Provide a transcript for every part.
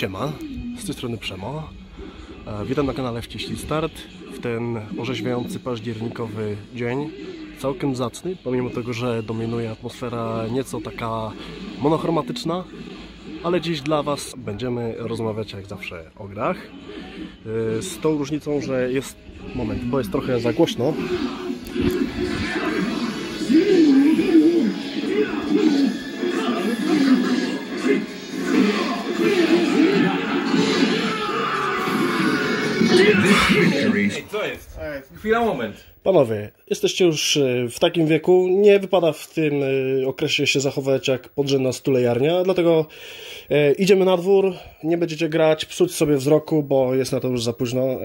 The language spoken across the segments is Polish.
Siema, z tej strony Przemo. E, Witam na kanale Wciśnij Start w ten orzeźwiający październikowy dzień. Całkiem zacny, pomimo tego, że dominuje atmosfera nieco taka monochromatyczna, ale dziś dla Was będziemy rozmawiać jak zawsze o grach. E, Z tą różnicą, że jest moment, bo jest trochę za głośno. Chwila, moment. Panowie, jesteście już e, w takim wieku, nie wypada w tym e, okresie się zachować jak podrzędna stulejarnia, dlatego e, idziemy na dwór, nie będziecie grać, psuć sobie wzroku, bo jest na to już za późno.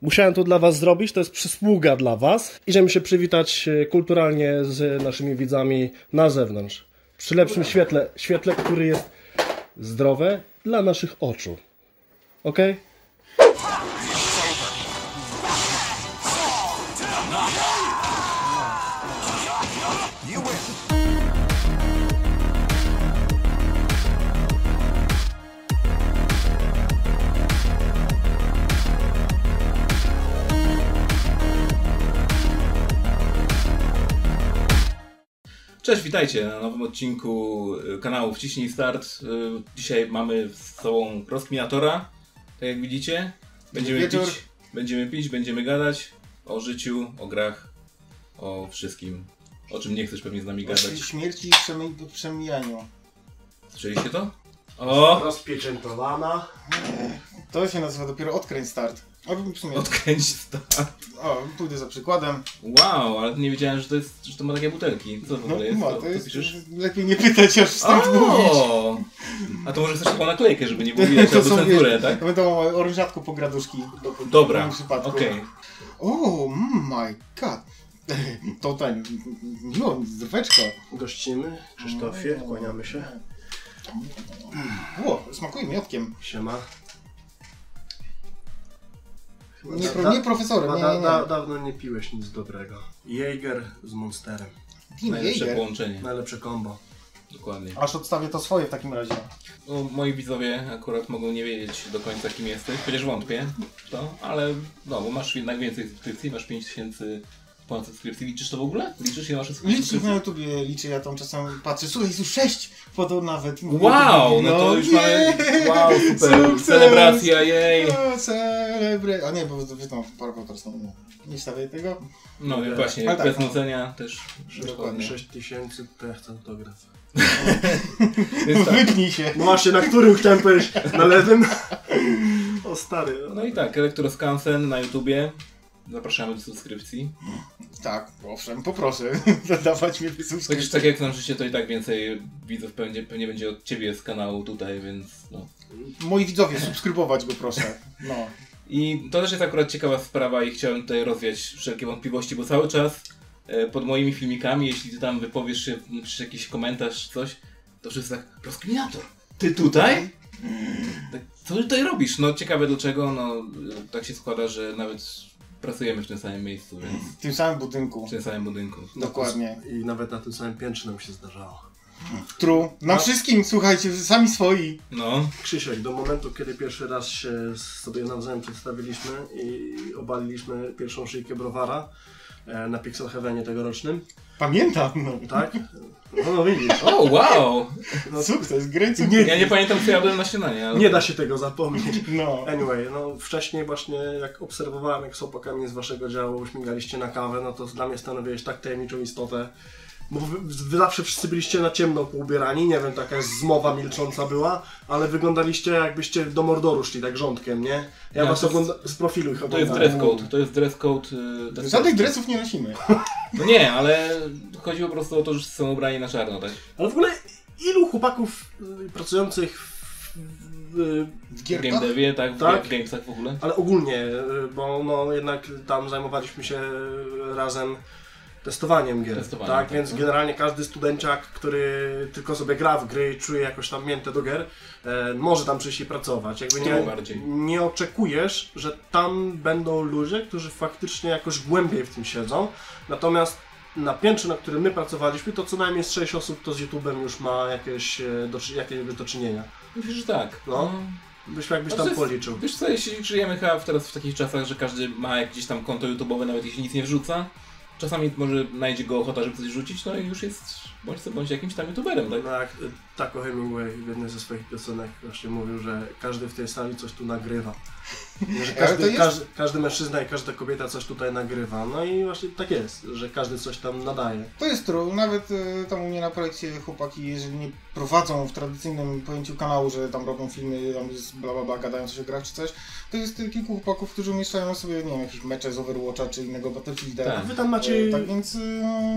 Musiałem to dla was zrobić, to jest przysługa dla was. Idziemy się przywitać kulturalnie z naszymi widzami na zewnątrz. Przy lepszym świetle, świetle, który jest zdrowe dla naszych oczu. Okej? Cześć, witajcie na nowym odcinku y, kanału Wciśnij Start. Y, Dzisiaj mamy z sobą rozkminatora, tak jak widzicie. Będziemy Wieczór. pić, będziemy pić, będziemy gadać o życiu, o grach, o wszystkim. O czym nie chcesz pewnie z nami O gadać. śmierci i przemi- przemijaniu. Słyszeliście to? O! Rozpieczętowana. To się nazywa dopiero odkręć start. O, w sumie, Odkręć to. o, pójdę za przykładem. Wow, ale nie wiedziałem, że to, jest, że to ma takie butelki. Co w No, ogóle jest? ma, to co jest, piszesz? lepiej nie pytać, aż mówić. O! A to może chcesz taką naklejkę, żeby nie było widać To albo są, cenzurę, tak? To będą orężatku pograduszki. w Dobra, moim przypadku. okej. O, mm, my god. To ten, no, zdróweczko. Gościmy, Krzysztofie, kłaniamy się. O, smakuje miodkiem. Siema. Nie, pro, nie profesorem, Da, nie, da, nie, da, dawno nie piłeś nic dobrego. Jäger z Monsterem. Team Najlepsze Jaeger. połączenie. Najlepsze kombo. Dokładnie. Aż odstawię to swoje w takim razie. No, moi widzowie akurat mogą nie wiedzieć do końca kim jesteś, chociaż wątpię w to, ale no, bo masz jednak więcej subskrypcji, masz 5000 ponad subskrypcji. Liczysz to w ogóle? Liczysz ile masz Licznik subskrypcji? na YouTubie liczę, ja tam czasem patrzę, słuchaj, jest już sześć foto nawet. Mówię, Wow, no to już mamy... Wow, super, Sukces! celebracja, jej! O, celebre... A nie, bo wiedzą, parę autorską, nie. Nie stawiaj tego. No Nie. właśnie, Ale tak, bez no. nucenia też Dokładnie. dokładnie. 6 tysięcy, to ja chcę autograf. Więc tak. Wypnij się. No właśnie, na którym chciałem powiedzieć? Na lewym? O stary. No i tak, Elektroskansen na YouTubie. Zapraszamy do subskrypcji. Tak, owszem, poproszę dawać mi te Chociaż tak jak znam życie, to i tak więcej widzów pewnie, pewnie będzie od ciebie z kanału tutaj, więc no. Moi widzowie, subskrybować go proszę. No. I to też jest akurat ciekawa sprawa i chciałem tutaj rozwiać wszelkie wątpliwości, bo cały czas e, pod moimi filmikami, jeśli ty tam wypowiesz się, jakiś komentarz coś, to wszyscy tak, rozkminiator, ty tutaj? Tak, co ty tutaj robisz? No ciekawe dlaczego, no e, tak się składa, że nawet pracujemy w tym samym miejscu, więc W tym samym budynku. w tym samym budynku. Dokładnie. I nawet na tym samym piętrze nam się zdarzało. True. Nam No. wszystkim, słuchajcie, sami swoi. No, Krzysiek, do momentu, kiedy pierwszy raz się sobie nawzajem przedstawiliśmy i obaliliśmy pierwszą szyjkę browara na Pixel Heavenie tegorocznym, Pamiętam, no. tak? No, no widzisz. o wow! No, Sukces, gręcy. Nie, Ja nie pamiętam co jadłem na śniadanie, ale... nie da się tego zapomnieć. No. Anyway, no wcześniej właśnie jak obserwowałem, jak z chłopakami z waszego działu śmigaliście na kawę, no to dla mnie stanowiłeś tak tajemniczą istotę. Bo wy, wy zawsze wszyscy byliście na ciemno poubierani, nie wiem, taka zmowa milcząca była, ale wyglądaliście jakbyście do Mordoru szli, tak rządkiem, nie? Ja, Ja was ogląda z profilu ich To jest dress code, to jest dress code... y, dress Żadnych code. dresów nie nosimy. No nie, ale chodziło po prostu o to, że są ubrani na czarno, tak? Ale w ogóle ilu chłopaków y, pracujących w, w, W W game devie, tak? W Tak. w gamesach w ogóle. ale ogólnie, y, bo no jednak tam zajmowaliśmy się razem testowaniem gier, Testowaniem, tak? tak, Więc no. generalnie każdy studenciak, który tylko sobie gra w gry i czuje jakoś tam miętę do gier, e, może tam przyjść i pracować. Jakby nie, nie oczekujesz, że tam będą ludzie, którzy faktycznie jakoś głębiej w tym siedzą, natomiast na piętrze, na którym my pracowaliśmy, to co najmniej z 6 osób to z YouTube'em już ma jakieś, e, do, jakieś do czynienia. Myślę, że tak. No. Byś jakbyś No tam policzył. Wiesz co, jeśli żyjemy chyba teraz w takich czasach, że każdy ma jakieś tam konto YouTube'owe, nawet jeśli nic nie wrzuca, czasami może znajdzie go ochota, żeby coś rzucić, no i już jest bądź co bądź jakimś tam YouTuberem, tak? No jak y, Taco Hemingway w jednej ze swoich piosenek właśnie mówił, że każdy w tej sali coś tu nagrywa. Że każdy, jest- każdy, każdy mężczyzna i każda kobieta coś tutaj nagrywa. No i właśnie tak jest, że każdy coś tam nadaje. To jest true. Nawet y, tam u mnie na projekcie chłopaki, jeżeli nie prowadzą w tradycyjnym pojęciu kanału, że tam robią filmy, tam jest bla bla bla, gadają coś o grach czy coś, to jest kilku chłopaków, którzy umieszczają sobie, nie wiem, jakieś mecze z Overwatcha czy innego Battlefielda. Tak. Wy tam macie, E, tak więc...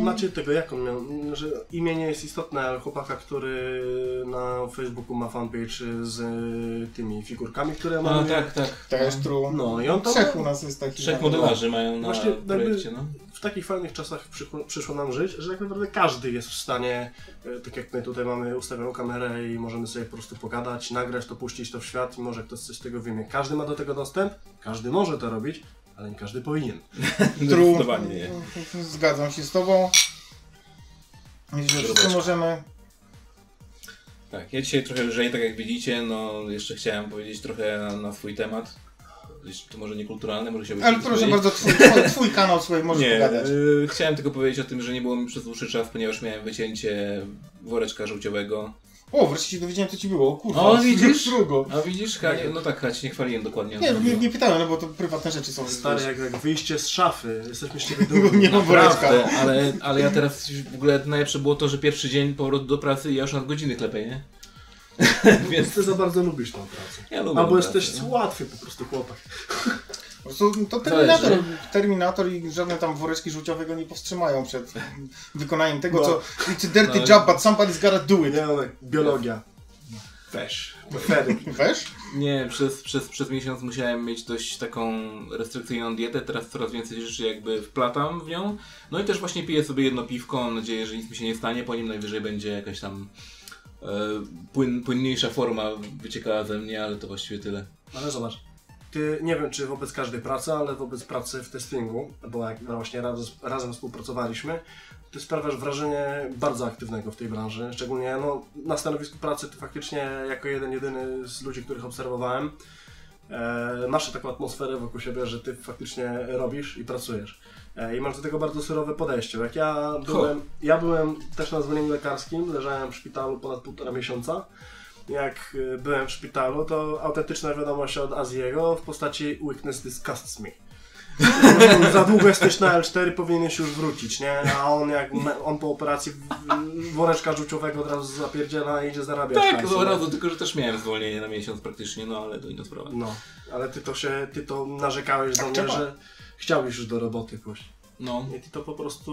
macie tego, jak on miał, że imię nie jest istotne, ale chłopaka, który na Facebooku ma fanpage z y, tymi figurkami, które No maluje. tak, tak. Też true. No i on tam Trzech u nas jest takich. Trzech no. modelarzy mają na Właśnie projekcie, no. w takich fajnych czasach przyszło, przyszło nam żyć, że tak naprawdę każdy jest w stanie, tak jak my tutaj mamy ustawioną kamerę i możemy sobie po prostu pogadać, nagrać to, puścić to w świat i może ktoś coś z tego wyjmie. Każdy ma do tego dostęp, każdy może to robić, ale nie każdy powinien. True. Zdecydowanie nie. Zgadzam się z tobą. Myślę, że wszyscy możemy. Tak, ja dzisiaj trochę lżej, tak jak widzicie, no jeszcze chciałem powiedzieć trochę na, na swój temat. To może niekulturalne, może się Ale proszę bardzo, twój, twój, kanał, słuchaj, możesz Nie, pogadać. y, chciałem tylko powiedzieć o tym, że nie było mi przez dłuższy czas, ponieważ miałem wycięcie woreczka żółciowego. O, wreszcie się dowiedziałem, co ci było. O, Kurwa, O, widzisz? Drugo. A widzisz, Ka- no tak, ci nie chwaliłem dokładnie. o Nie, tym. nie, nie pytałem, no bo to prywatne rzeczy są. Stary, jak, jak wyjście z szafy, jesteśmy z ciebie Nie dumni. mam woreczka. Ale, ale ja teraz w ogóle najlepsze było to, że pierwszy dzień powrotu do pracy i ja już nad godziny klepię, nie? Więc ty za bardzo lubisz tą pracę. Ja lubię Albo jesteś pracę, no. łatwy po prostu chłopak. Po prostu to Terminator, Zależy. Terminator i żadne tam woreczki żółciowego nie powstrzymają przed wykonaniem tego, No. co it's a dirty No. job, but somebody's gotta do it. Nie, no, tak, biologia. Weź. Weź? Nie, przez, przez, przez miesiąc musiałem mieć dość taką restrykcyjną dietę, teraz coraz więcej rzeczy jakby wplatam w nią. No i też właśnie piję sobie jedno piwko, mam nadzieję, że nic mi się nie stanie, po nim najwyżej będzie jakaś tam płyn, płynniejsza forma wyciekała ze mnie, ale to właściwie tyle. Ale zobacz, ty nie wiem czy wobec każdej pracy, ale wobec pracy w testingu, bo jak właśnie raz, razem współpracowaliśmy, ty sprawiasz wrażenie bardzo aktywnego w tej branży. Szczególnie no, na stanowisku pracy ty faktycznie jako jeden jedyny z ludzi, których obserwowałem, e, masz taką atmosferę wokół siebie, że ty faktycznie robisz i pracujesz. E, I masz do tego bardzo surowe podejście. Jak ja byłem, ja byłem też na zwolnieniu lekarskim, leżałem w szpitalu ponad półtora miesiąca jak y, byłem w szpitalu, to autentyczna wiadomość od Aziego w postaci Weakness disgusts me. Za długo jesteś na L4, powinieneś już wrócić, nie? A on jak on po operacji woreczka żółciowego od razu zapierdziela i idzie zarabiać Tak, hajsu, od razu, tylko że też miałem zwolnienie na miesiąc praktycznie, no ale to inna sprawa. No, ale ty to się, ty to narzekałeś do mnie, trzeba. że chciałbyś już do roboty pójść. No, I ty to po prostu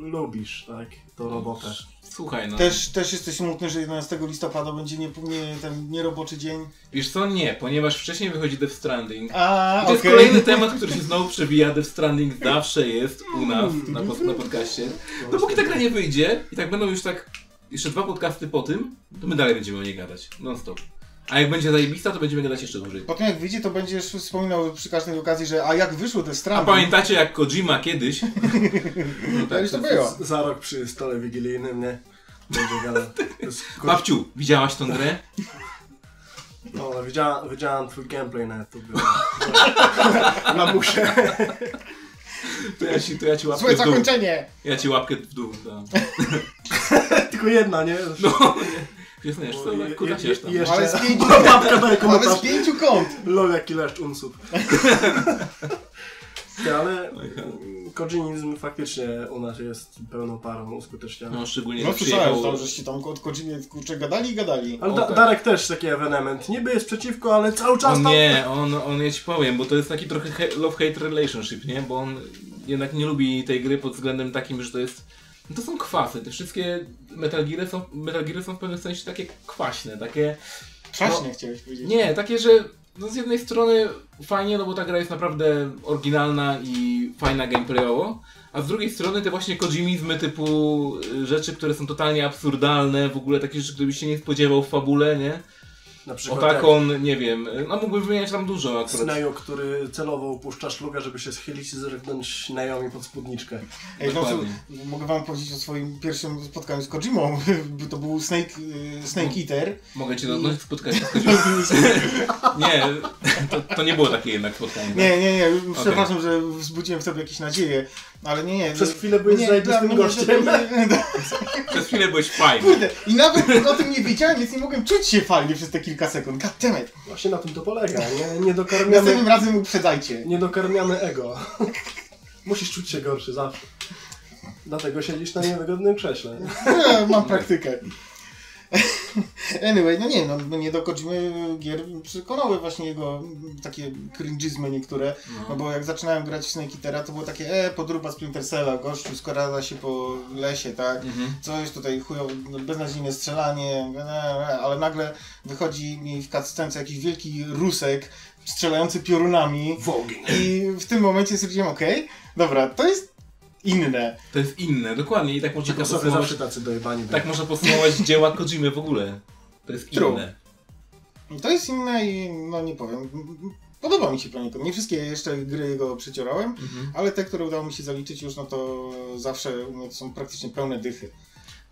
lubisz, tak? Tą robotę. słuchaj no. Też, też jesteś smutny, że 11 listopada będzie nie, nie, ten nieroboczy dzień. Wiesz co, nie, ponieważ wcześniej wychodzi Death Stranding. A, I to jest okej. kolejny temat, który się znowu przebija. Death Stranding zawsze jest u nas na, pod, na podcaście. Dopóki ta gra nie wyjdzie i tak będą już tak jeszcze dwa podcasty po tym, to my dalej będziemy o niej gadać. Non stop. A jak będzie zajebista, to będziemy gadać jeszcze dłużej. Potem jak wyjdzie, to będziesz wspominał przy każdej okazji, że a jak wyszło te A strony. pamiętacie jak Kojima kiedyś? No To już to było. Za rok przy stole wigilijnym, nie? Będzie gadał. Babciu, widziałaś tą grę? No, ale widziałam, widziałam twój gameplay na YouTube. Na musie. To ja ci, to ja ci łapkę Złe w dół. zakończenie! Ja ci łapkę w dół dam. Tylko jedna, nie? No, wiesz, wiesz co, Je- kutaciesz tam. je- jeszcze- Ale z pięciu, daje ale z pięciu kąt! Lol, jaki leszcz unsub. Ale kodzinizm faktycznie u nas jest pełną parą uskuteczniany. No, szczególnie, No słyszałem, tam, żeście tam od Kojimie kurczę gadali i gadali. Ale da. Darek też taki ewenement. Niby jest przeciwko, ale cały czas On tam... nie, on, on ja ci powiem, bo to jest taki trochę love-hate relationship, nie? Bo on jednak nie lubi tej gry pod względem takim, że to jest... No to są kwasy, te wszystkie Metal Geary są, Metal Geary są w pewnym sensie takie kwaśne, takie... Krzaśnie chciałeś powiedzieć. Nie, takie, że no z jednej strony fajnie, no bo ta gra jest naprawdę oryginalna i fajna gameplayowo, a z drugiej strony te właśnie kojimizmy typu y, rzeczy, które są totalnie absurdalne, w ogóle takie rzeczy, które byś się nie spodziewał w fabule, nie? Na przykład Otakon, nie wiem, no mógłbym wymieniać tam dużo akurat. Snayo, który celowo upuszcza szluga, żeby się schylić i zerknąć Naomi pod spódniczkę. Ej, no, Dokładnie. mogę wam powiedzieć o swoim pierwszym spotkaniu z Kojimą. To był Snake, y, Snake Eater. Mogę cię dotknąć w spotkaniu z Nie, to, to nie było takie jednak spotkanie. tak? Nie, nie, nie, przepraszam, że wzbudziłem w tobie jakieś nadzieje, ale nie, nie. Przez chwilę byłeś nie, zajebistym gościem. nie- nie- Przez chwilę byłeś fajny. Kurde, I nawet o tym nie wiedziałem, więc nie mogłem czuć się fajnie przez te kilka sekund. God damn it. Właśnie na tym to polega. Nie, nie, dokarmiamy, Następnym razem uprzedzajcie. nie dokarmiamy ego. Musisz czuć się gorszy zawsze. Dlatego siedzisz na niewygodnym krześle. Mam praktykę. Anyway, no nie, no no nie do Kojimy gier przekonały właśnie jego takie cringe'izmy niektóre, no bo jak zaczynałem grać w Snake Eatera, to było takie, e, podróba Splinter Cella, gościu skrada się po lesie, tak, Mhm. coś tutaj chujowo, no, beznadziejne strzelanie, e, e, ale nagle wychodzi mi w cutscence jakiś wielki rusek strzelający piorunami Wogin. i w tym momencie stwierdziłem, okej, dobra, to jest inne. To jest inne, dokładnie. I tak można sobie podsumować, zawsze tacy dojebani tak można podsumować dzieła Kojimy w ogóle. To jest True. inne. To jest inne i no nie powiem. Podoba mi się poniekąd. Nie wszystkie jeszcze gry jego przeciorałem, Mhm. ale te, które udało mi się zaliczyć już, no to zawsze mnie to są praktycznie pełne dychy.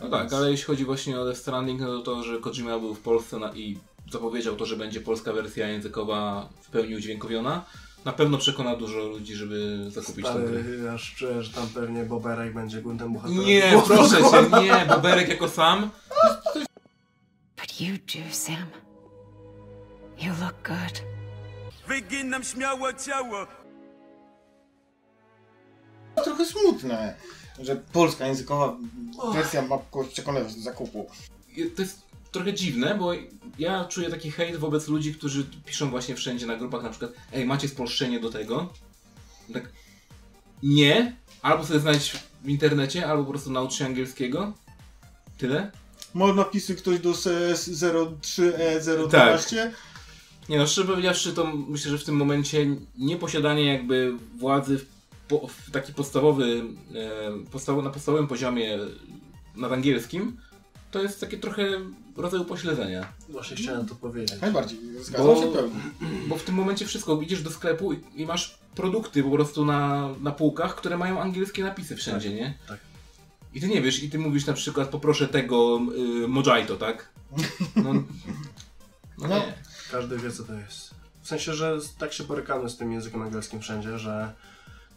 No tak, ale jeśli chodzi właśnie o Death Stranding, no to to, że Kojima był w Polsce na, i zapowiedział to, że będzie polska wersja językowa w pełni udźwiękowiona, na pewno przekona dużo ludzi, żeby zakupić tę grę. Ale aż czuję, że tam pewnie Boberek będzie głównym bohaterem. Nie, Główną proszę cię, nie, Boberek jako sam. But you do, Sam. You look good. Wyginam śmiało ciało. Trochę smutne, że polska językowa wersja ma kogoś przekonywać do zakupu. To jest trochę dziwne, bo ja czuję taki hejt wobec ludzi, którzy piszą właśnie wszędzie na grupach na przykład ej, macie spolszczenie do tego? Tak, nie, albo sobie znaleźć w internecie, albo po prostu naucz się angielskiego. Tyle. Może napisy ktoś do CS 03E012? Nie no, szczerze powiedziawszy, to myślę, że w tym momencie nieposiadanie jakby władzy w, po, w taki podstawowy, e, podstaw, na podstawowym poziomie nad angielskim, to jest takie trochę rodzaj upośledzenia. Właśnie chciałem to powiedzieć. Najbardziej, zgadzam Bo- się pełni. Bo w tym momencie wszystko, idziesz do sklepu i, i masz produkty po prostu na, na półkach, które mają angielskie napisy wszędzie, nie? tak. I ty nie wiesz, i ty mówisz na przykład poproszę tego y, Mojito, tak? No, no, No. nie. Każdy wie, co to jest. W sensie, że tak się borykamy z tym językiem angielskim wszędzie, że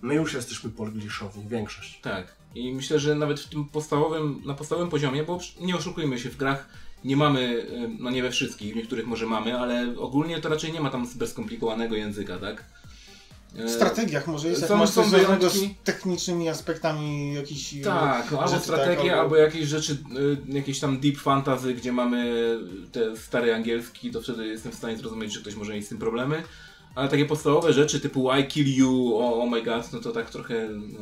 my już jesteśmy polgliszowi, większość. Tak. I myślę, że nawet w tym podstawowym, na podstawowym poziomie, bo nie oszukujmy się, w grach nie mamy, no nie we wszystkich, w niektórych może mamy, ale ogólnie to raczej nie ma tam super skomplikowanego języka, tak? W strategiach może jest, jak są- masz są coś związanego z technicznymi aspektami jakichś... Tak, no, albo rzeczy, strategie, tak, albo jakieś rzeczy, y, jakieś tam deep fantasy, gdzie mamy te stare angielski, to wtedy jestem w stanie zrozumieć, że ktoś może mieć z tym problemy. Ale takie podstawowe rzeczy typu I kill you, oh, oh my god, no to tak trochę. No,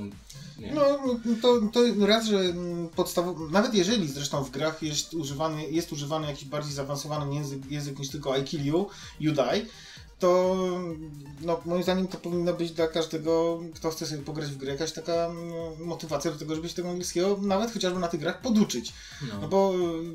No, to, to raz, że mm, podstawowo, nawet jeżeli zresztą w grach jest używany, jest używany jakiś bardziej zaawansowany język, język niż tylko I kill you, you die, to no, moim zdaniem to powinno być dla każdego, kto chce sobie pograć w grę, jakaś taka mm, motywacja do tego, żeby się tego angielskiego nawet chociażby na tych grach poduczyć. No no. bo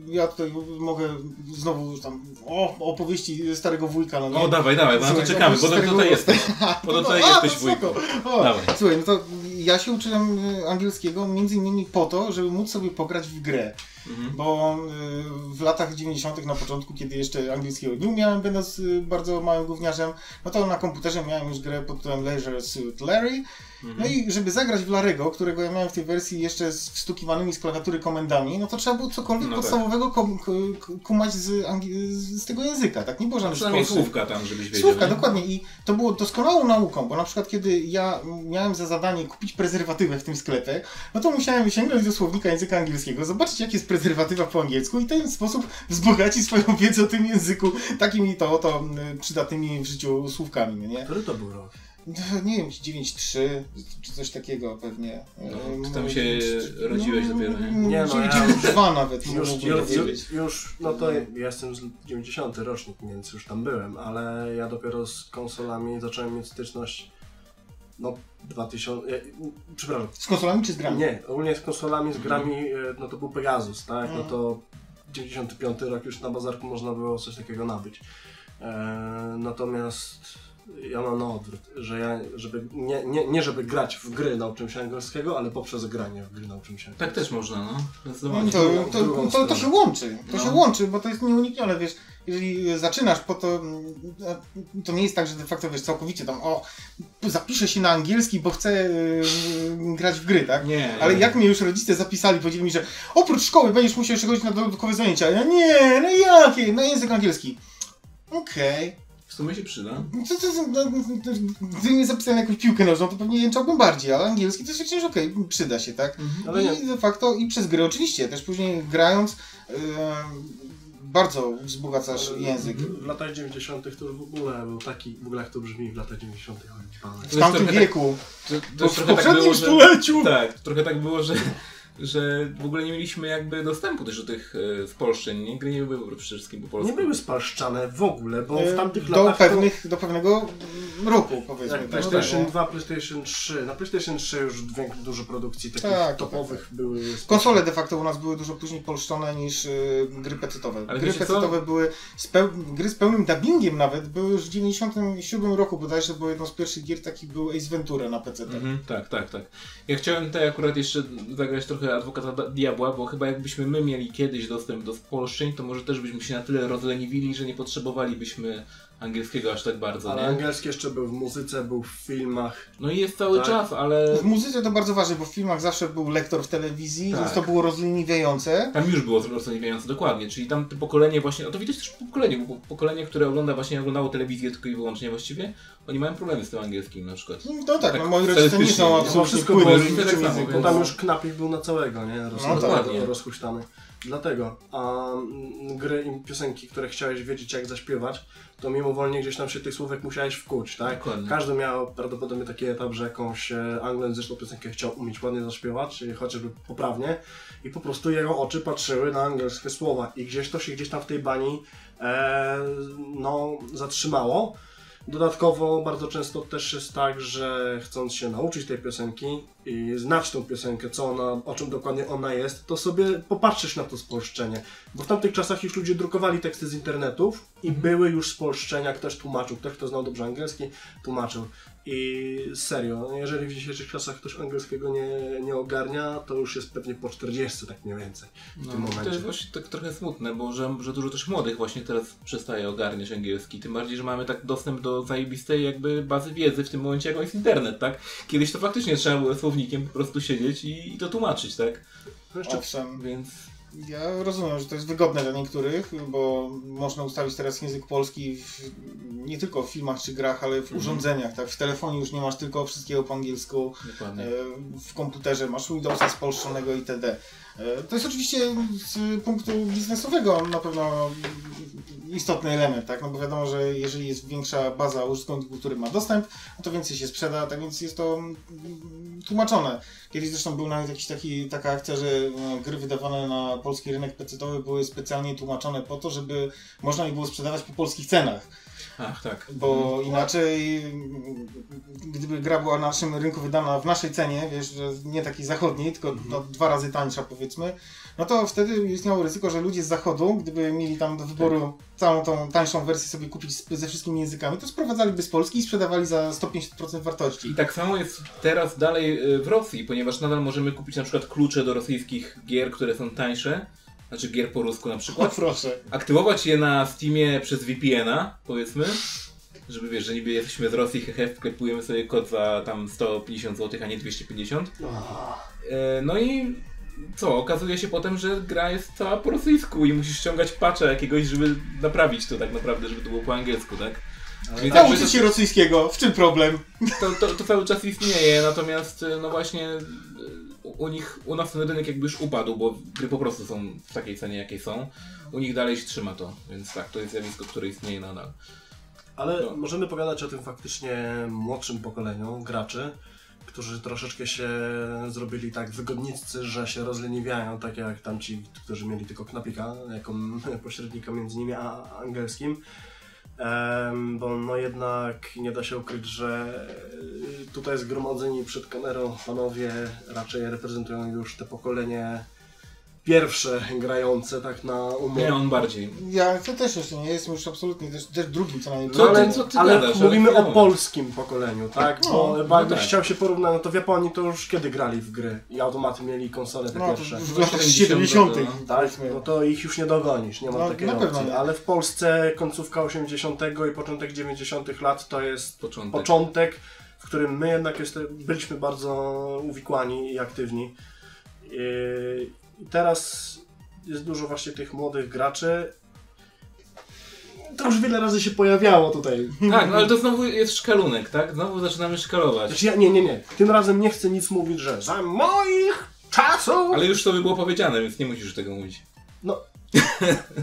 y, ja tutaj mogę znowu tam o, opowieści starego wujka, no nie? O, dawaj, dawaj, bo na to Słuchaj, czekamy, opowieść bo starego tutaj jesteś. Bo to tutaj jesteś to wujku. spoko. O, Dawaj. Słuchaj, no to ja się uczyłem angielskiego między innymi po to, żeby móc sobie pograć w grę. Mhm. Bo y, w latach 90. na początku, kiedy jeszcze angielskiego nie umiałem, będąc y, bardzo małym gówniarzem, no to na komputerze miałem już grę pod tytułem Leisure Suit Larry. No i żeby zagrać w Larego, którego ja miałem w tej wersji jeszcze z wstukiwanymi z klawiatury komendami, no to trzeba było cokolwiek No tak. podstawowego kom, k- k- kumać z, z tego języka, tak? Nie było żadnych spolszczeń. słówka tam, żebyś wiedział. Słówka, nie? dokładnie. I to było doskonałą nauką, bo na przykład kiedy ja miałem za zadanie kupić prezerwatywę w tym sklepie, no to musiałem sięgnąć do słownika języka angielskiego, zobaczyć jak jest prezerwatywa po angielsku i w ten sposób wzbogacić swoją wiedzę o tym języku takimi to oto mm, przydatnymi w życiu słówkami, nie? Który to był rok? Nie wiem, 9.3 czy coś takiego pewnie. No, ty tam się rodziłeś dopiero, nie? Nie, no, ja- 9.2 nawet. Już, mógłbym już, już, już, no to ja jestem z 90 rocznik, więc już tam byłem, ale ja dopiero z konsolami zacząłem mieć styczność, no 2000, ja, przepraszam, Z konsolami czy z grami? nie, ogólnie z konsolami, z grami, e, no to był Pegasus, tak, no to 95 rok już na bazarku można było coś takiego nabyć. E, natomiast ja mam na odwrót, że ja, żeby, nie, nie, nie żeby grać w gry nauczyłem się angielskiego, ale poprzez granie w gry nauczyłem się Tak też można, no. No, Zdecydowanie. to, to, to, to, się łączy, to No. się łączy, bo to jest nieuniknione, wiesz, jeżeli zaczynasz po to, mm, to nie jest tak, że de facto, wiesz, całkowicie tam, o, zapiszę się na angielski, bo chcę y, grać w gry, tak? Nie. Ale jak mnie już rodzice zapisali, powiedzieli mi, że oprócz szkoły będziesz musiał jeszcze chodzić na dodatkowe zajęcia. Ja nie, no jakie? Na język angielski. Okej. W sumie się przyda. Co to, to, no, to, gdyby mnie zapisali na jakąś piłkę nożną, to pewnie jęczałbym bardziej, ale angielski to jest że okej, przyda się, tak? Ale nie. I de facto i przez gry oczywiście, też później grając yy, bardzo wzbogacasz język. W latach 90. to już w ogóle był taki, w ogóle jak to brzmi w latach 90. oj, pane. W tamtym tak- wieku. To, Bo to już w tak poprzednim było, że... stuleciu! Tak, trochę tak było, że, że w ogóle nie mieliśmy jakby dostępu też do tych e, spolszczeń, nie? Gry nie były przede wszystkim po polsku. Nie były spalszczane w ogóle, bo w tamtych E, do, latach... pewnych, do pewnego roku, powiedzmy. Jak tak, PlayStation no. 2, PlayStation 3. Na PlayStation 3 już dużo produkcji takich Tak, topowych były. Konsole de facto u nas były dużo później polszczone niż y, gry pecetowe. Ale gry pecetowe były, z peł... gry z pełnym dubbingiem nawet, były już w 97 roku bodajże, bo jedną z pierwszych gier takich był Ace Ventura na PC. Mhm, tak, tak, tak. Ja chciałem tutaj akurat jeszcze zagrać trochę adwokata da- diabła, bo chyba jakbyśmy my mieli kiedyś dostęp do spolszczeń, to może też byśmy się na tyle rozleniwili, że nie potrzebowalibyśmy angielskiego aż tak bardzo, Ale nie? angielski jeszcze był w muzyce, był w filmach. No i jest cały Tak. czas, ale W muzyce to bardzo ważne, bo w filmach zawsze był lektor w telewizji, Tak. więc to było rozleniwiające. tam już było rozleniwiające, dokładnie, czyli tam to pokolenie właśnie, no to widać też po pokoleniu, bo pokolenie, które ogląda właśnie oglądało telewizję tylko i wyłącznie właściwie, oni mają problemy z tym angielskim na przykład. No tak, Tak no moi rodzice nie są absolutnie wszystko płynni było w różne niczym tak tam już knapik był na całego, nie? Roz, No tak. Dokładnie. rozhuśtany. Dlatego, a mm, gry i piosenki, które chciałeś wiedzieć jak zaśpiewać, to mimowolnie gdzieś tam się tych słówek musiałeś wkuć, tak? Dokładnie. Każdy miał prawdopodobnie taki etap, że jakąś e, anglojęzyczną piosenkę chciał umieć ładnie zaśpiewać, czyli chociażby poprawnie i po prostu jego oczy patrzyły na angielskie słowa i gdzieś to się gdzieś tam w tej bani e, no, zatrzymało. Dodatkowo bardzo często też jest tak, że chcąc się nauczyć tej piosenki i znać tą piosenkę, co ona, o czym dokładnie ona jest, to sobie popatrzysz na to spolszczenie. Bo w tamtych czasach już ludzie drukowali teksty z internetów i były już spolszczenia, ktoś tłumaczył, ktoś kto znał dobrze angielski, tłumaczył. I serio, jeżeli w dzisiejszych czasach ktoś angielskiego nie, nie ogarnia, to już jest pewnie po 40 tak mniej więcej w tym No, momencie. to jest właśnie tak trochę smutne, bo że, że dużo też młodych właśnie teraz przestaje ogarniać angielski. Tym bardziej, że mamy tak dostęp do zajebistej jakby bazy wiedzy w tym momencie, jaką jest internet, tak? Kiedyś to faktycznie trzeba było słownikiem po prostu siedzieć i, i to tłumaczyć, tak? No jeszcze Owszem. Więc Ja rozumiem, że to jest wygodne dla niektórych, bo można ustawić teraz język polski w, nie tylko w filmach czy grach, ale w urządzeniach. Tak? W telefonie już nie masz tylko wszystkiego po angielsku, dokładnie. e, w komputerze masz Windowsa spolszczonego itd. E, To jest oczywiście z punktu biznesowego na pewno istotny element, tak? No bo wiadomo, że jeżeli jest większa baza użytkowników, który ma dostęp, no to więcej się sprzeda, tak więc jest to tłumaczone. Kiedyś zresztą był nawet jakiś taki, taka akcja, że e, gry wydawane na polski rynek pecetowy były specjalnie tłumaczone po to, żeby można je było sprzedawać po polskich cenach. Ach, tak. Bo inaczej, gdyby gra była na naszym rynku wydana w naszej cenie, wiesz, że nie takiej zachodniej, tylko no, dwa razy tańsza powiedzmy, no to wtedy istniało ryzyko, że ludzie z zachodu, gdyby mieli tam do wyboru całą tą tańszą wersję sobie kupić ze wszystkimi językami, to sprowadzaliby z Polski i sprzedawali za 150% wartości. I tak samo jest teraz dalej y, w Rosji, ponieważ nadal możemy kupić na przykład klucze do rosyjskich gier, które są tańsze, znaczy gier po rusku na O przykład, proszę. aktywować je na Steamie przez VPN-a, powiedzmy, żeby wiesz, że niby jesteśmy z Rosji, hehe, wklepujemy sobie kod za tam 150 zł, a nie 250. E, No i co, okazuje się potem, że gra jest cała po rosyjsku i musisz ściągać patcha jakiegoś, żeby naprawić to tak naprawdę, żeby to było po angielsku, tak? Czyli tak, Nauczyć się rosyjskiego, w czym problem? to, to, to cały czas istnieje, natomiast e, no właśnie u, nich, u nas ten rynek jakby już upadł, bo gry po prostu są w takiej cenie jakiej są. U nich dalej się trzyma to, więc tak, to jest zjawisko, które istnieje nadal. Ale No. możemy pogadać o tym faktycznie młodszym pokoleniu graczy, którzy troszeczkę się zrobili tak wygodniccy, że się rozleniwiają, tak jak tamci, którzy mieli tylko knapika jako pośrednika między nimi a angielskim. Bo no jednak nie da się ukryć, że y, tutaj zgromadzeni przed kamerą panowie raczej reprezentują już te pokolenie pierwsze grające tak na umowę. Nie, on bardziej. Ja to też jeszcze nie jestem już absolutnie też, też drugim co najmniej. Co ale, co ty ale gadasz? mówimy Ale o polskim pokoleniu, tak? No, bo, no jakbyś tak. chciał się porównać, no to w Japonii to już kiedy grali w gry i automaty mieli konsole te No, to pierwsze. w latach 70, 70. no. Tak, no to ich już nie dogonisz, nie ma No, takiej opcji. nie. Ale w Polsce końcówka 80. i początek 90. lat to jest Początek. początek, w którym my jednak jest, byliśmy bardzo uwikłani i aktywni. Teraz jest dużo właśnie tych młodych graczy. To już wiele razy się pojawiało tutaj. Tak, no ale to znowu jest szkalunek, tak? Znowu zaczynamy szkalować. Znaczy ja, nie, nie, nie. Tym razem nie chcę nic mówić, że za moich czasów... Ale już to by było powiedziane, więc nie musisz tego mówić. No,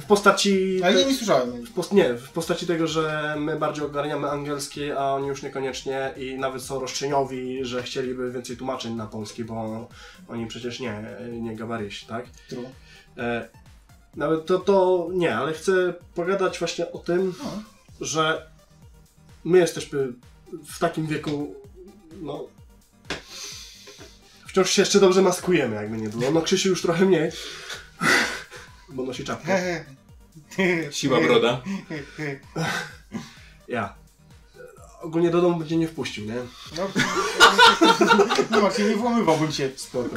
w postaci... Ale ja nie słyszałem. W post, nie, w postaci tego, że my bardziej ogarniamy angielski, a oni już niekoniecznie i nawet są roszczeniowi, że chcieliby więcej tłumaczeń na polski, bo oni przecież nie, nie gabarysi, tak? True. E, nawet to, to nie, ale chcę pogadać właśnie o tym, No. że my jesteśmy w takim wieku, no... Wciąż się jeszcze dobrze maskujemy, jakby nie było. No Krzysiu już trochę mniej, bo nosi czapkę. Siła broda. Ja. Ogólnie do domu będzie nie wpuścił, nie? No, no Marcin, nie włamywałbym się. Spoko.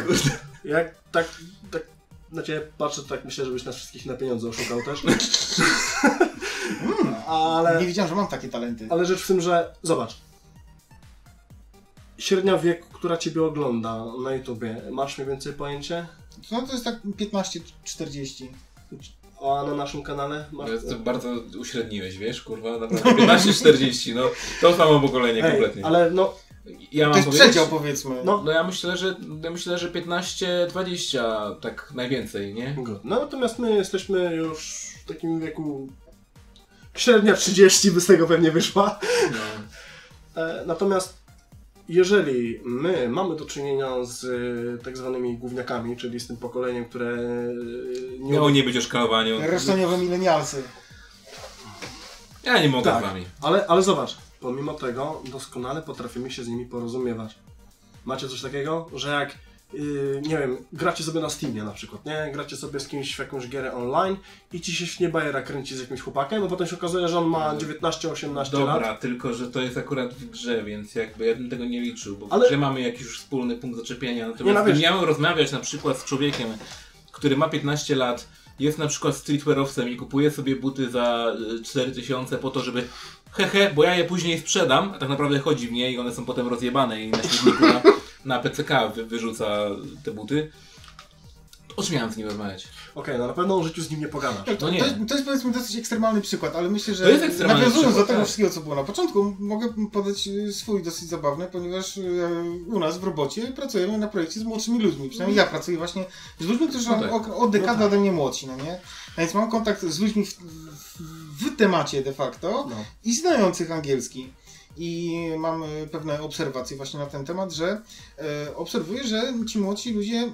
Jak tak, tak na ciebie patrzę, to tak myślę, żebyś nas wszystkich na pieniądze oszukał też. ale, Nie wiedziałem, że mam takie talenty. ale rzecz w tym, że zobacz. Średnia wieku, która ciebie ogląda na YouTubie, masz mniej więcej pojęcie? No to jest tak 15-40. A na naszym kanale masz... To, to bardzo uśredniłeś, wiesz, kurwa, naprawdę. 15-40, no to samo pokolenie Ej, kompletnie. ale no, Ja To mam jest powiedzieć? przedział powiedzmy. No. No ja myślę, że ja myślę, że 15-20 tak najwięcej, nie? no natomiast my jesteśmy już w takim wieku... Średnia 30 by z tego pewnie wyszła. No. E, Natomiast jeżeli my mamy do czynienia z e, tak zwanymi gówniakami, czyli z tym pokoleniem, które e, nie Miało nie być o szkalowaniu. Roszczeniowe milenialsy. Ja nie mogę tak, z wami. ale, ale zobacz, pomimo tego doskonale potrafimy się z nimi porozumiewać. Macie coś takiego, że jak yy, nie wiem, gracie sobie na Steamie na przykład, nie? Gracie sobie z kimś w jakąś gierę online i ci się śnie bajera kręci z jakimś chłopakiem, a potem się okazuje, że on ma 19-18 lat. Dobra, tylko że to jest akurat w grze, więc jakby ja bym tego nie liczył, bo w Ale- grze mamy jakiś już wspólny punkt zaczepienia. Natomiast Nie, no gdybym wiesz- miał rozmawiać na przykład z człowiekiem, który ma 15 lat, jest na przykład streetwearowcem i kupuje sobie buty za y, 4000 po to, żeby hehe, bo ja je później sprzedam, a tak naprawdę chodzi w nie i one są potem rozjebane i na śmietniku na, na PCK wy, wyrzuca te buty. O czym miałem z nim rozmawiać? Okej, no na pewno o życiu z nim nie pogadasz. To, No nie. to, jest, to jest powiedzmy dosyć ekstremalny przykład, ale myślę, że To jest ekstremalny nawiązując do przykład, tego tak. wszystkiego, co było na początku, mogę podać y, swój dosyć zabawny, ponieważ y, u nas w robocie pracujemy na projekcie z młodszymi ludźmi. Przynajmniej ja pracuję właśnie z ludźmi, którzy No są tak. o, o dekadę ode mnie młodsi, no nie? A Więc mam kontakt z ludźmi w, w, w temacie de facto No. i znających angielski. I mam pewne obserwacje właśnie na ten temat, że e, obserwuję, że ci młodsi ludzie,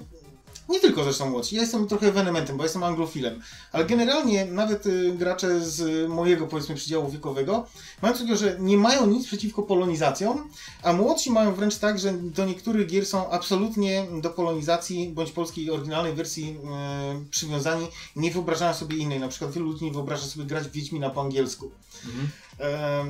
nie tylko zresztą młodsi, ja jestem trochę ewenementem, bo jestem anglofilem, ale generalnie nawet y, gracze z mojego powiedzmy przedziału wiekowego mają coś że nie mają nic przeciwko polonizacjom, a młodsi mają wręcz tak, że do niektórych gier są absolutnie do polonizacji bądź polskiej oryginalnej wersji e, przywiązani nie wyobrażają sobie innej. Na przykład wielu ludzi nie wyobraża sobie grać w Wiedźmina po angielsku. Mhm.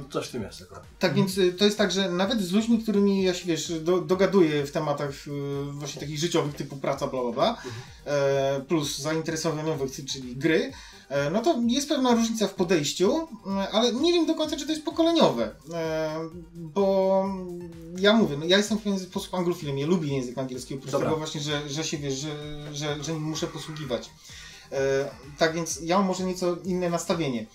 Coś w tym jest akurat. tak więc y, to jest tak, że nawet z ludźmi, którymi ja się wiesz, do, dogaduję w tematach y, właśnie takich życiowych typu praca, bla bla bla, e, plus zainteresowaniowych, czyli gry, e, no to jest pewna różnica w podejściu, e, ale nie wiem do końca, czy to jest pokoleniowe, e, bo ja mówię, no ja jestem w pewien sposób anglofilem, ja lubię język angielski, oprócz Dobra. tego właśnie, że, że się wiesz, że, że, że muszę posługiwać. Tak więc ja mam może nieco inne nastawienie.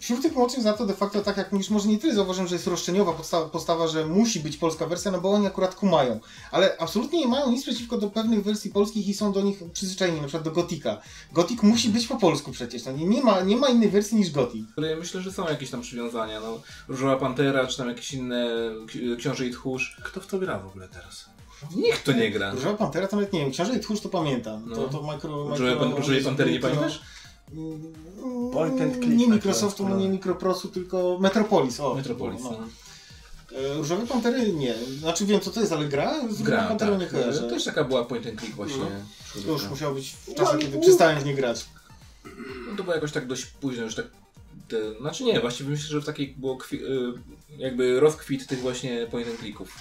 Wśród tych młodszych za to de facto, tak jak mówisz, może nie tyle zauważyłem, że jest roszczeniowa podstawa, postawa, że musi być polska wersja, no bo oni akurat kumają. Ale absolutnie nie mają nic przeciwko do pewnych wersji polskich i są do nich przyzwyczajeni, na przykład do Gotika. Gotik musi być po polsku przecież, no nie, nie, ma, nie ma innej wersji niż Gotik. Ale myślę, że są jakieś tam przywiązania, no. Różowa Pantera, czy tam jakieś inne Książę i Tchórz. Kto w to gra w ogóle teraz? Nikt to nie gra. Różowa Pantera to nawet nie wiem, Książę i Tchórz to pamiętam. No. To, to mikro, Pan- Różowej Pantery nie pamiętasz? Point and click, Nie Microsoftu, nazwa. nie Microprosu, tylko Metropolis. O, Metropolis, no. no. E, Różowe Pantery nie. Znaczy wiem co to jest, ale gra? Z Gra, Panterą tak. nie kojarzę. To też taka była point and click właśnie. To już musiał być w czasach, kiedy przestałem w nie grać. No to było jakoś tak dość późno, już tak. Te, znaczy nie, właściwie myślę, że w takiej było kwi, y, jakby rozkwit tych właśnie point and clicków.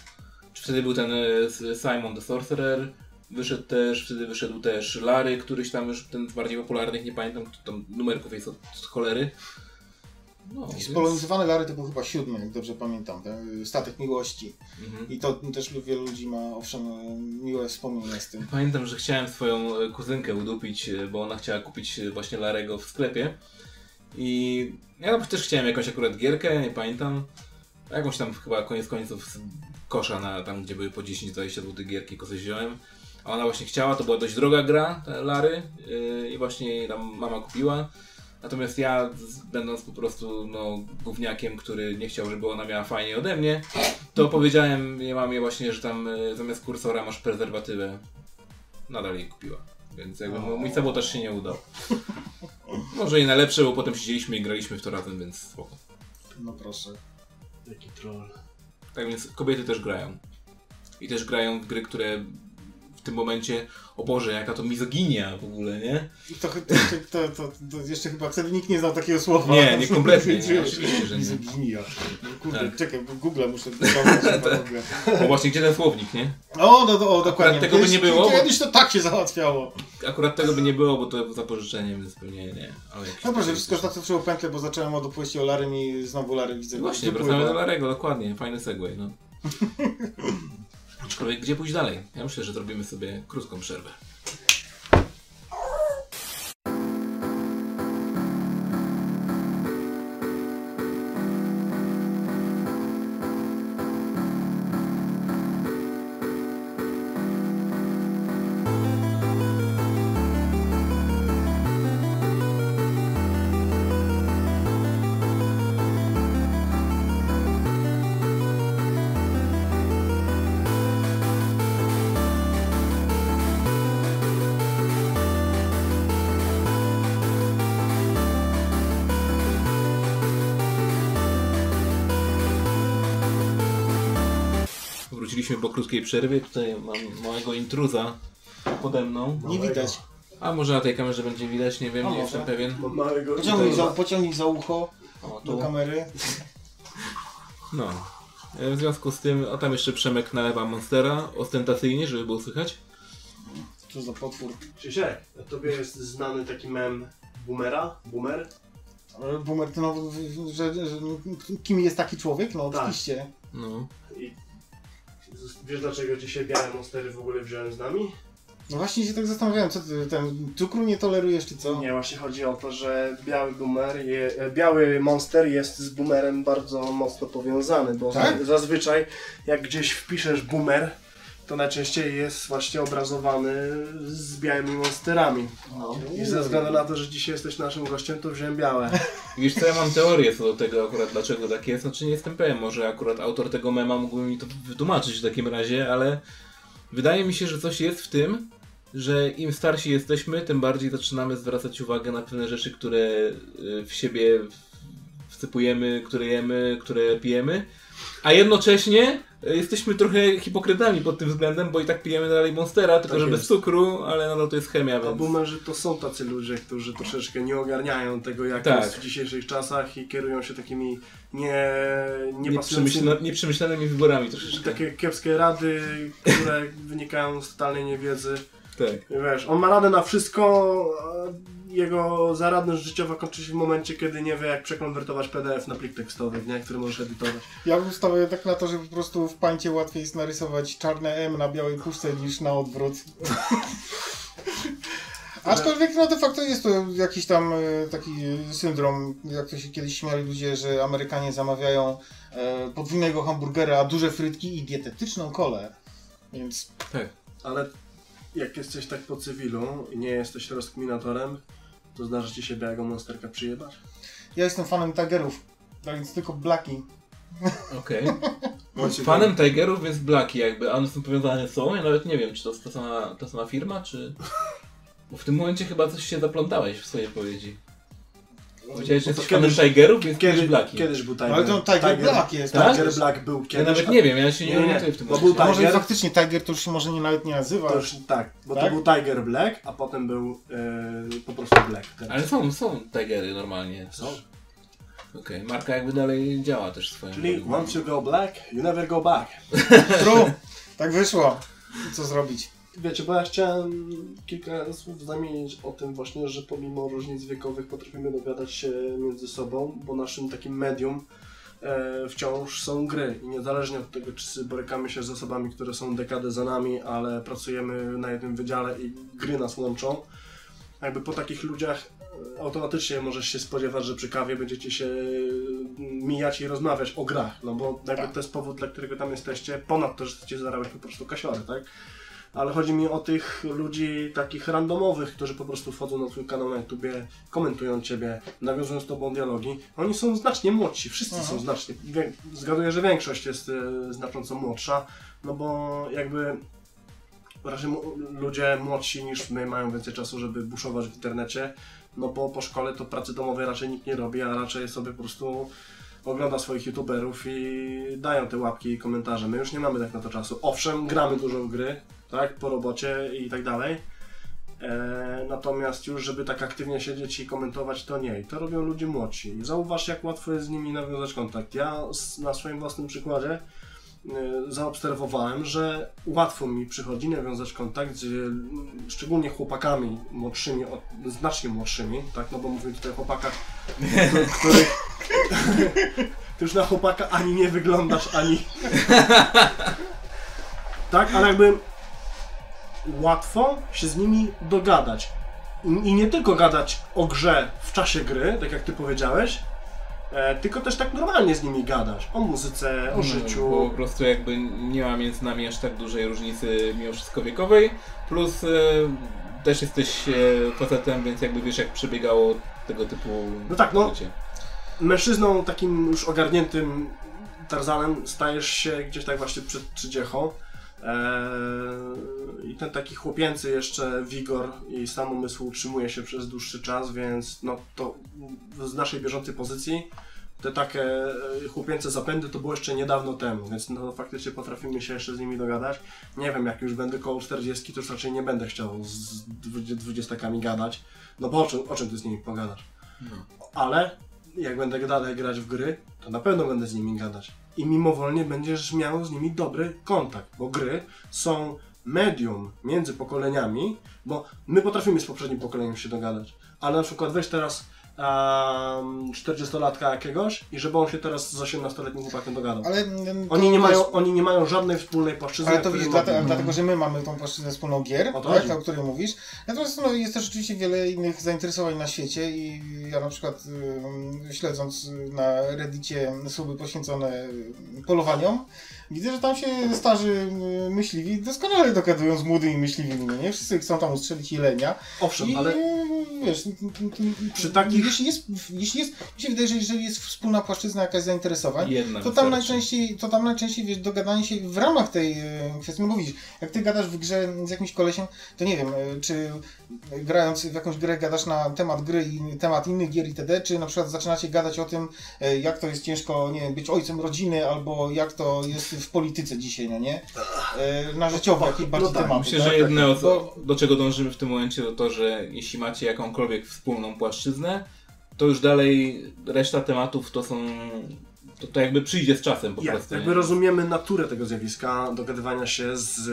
Czy wtedy był ten y, Simon the Sorcerer, wyszedł też, wtedy wyszedł też Larry, któryś tam już ten z bardziej popularnych, nie pamiętam, tam numerków jest od, od cholery. No, więc- Spolonizowany Lary to był chyba siódmy, jak dobrze pamiętam. Ten Statek Miłości. Mhm. I to też wielu ludzi ma owszem miłe wspomnienia z tym. Pamiętam, że chciałem swoją e, kuzynkę udupić, e, bo ona chciała kupić e, właśnie Larego w sklepie. I ja też chciałem jakąś akurat gierkę, nie pamiętam. Jakąś tam chyba koniec końców kosza na tam, gdzie były po 10-20 zł gierki, coś wziąłem. A ona właśnie chciała, to była dość droga gra, Lary. e, I właśnie jej tam mama kupiła. Natomiast ja, będąc po prostu no, gówniakiem, który nie chciał, żeby ona miała fajnie ode mnie, to powiedziałem jej mamie właśnie, że tam e, zamiast kursora masz prezerwatywę. Nadal jej kupiła. Więc jakby mój- mój sabotaż się nie udał. Może i najlepsze, bo potem siedzieliśmy i graliśmy w to razem, więc spoko. No proszę. Jaki troll. Tak więc kobiety też grają. I też grają w gry, które tym momencie, o Boże, jaka to mizoginia w ogóle, nie? To, to, to, to, to jeszcze chyba wtedy nikt nie znał takiego słowa. Nie, nie, kompletnie nie, oczywiście, że nie. Mizoginia. Kurde, Tak. czekaj, Google muszę ogóle. Bo właśnie gdzie ten słownik, nie? O, no, no, o, dokładnie. tego by nie było, Kiedyś to tak się załatwiało. Akurat tego by nie było, bo to za pożyczeniem, więc pewnie nie. No proszę, wszystko coś- zaskoczyło pętlę, bo zacząłem od opowieści o Larym i znowu Lary widzę. Właśnie, wracamy do Larego, dokładnie, fajny segway, no. Aczkolwiek gdzie pójść dalej? Ja myślę, że zrobimy sobie krótką przerwę. Wróciliśmy po krótkiej przerwie. Tutaj mam małego intruza pode mną. Nie widać. A może na tej kamerze będzie widać, nie wiem, A nie może. jestem pewien. Małego Pociągnij za, pociągnij za ucho O, do tu. kamery. No. E, W związku z tym, a tam jeszcze Przemek nalewa Monstera, ostentacyjnie, żeby było słychać. Co za potwór. Krzysiek, a tobie jest znany taki mem Boomera? Boomer? Ale Boomer, to no, że, że, kim jest taki człowiek? No Tak. oczywiście. No. Wiesz dlaczego dzisiaj białe monstery w ogóle wziąłem z nami? No właśnie się tak zastanawiałem, co ty, ten cukru nie tolerujesz, czy co? Nie, właśnie chodzi o to, że biały boomer, je, e, biały monster jest z boomerem bardzo mocno powiązany, bo Tak? zazwyczaj jak gdzieś wpiszesz boomer, to najczęściej jest właśnie obrazowany z białymi monsterami. I ze względu na to, że dzisiaj jesteś naszym gościem, to wziąłem białe. Wiesz co, ja mam teorię co do tego akurat, dlaczego tak jest. Znaczy nie jestem pewien, może akurat autor tego mema mógłby mi to wytłumaczyć w takim razie, ale wydaje mi się, że coś jest w tym, że im starsi jesteśmy, tym bardziej zaczynamy zwracać uwagę na pewne rzeczy, które y, w siebie wsypujemy, które jemy, które pijemy, a jednocześnie jesteśmy trochę hipokrytami pod tym względem, bo i tak pijemy dalej Monstera, tylko Tak że bez cukru, ale nadal to jest chemia, A więc... boomerzy to są tacy ludzie, którzy troszeczkę nie ogarniają tego, jak Tak. jest w dzisiejszych czasach i kierują się takimi nie, nie Nieprzemyślanymi, nieprzemyślanymi wyborami troszeczkę. takie kiepskie rady, które wynikają z totalnej niewiedzy. Tak. Wiesz, on ma radę na wszystko, a jego zaradność życiowa kończy się w momencie, kiedy nie wie jak przekonwertować PDF na plik tekstowy, nie? który możesz edytować. Ja bym stawiał tak na to, że po prostu w pańcie łatwiej jest narysować czarne M na białej puszce niż na odwrót. Aczkolwiek no de facto jest to jakiś tam e, taki syndrom, jak to się kiedyś śmiali ludzie, że Amerykanie zamawiają e, podwójnego hamburgera, duże frytki i dietetyczną kolę. Więc Tak. Ale jak jesteś tak po cywilu i nie jesteś rozkminatorem, to zdarzy ci się białego monsterka przyjebać? ja jestem fanem Tigerów, tak więc tylko Blacki. Okej. Bądźcie Fanem Tigerów jest Blacki jakby, a one są powiązane z sobą? Ja nawet nie wiem, czy to jest ta sama, ta sama firma, czy... Bo w tym momencie chyba coś się zaplątałeś w swojej powiedzi. Powiedziałeś, że jesteś fanem Tigerów, więc kiedyś Blacki. kiedyś był Tiger. Ale to Tiger Black jest, tak? Tiger Black był Ja kiedyś. nawet nie wiem, ja się nie orientuję w tym bo momencie. był A może Tiger. faktycznie Tiger to już się może nie, nawet nie nazywa. To już, tak, bo Tak? to był Tiger Black, a potem był e, po prostu Black. Teraz. Ale są, są Tigery normalnie. Są. Okej, marka jakby dalej działa też swoją. Czyli once you go black, you never go back. True. Tak wyszło. Co zrobić? Wiecie, bo ja chciałem kilka słów zamienić o tym właśnie, że pomimo różnic wiekowych potrafimy dogadać się między sobą, bo naszym takim medium e, wciąż są gry i niezależnie od tego, czy borykamy się z osobami, które są dekadę za nami, ale pracujemy na jednym wydziale i gry nas łączą, jakby po takich ludziach e, automatycznie możesz się spodziewać, że przy kawie będziecie się e, mijać i rozmawiać o grach, no bo jakby Tak. to jest powód, dla którego tam jesteście, ponad to, że chcecie zarabiać po prostu kasiory, tak? Ale chodzi mi o tych ludzi takich randomowych, którzy po prostu wchodzą na twój kanał na YouTubie, komentują ciebie, nawiązują z tobą dialogi. Oni są znacznie młodsi, wszyscy Mhm. są znacznie. Zgaduję, że większość jest e, znacząco młodsza, no bo jakby raczej ludzie młodsi niż my mają więcej czasu, żeby buszować w internecie, no bo po szkole to pracy domowej raczej nikt nie robi, a raczej sobie po prostu ogląda swoich youtuberów i dają te łapki i komentarze. My już nie mamy tak na to czasu. Owszem, gramy dużo w gry, tak, po robocie i tak dalej. E, natomiast już, żeby tak aktywnie siedzieć i komentować, to nie. I to robią ludzie młodsi. Zauważ, jak łatwo jest z nimi nawiązać kontakt. Ja na swoim własnym przykładzie e, zaobserwowałem, że łatwo mi przychodzi nawiązać kontakt z szczególnie chłopakami młodszymi, od, znacznie młodszymi, tak, no bo mówię tutaj o chłopakach, których ty już na chłopaka ani nie wyglądasz, ani tak, ale jakby łatwo się z nimi dogadać. I, nie tylko gadać o grze w czasie gry, tak jak ty powiedziałeś, e, tylko też tak normalnie z nimi gadać. O muzyce, o No, życiu. Po prostu jakby nie ma między nami aż tak dużej różnicy mimo wszystko wiekowej, plus e, też jesteś e, facetem, więc jakby wiesz jak przebiegało tego typu No tak, no. życie. Mężczyzną takim już ogarniętym Tarzanem stajesz się gdzieś tak właśnie przed trzydziechą. Eee, I ten taki chłopięcy jeszcze wigor i sam umysł utrzymuje się przez dłuższy czas, więc no to z naszej bieżącej pozycji te takie e, chłopięce zapędy to było jeszcze niedawno temu, więc no faktycznie potrafimy się jeszcze z nimi dogadać. Nie wiem, jak już będę koło 40, to już raczej nie będę chciał z dwudziestakami gadać, no bo o czym, o czym ty z nimi pogadasz? Ale jak będę dalej grać w gry, to na pewno będę z nimi gadać. I mimowolnie będziesz miał z nimi dobry kontakt, bo gry są medium między pokoleniami, bo my potrafimy z poprzednim pokoleniem się dogadać, ale na przykład weź teraz um, 40-latka jakiegoś i żeby on się teraz z 18-letnim chłopakiem dogadał. Ale Oni nie, mają, oni nie mają żadnej wspólnej płaszczyzny. Ale to widzisz, dlatego, dlatego, że my mamy tą płaszczyznę wspólną gier, O tak, o której mówisz. Natomiast no, jest też rzeczywiście wiele innych zainteresowań na świecie i ja na przykład śledząc na reddicie słuby poświęcone polowaniom, widzę, że tam się starzy y, myśliwi doskonale dogadują z młodymi myśliwymi, no nie? Wszyscy chcą tam ustrzelić jelenia. Owszem, I ale wiesz, Przy takich- jeśli jest, jeśli jest, mi się wydaje, że jeżeli jest wspólna płaszczyzna jakaś zainteresowań, Jedna to tam najczęściej, to tam najczęściej wiesz, dogadanie się w ramach tej e, kwestii, no mówisz, jak ty gadasz w grze z jakimś kolesiem, to nie wiem, e, czy grając w jakąś grę gadasz na temat gry i temat innych gier itd., czy na przykład zaczynacie gadać o tym, e, jak to jest ciężko, nie wiem, być ojcem rodziny, albo jak to jest w polityce dzisiaj, no nie? E, Na życiowe, jakieś bardziej tak, tematy. Myślę, tak? że jedno, co, do czego dążymy w tym momencie, to to, że jeśli macie jakąkolwiek wspólną płaszczyznę, to już dalej reszta tematów to są. To, to jakby przyjdzie z czasem po prostu. jakby nie? rozumiemy naturę tego zjawiska, dogadywania się z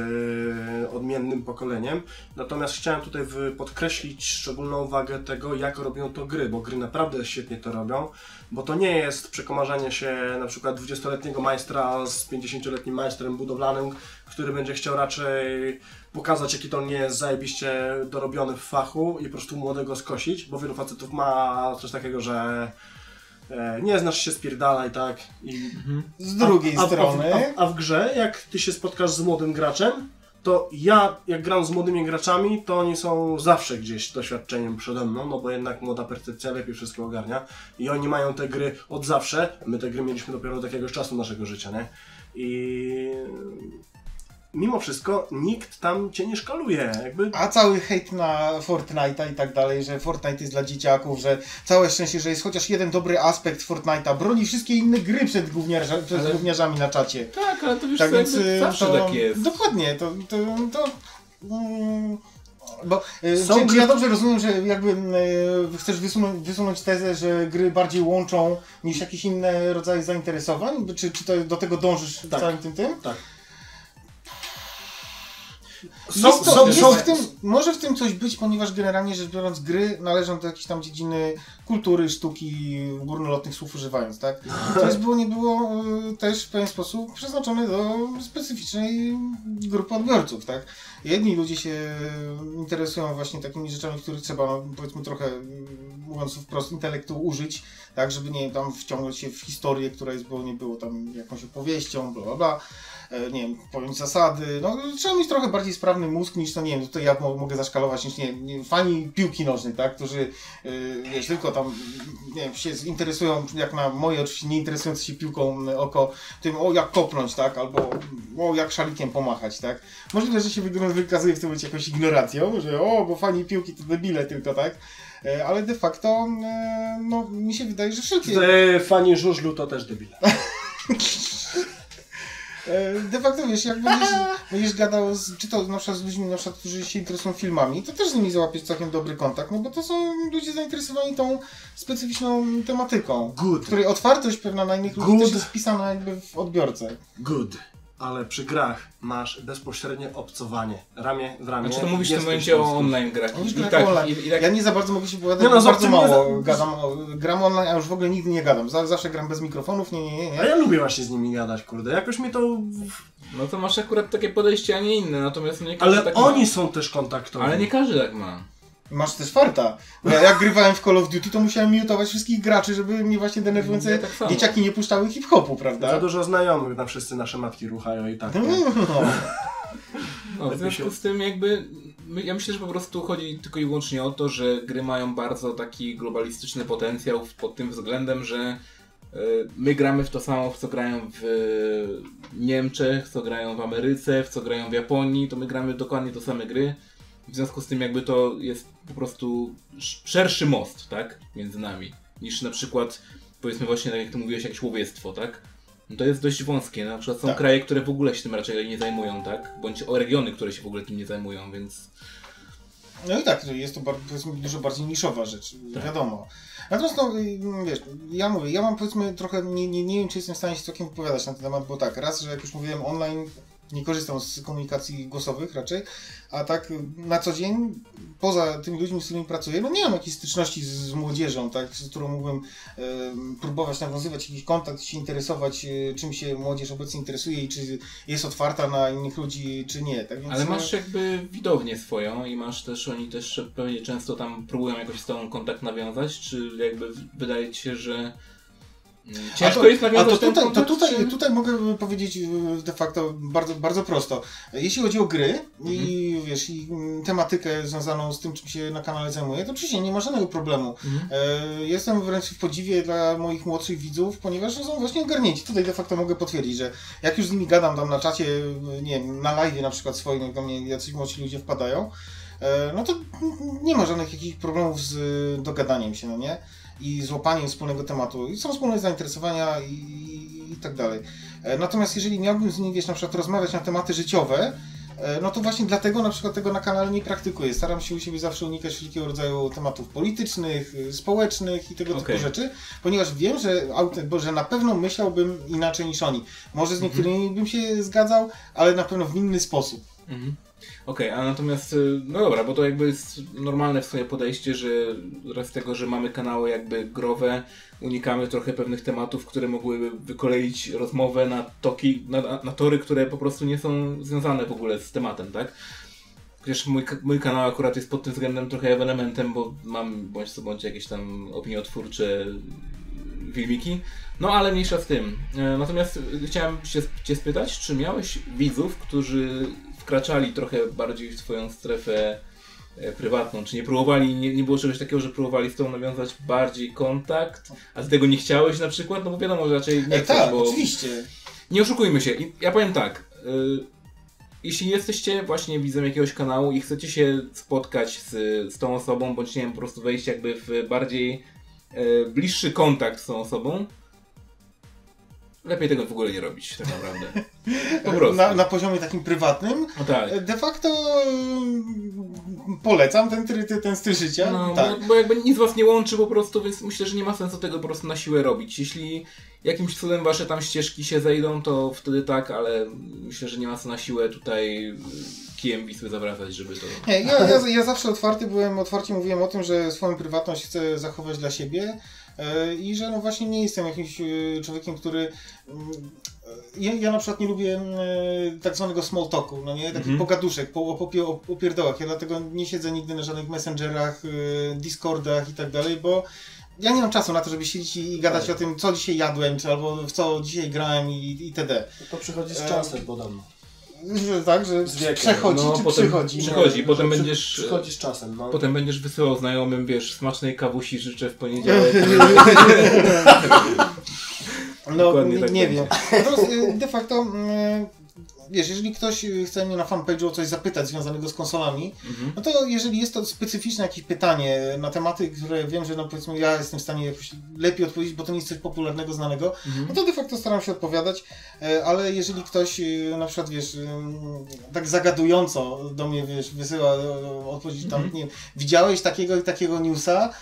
e, odmiennym pokoleniem. Natomiast chciałem tutaj podkreślić szczególną wagę tego, jak robią to gry, bo gry naprawdę świetnie to robią, bo to nie jest przekomarzanie się na przykład 20-letniego majstra z 50-letnim majstrem budowlanym, który będzie chciał raczej pokazać, jaki to nie jest zajebiście dorobiony w fachu i po prostu młodego skosić, bo wielu facetów ma coś takiego, że nie znasz się, spierdalaj, tak? I Z drugiej a, a, strony... A, a, a w grze, jak ty się spotkasz z młodym graczem, to ja, jak gram z młodymi graczami, to oni są zawsze gdzieś doświadczeniem przede mną, no bo jednak młoda percepcja lepiej wszystko ogarnia i oni mają te gry od zawsze, my te gry mieliśmy dopiero od jakiegoś czasu naszego życia, nie? I mimo wszystko nikt tam cię nie szkaluje. Jakby A cały hejt na Fortnite'a i tak dalej, że Fortnite jest dla dzieciaków, że całe szczęście, że jest chociaż jeden dobry aspekt Fortnite'a, broni wszystkie inne gry przed, gówniarza, przed Ale- gówniarzami na czacie. Tak, ale to już Tak więc y, zawsze to, tak jest. Dokładnie, to. to, to mm, bo y, Są czy, gry- ja dobrze rozumiem, że jakby y, chcesz wysunąć, wysunąć tezę, że gry bardziej łączą niż jakieś inne rodzaje zainteresowań? Czy, czy to do tego dążysz Tak. całym tym tym? tak. Jest to, są- jest są- w tym, może w tym coś być, ponieważ generalnie rzecz biorąc gry należą do jakiejś tam dziedziny kultury, sztuki, górnolotnych słów używając, tak? To jest było, nie było y, też w pewien sposób przeznaczone do specyficznej grupy odbiorców, tak? Jedni ludzie się interesują właśnie takimi rzeczami, których trzeba, no, powiedzmy trochę, mm, mówiąc wprost, intelektu użyć, tak, żeby nie tam wciągnąć się w historię, która jest, było, nie było tam jakąś opowieścią, bla, bla, bla nie wiem, pojąć zasady. No, trzeba mieć trochę bardziej sprawny mózg niż to, nie wiem, tutaj ja mo- mogę zaszkalować niż, nie wiem, fani piłki nożnej, tak, którzy, yy, wiesz, tylko tam, nie wiem, się interesują, jak na moje oczywiście nie interesujące się piłką oko, tym, o, jak kopnąć, tak, albo o, jak szalikiem pomachać, tak. Możliwe, że się wy- wykazuje w tym momencie jakąś ignoracją, że o, bo fani piłki to debile tylko, tak, E, ale de facto, e, no, mi się wydaje, że wszelkie... Fani żużlu to też debile. E, De facto wiesz, jak będziesz, będziesz gadał z, czy to na przykład z ludźmi, na przykład, którzy się interesują filmami, to też z nimi załapiesz całkiem dobry kontakt, no bo to są ludzie zainteresowani tą specyficzną tematyką, Good. której otwartość pewna na innych ludzi też jest wpisana jakby w odbiorcę. Good. Ale przy grach masz bezpośrednie obcowanie. Ramię w ramię. Znaczy to mówisz w tym momencie o online grach. Mówisz I grach tak, online. i, i tak, Ja nie za bardzo mogę się wypowiadać, Nie no, bardzo mało gadam, o- gram online, a już w ogóle nigdy nie gadam. Za- Zawsze gram bez mikrofonów, nie, nie, nie. A ja lubię właśnie z nimi gadać, kurde. Jakoś mi to... No to masz akurat takie podejście, a nie inne, natomiast nie każdy Ale tak oni ma. są też kontaktowi. Ale nie każdy tak ma. Masz też farta. Bo Ja jak grywałem w Call of Duty, to musiałem mutować wszystkich graczy, żeby mnie właśnie denerwujące Ja tak dzieciaki nie puszczały hip-hopu, prawda? Za dużo znajomych, na wszyscy nasze matki ruchają i tak. No. No, w związku z tym jakby, ja myślę, że po prostu chodzi tylko i wyłącznie o to, że gry mają bardzo taki globalistyczny potencjał pod tym względem, że e, my gramy w to samo, w co grają w e, Niemczech, w co grają w Ameryce, w co grają w Japonii, to my gramy dokładnie te same gry. W związku z tym jakby to jest po prostu sz- szerszy most, tak, między nami, niż na przykład, powiedzmy właśnie, tak jak ty mówiłeś, jakieś łowiectwo, tak? No to jest dość wąskie. Na przykład są Tak. kraje, które w ogóle się tym raczej nie zajmują, tak? Bądź o regiony, które się w ogóle tym nie zajmują, więc. No i tak, jest to powiedzmy dużo bardziej niszowa rzecz, Tak. wiadomo. Natomiast no, y, wiesz, ja mówię, ja mam powiedzmy trochę, nie, nie, nie wiem czy jestem w stanie się całkiem wypowiadać na ten temat, bo tak, raz, że jak już mówiłem online, nie korzystam z komunikacji głosowych raczej, a tak na co dzień, poza tymi ludźmi, z którymi pracuję, no nie mam jakiejś styczności z, z młodzieżą, tak, z którą mógłbym em, próbować nawiązywać jakiś kontakt, się interesować, y, czym się młodzież obecnie interesuje i czy jest otwarta na innych ludzi, czy nie. Tak więc, Ale no, masz jakby widownię swoją i masz też, oni też pewnie często tam próbują jakoś z tobą kontakt nawiązać, czy jakby wydaje ci się, że ciężko a to, jest nawiązać a to tutaj, to tutaj, czy... tutaj mogę powiedzieć y, de facto bardzo, bardzo prosto. Jeśli chodzi o gry i Mhm. wiesz, i mm, tematykę związaną z tym, czym się na kanale zajmuję, to oczywiście nie ma żadnego problemu. Mhm. E, Jestem wręcz w podziwie dla moich młodszych widzów, ponieważ są właśnie ogarnięci. Tutaj de facto mogę potwierdzić, że jak już z nimi gadam tam na czacie, nie wiem, na live na przykład swoim, jak do mnie jacyś młodsi ludzie wpadają, e, no to nie ma żadnych jakichś problemów z dogadaniem się, no nie? I złapaniem wspólnego tematu. I są wspólne zainteresowania i, i, tak dalej. E, Natomiast jeżeli miałbym z nimi, wiesz, na przykład rozmawiać na tematy życiowe, e, no to właśnie dlatego na przykład tego na kanale nie praktykuję. Staram się u siebie zawsze unikać wszelkiego rodzaju tematów politycznych, y, społecznych i tego Okej. typu rzeczy, ponieważ wiem, że, że na pewno myślałbym inaczej niż oni. Może z niektórymi bym się zgadzał, ale na pewno w inny sposób. Mhm. Okej, a natomiast, y, no dobra, bo to jakby jest normalne w swoje podejście, że z tego, że mamy kanały jakby growe, unikamy trochę pewnych tematów, które mogłyby wykoleić rozmowę na toki, na, na tory, które po prostu nie są związane w ogóle z tematem, tak? Chociaż mój, mój kanał akurat jest pod tym względem trochę ewenementem, bo mam bądź co bądź jakieś tam opiniotwórcze filmiki. No ale mniejsza z tym. E, Natomiast chciałem się, Cię spytać, czy miałeś widzów, którzy wkraczali trochę bardziej w Twoją strefę e, prywatną? Czy nie próbowali, nie, nie było czegoś takiego, że próbowali z Tobą nawiązać bardziej kontakt, a z tego nie chciałeś na przykład? No bo wiadomo, że raczej nie E, chcesz, tak, bo... oczywiście. Nie oszukujmy się. Ja powiem tak. y, jeśli jesteście właśnie widzem jakiegoś kanału i chcecie się spotkać z, z tą osobą, bądź nie wiem, po prostu wejść jakby w bardziej e, bliższy kontakt z tą osobą, lepiej tego w ogóle nie robić, tak naprawdę. Po prostu. Na, na poziomie takim prywatnym, No tak. de facto mm, polecam ten, try- ten styl życia. No, tak. bo, bo jakby nic was nie łączy po prostu, więc myślę, że nie ma sensu tego po prostu na siłę robić. Jeśli jakimś cudem wasze tam ścieżki się zejdą, to wtedy tak, ale myślę, że nie ma co na siłę tutaj y, kijem Wisły zawracać, żeby to... Nie, ja, ja, ja zawsze otwarty byłem, otwarcie mówiłem o tym, że swoją prywatność chcę zachować dla siebie e, i że no właśnie nie jestem jakimś e, człowiekiem, który... mm, e, Ja, ja na przykład nie lubię e, tak zwanego small talku, no nie? Takich Mhm. pogaduszek, po, o, popie- o, o pierdołach. Ja dlatego nie siedzę nigdy na żadnych messengerach, e, discordach i tak dalej, bo ja nie mam czasu na to, żeby siedzieć i, i gadać o tym, co dzisiaj jadłem, czy albo w co dzisiaj grałem i, i itd. To przychodzi z E, czasem, podam. Że Tak, że przechodzi, No, czy potem przychodzi. przychodzi. No, potem będziesz- Przychodzi z czasem, no. Potem będziesz wysyłał znajomym, wiesz, smacznej kawusi życzę w poniedziałek. No, Dokładnie nie, tak nie wiem. Y, de facto, mm, wiesz, jeżeli ktoś y, chce mnie na fanpage'u o coś zapytać związanego z konsolami, Mhm. no to jeżeli jest to specyficzne jakieś pytanie na tematy, które wiem, że no powiedzmy ja jestem w stanie jakoś lepiej odpowiedzieć, bo to nie jest coś popularnego, znanego, Mhm. no to de facto staram się odpowiadać, e, ale jeżeli ktoś y, na przykład, wiesz, ym, tak zagadująco do mnie, wiesz, wysyła odpowiedź tam, Mhm. nie widziałeś takiego i takiego newsa,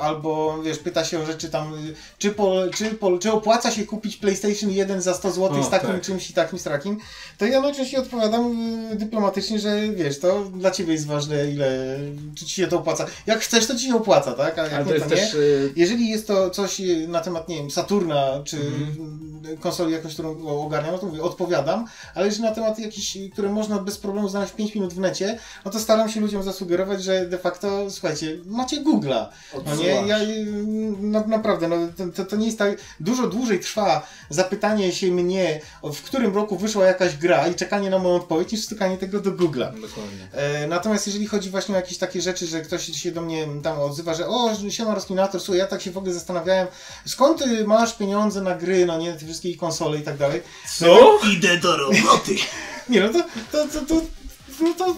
albo wiesz, pyta się o rzeczy tam, czy, po, czy, po, czy opłaca się kupić PlayStation 1 za 100 zł O, z takim tak. czymś i takim z takim, to ja najczęściej odpowiadam y, dyplomatycznie, że wiesz, to dla ciebie jest ważne, ile, czy ci się to opłaca. Jak chcesz, to ci się opłaca, tak? A jak nie, jest to też... y, Jeżeli jest to coś na temat, nie wiem, Saturna, czy Mhm. konsoli jakąś, którą ogarniam, no to mówię, odpowiadam, ale jeżeli na temat jakiś, które można bez problemu znaleźć w 5 minut w necie, no to staram się ludziom zasugerować, że de facto, słuchajcie, macie Google'a. No nie, ja na, naprawdę, no, to- to, nie jest tak, dużo dłużej trwa zapytanie się mnie, w którym roku wyszła jakaś gra i czekanie na moją odpowiedź, niż stykanie tego do Google'a. Dokładnie. E, Natomiast jeżeli chodzi właśnie o jakieś takie rzeczy, że ktoś się do mnie tam odzywa, że o, siema rozkminator, słuchaj, ja tak się w ogóle zastanawiałem, skąd ty masz pieniądze na gry, no nie, te wszystkie konsole i tak dalej. Co? Idę do roboty! Nie no, to, to, to, to, no to,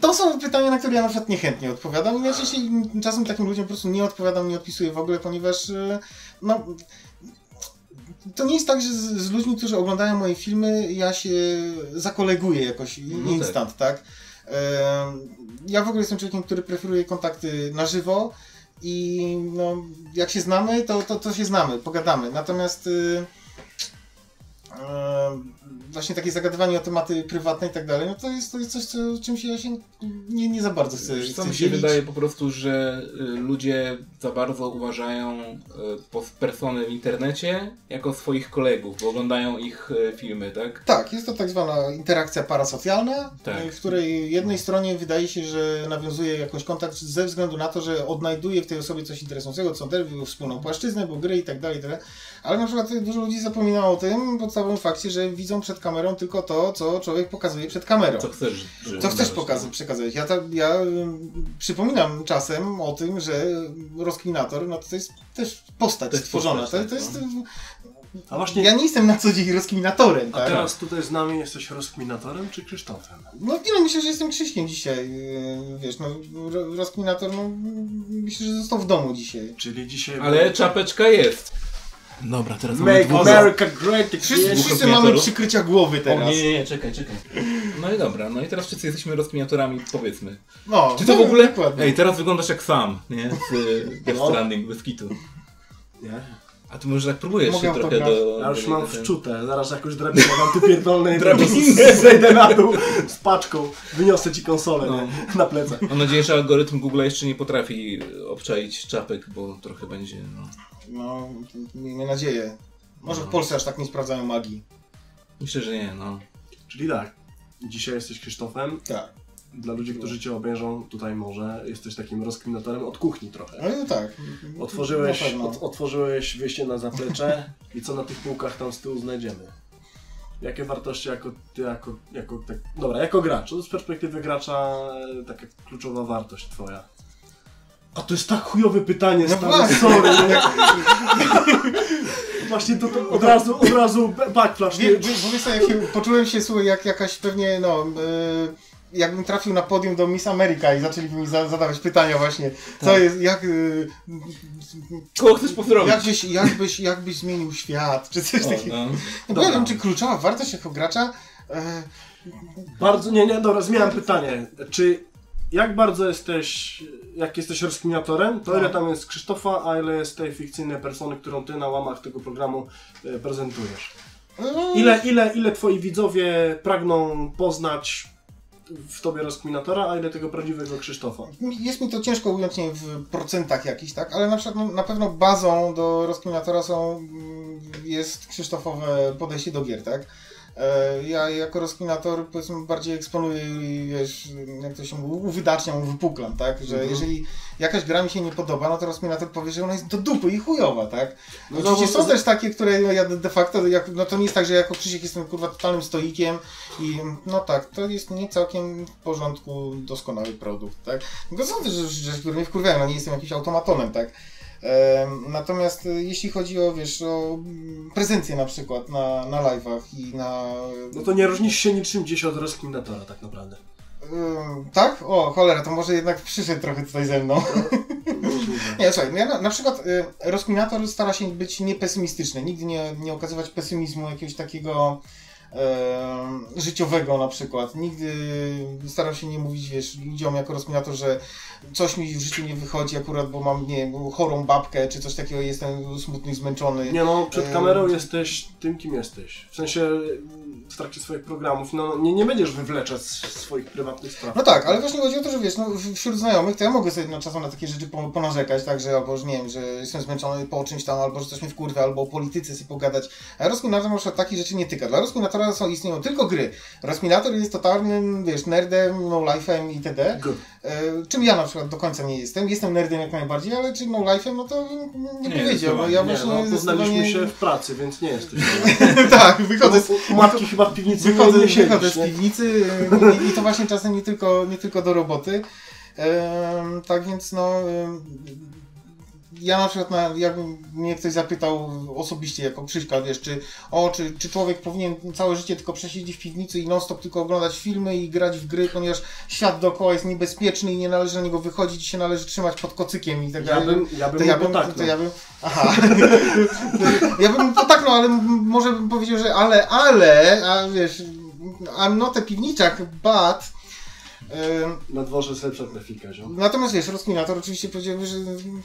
to są pytania, na które ja na przykład niechętnie odpowiadam i najczęściej czasem takim ludziom po prostu nie odpowiadam, nie odpisuję w ogóle, ponieważ e, no, to nie jest tak, że z, z ludźmi, którzy oglądają moje filmy, ja się zakoleguję jakoś No instant, tak? E, ja w ogóle jestem człowiekiem, który preferuje kontakty na żywo i no, jak się znamy, to, to, to się znamy, pogadamy. Natomiast y, właśnie takie zagadywanie o tematy prywatne i tak dalej, no to jest, to jest coś, co, czym się ja się nie, nie za bardzo chcę, Wiesz, co mi się dzielić. wydaje po prostu, że y, ludzie za bardzo uważają y, persony w internecie jako swoich kolegów, bo oglądają ich y, filmy, tak? Tak, jest to tak zwana interakcja parasocjalna, Tak. w której jednej stronie wydaje się, że nawiązuje jakoś kontakt ze względu na to, że odnajduje w tej osobie coś interesującego, co też wspólną płaszczyznę, bo gry i tak dalej, i tak dalej. Ale na przykład dużo ludzi zapomina o tym podstawowym fakcie, że widzą przed kamerą tylko to, co człowiek pokazuje przed kamerą. Co chcesz, Co chcesz pokazać, przekazać? Ja, ta, ja przypominam czasem o tym, że rozklinator, no to jest też postać To jest stworzona. postać, to, to tak, jest, A właśnie, Ja nie jestem na co dzień rozkminatorem, a tak? teraz tutaj z nami jesteś rozkminatorem czy Krzysztofem? No nie no, myślę, że jestem Krzyśkiem dzisiaj, yy, wiesz, no ro- rozkminator, no myślę, że został w domu dzisiaj. Czyli dzisiaj... Ale czapeczka jest. Dobra, teraz mamy Make dwóch... America Great Wszyscy, Again. wszyscy rozkminatorów? mamy przykrycia głowy O teraz. nie, nie, nie, czekaj, czekaj. No i dobra, no i teraz wszyscy jesteśmy rozkminiatorami, powiedzmy. No, Czy to w no, ogóle... Dokładnie. Ej, teraz wyglądasz jak sam, nie? Z y, Death No. Stranding, bez kitu. Nie? A ty może tak próbujesz Mogę się trochę autograf? do... Ja już do- mam do- wczute, zaraz jakąś drabinę mam tu pierdolnej Drabinę. zejdę na dół z paczką, wyniosę ci konsolę No. nie? na plecach. Mam nadzieję, że algorytm Google jeszcze nie potrafi obczaić czapek, bo trochę będzie, no... No, miejmy nadzieję. Może w Polsce aż tak nie sprawdzają magii. Myślę, że nie, no. Czyli tak, dzisiaj jesteś Krzysztofem. Tak. Dla ludzi, którzy cię obejrzą, tutaj może jesteś takim rozkminatorem od kuchni trochę. Ale no tak. Otworzyłeś, otworzyłeś wyjście na zaplecze i co na tych półkach tam z tyłu znajdziemy? Jakie wartości jako ty, jako, jako tak, dobra, jako gracz, to z perspektywy gracza e, taka kluczowa wartość twoja. A to jest tak chujowe pytanie, No stary, właśnie. sorry. Nie? Właśnie to, to od razu, od razu backflash. Nie? Jak się, poczułem się, słuchaj, jak jakaś pewnie, no, y, jakbym trafił na podium do Miss America i zaczęliby mi za, zadawać pytania właśnie, co Tak. jest, jak, y, Kogo chcesz pozdrowić? jak, byś, jak, byś, jak byś zmienił świat, czy coś takiego. no. No, bo ja Dobra. wiem, czy kluczowa wartość jako gracza, e, Bardzo, nie, nie, dobra, zmieniam pytanie. Czy jak bardzo jesteś, jak jesteś rozkminiatorem, to No. ile tam jest Krzysztofa, a ile jest tej fikcyjnej persony, którą ty na łamach tego programu e, prezentujesz? e, Ile, ile, ile twoi widzowie pragną poznać w tobie rozkminatora, a ile tego prawdziwego Krzysztofa? Jest mi to ciężko ująć nie, w procentach jakichś, tak? Ale na przykład no, na pewno bazą do rozkminatora są, mm, jest Krzysztofowe podejście do gier, tak? E, Ja jako rozkminator powiedzmy bardziej eksponuję i wiesz, jak to się mówi, uwydaczniam, uwypuklam, tak? Że Mhm. jeżeli jakaś gra mi się nie podoba, no to rozkminator powie, że ona jest do dupy i chujowa, tak? No Oczywiście to- są też takie, które no, ja de facto, jak, no to nie jest tak, że jako Krzysiek jestem kurwa totalnym stoikiem i no tak, to jest nie całkiem w porządku doskonały produkt, tak? Tylko są też rzeczy, które mnie wkurwiają, no nie jestem jakimś automatonem, tak? Natomiast e, jeśli chodzi o, wiesz, o mm, prezencję na przykład na, na live'ach i na... No to nie różnisz się niczym gdzieś od rozkminatora tak naprawdę. Tak? O, cholera, to może jednak przyszedł trochę tutaj ze mną. Nie, słuchaj, no ja na, na przykład y, rozkminator stara się być niepesymistyczny, nigdy nie, nie okazywać pesymizmu jakiegoś takiego e, życiowego na przykład. Nigdy staram się nie mówić, wiesz, ludziom jako rozkminator, że coś mi w życiu nie wychodzi akurat, bo mam, nie wiem, chorą babkę, czy coś takiego, jestem smutny zmęczony. Nie no, przed Em. kamerą jesteś tym, kim jesteś. W sensie w trakcie swoich programów, no nie, nie będziesz wywleczać swoich prywatnych spraw. No tak, ale właśnie chodzi o to, że wiesz, no, wśród znajomych to ja mogę sobie na czasem na takie rzeczy po- ponarzekać, tak, że albo, że nie wiem, że jestem zmęczony po czymś tam, albo że coś mnie wkurwia, albo o polityce sobie pogadać. A rozkminator na przykład takich rzeczy nie tyka. Dla rozkminatora są, istnieją tylko gry. Rozkminator jest totalnym, wiesz, nerdem, no life'em itd. Good. E, czym ja na przykład do końca nie jestem. Jestem nerdem jak najbardziej, ale czym no life'em, no to nie, Nie, powiedział, ja Nie, właśnie no, poznaliśmy się w pracy, więc nie jesteś. tak, wychodzę z, U matki chyba w piwnicy Wychodzę, nie siedzisz, wychodzę z piwnicy i, i to właśnie czasem nie tylko, nie tylko do roboty. Tak więc no. Ja na przykład, na, jakby mnie ktoś zapytał osobiście jako Krzyśka, wiesz, czy, o, czy, czy człowiek powinien całe życie tylko przesiedzieć w piwnicy i non-stop tylko oglądać filmy i grać w gry, ponieważ świat dookoła jest niebezpieczny i nie należy na niego wychodzić i się należy trzymać pod kocykiem i tak Ja dalej. bym, ja bym To ja bym, potaknął. to ja bym, aha. ja bym potaknął, ale może bym powiedział, że ale, ale, a wiesz, I'm not a piwniczak, but... Na dworze jest lepsza grafika, ziom. Natomiast wiesz, rozkminator oczywiście powiedziałby, że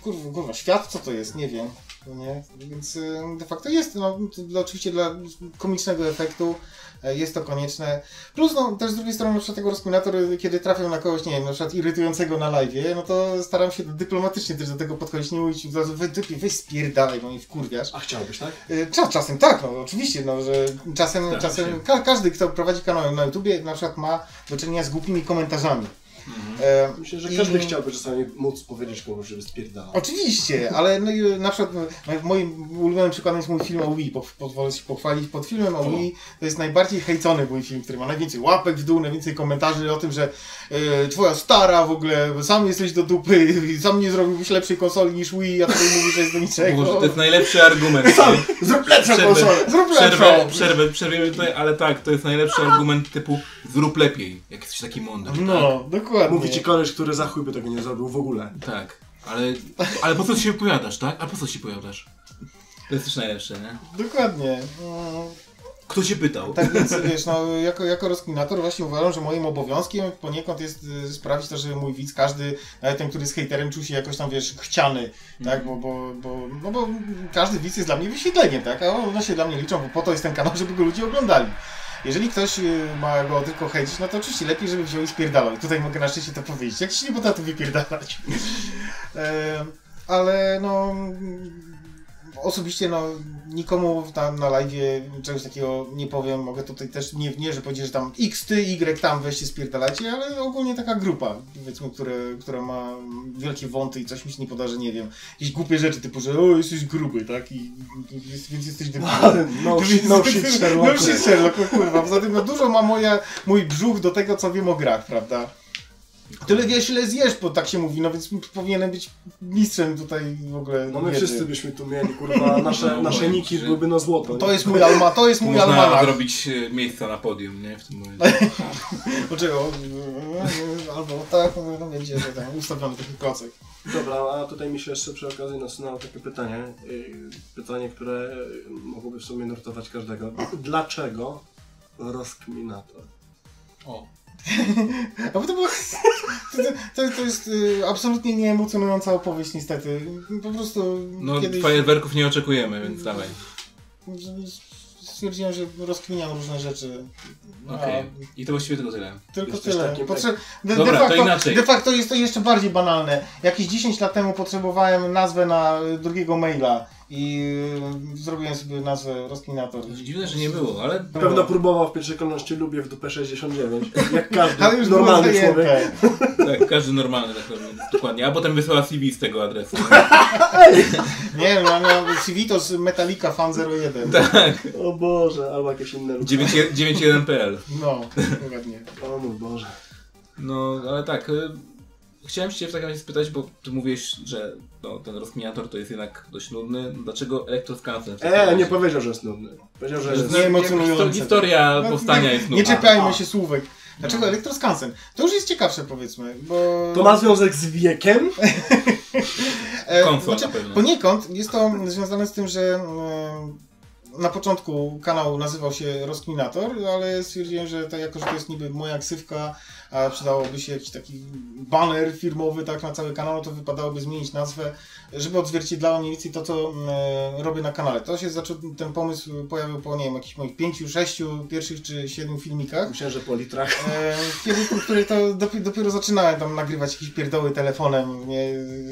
kurwa, kurwa, świat co to jest, nie wiem. no Nie? Więc de facto jest, no, dla- oczywiście dla komicznego efektu jest to konieczne. Plus no, też z drugiej strony na przykład tego rozkminator, kiedy trafią na kogoś, nie wiem, na przykład irytującego na live, no to staram się dyplomatycznie też do tego podchodzić, nie mówić od razu, wy typie, weź spierdalaj, bo mnie wkurwiasz. A chciałbyś, tak? Cza, czasem tak, no oczywiście, no, że czasem, Staram czasem ka każdy, kto prowadzi kanał na YouTubie, na przykład ma do czynienia z głupimi komentarzami. E, Myślę, że i- każdy chciałby czasami móc powiedzieć komuś, żeby spierdalał. Oczywiście, ale no, i na przykład no, moim ulubionym przykładem jest mój film o Wii. Po, pozwolę się pochwalić pod filmem o Wii. To jest najbardziej hejcony mój film, który ma najwięcej łapek w dół, najwięcej komentarzy o tym, że e, twoja stara w ogóle, sam jesteś do dupy, sam nie zrobiłbyś lepszej konsoli niż Wii, a tutaj mówisz, że jest do niczego. Boże, to jest najlepszy argument. nie? Zrób lepszą Przerwę- konsolę, zrób Przerwę, lepszą! przerwę, przerwiemy tutaj, ale tak, to jest najlepszy argument typu zrób lepiej, jak jesteś taki mądry. No, dokładnie. Mówi ci koleś, który za chuj by tego nie zrobił w ogóle. Tak, ale, ale po co ci się powiadasz, tak? A po co ci powiadasz? To jest też najlepsze, nie? Dokładnie. Mm. Kto cię pytał? Tak więc wiesz, no, jako, jako rozkminator właśnie uważam, że moim obowiązkiem poniekąd jest y, sprawić to, żeby mój widz, każdy, nawet ten, który jest hejterem, czuł się jakoś tam, wiesz, chciany, tak, bo, bo, bo, no bo każdy widz jest dla mnie wyświetleniem, tak, a one się dla mnie liczą, bo po to jest ten kanał, żeby go ludzie oglądali. Jeżeli ktoś y, ma go tylko hejcić, no to oczywiście lepiej, żeby wziął i spierdalał. Tutaj mogę na szczęście to powiedzieć. Jak się nie potrafi wypierdalać. E, ale no osobiście no nikomu tam na live czegoś takiego nie powiem. Mogę tutaj też nie, nie że powiedzieć, że tam X, ty, Y tam weźcie spierdalajcie, ale ogólnie taka grupa, powiedzmy, które, która ma wielkie wąty i coś mi się nie poda, że nie wiem, jakieś głupie rzeczy typu, że o, jesteś gruby, tak? I, jest, więc jesteś debilem. No shit, no shit, Sherlock. No shit, Sherlock, no kurwa. Poza tym no, dużo ma moja, mój brzuch do tego, co wiem o grach, prawda? Tyle wiesz, ile zjesz, bo tak się mówi, no więc powinienem być mistrzem tutaj w ogóle. No my wszyscy byśmy tu mieli, kurwa, nasze, No, nasze niki byłyby na złoto. To nie? jest mój alma, to jest mój Można almanach. zrobić e, miejsca na podium, nie? W tym momencie. Poczekaj, o, albo tak, no będzie, że tam ustawiony taki klocek. Dobra, a tutaj mi się jeszcze przy okazji nasunęło takie pytanie. Yy, Pytanie, które mogłoby w sumie nurtować każdego. Dlaczego rozkminator? O. A bo to było... To, to, to jest y, absolutnie nieemocjonująca opowieść niestety. Po prostu No, kiedyś fajerwerków nie oczekujemy, więc dawaj. stwierdziłem, że rozkminiam różne rzeczy. A, Okej. I to właściwie tylko tyle. Tylko Jesteś tyle. Potrze- de, Dobra, de, to facto, inaczej. de facto jest to jeszcze bardziej banalne. Jakieś 10 lat temu potrzebowałem nazwę na drugiego maila i zrobiłem sobie nazwę Rozkminator. Dziwne, że nie było, ale Na pewno próbował w pierwszej kolejności lubię w dupę 69, jak Ale każdy już było normalny człowiek. tak, każdy normalny tak powiem, dokładnie. A potem wysłała CV z tego adresu. Nie wiem, ja miałem CV to z Metallica Fan 01. tak. O Boże, albo jakieś inne ludzie. 9- 91.pl No, dokładnie. O mój Boże. No, ale tak. y, Chciałem cię w takim razie spytać, bo ty mówisz, że no, ten rozkminiator to jest jednak dość nudny. Dlaczego elektroskansen? E, razie? nie powiedział, że jest nudny. Powiedział, że Że jest... nie emocjonujące. histo- Historia No, powstania nie, jest Nie nudna. czepiajmy A. się słówek. Dlaczego elektroskansen? To już jest ciekawsze powiedzmy, bo... To ma związek z wiekiem? E, Komfort na pewno. Poniekąd jest to związane z tym, że e, na początku kanał nazywał się Rozkminator, ale stwierdziłem, że to, jako, że to jest niby moja ksywka, a przydałoby się jakiś taki banner firmowy tak na cały kanał, to wypadałoby zmienić nazwę, żeby odzwierciedlało mniej więcej to, co e, robię na kanale. To się zaczął, ten pomysł pojawił po, nie wiem, jakichś moich pięciu, sześciu pierwszych czy siedmiu filmikach. Myślałem, że po litrach. E, w której to dopiero, dopiero zaczynałem tam nagrywać jakieś pierdoły telefonem nie,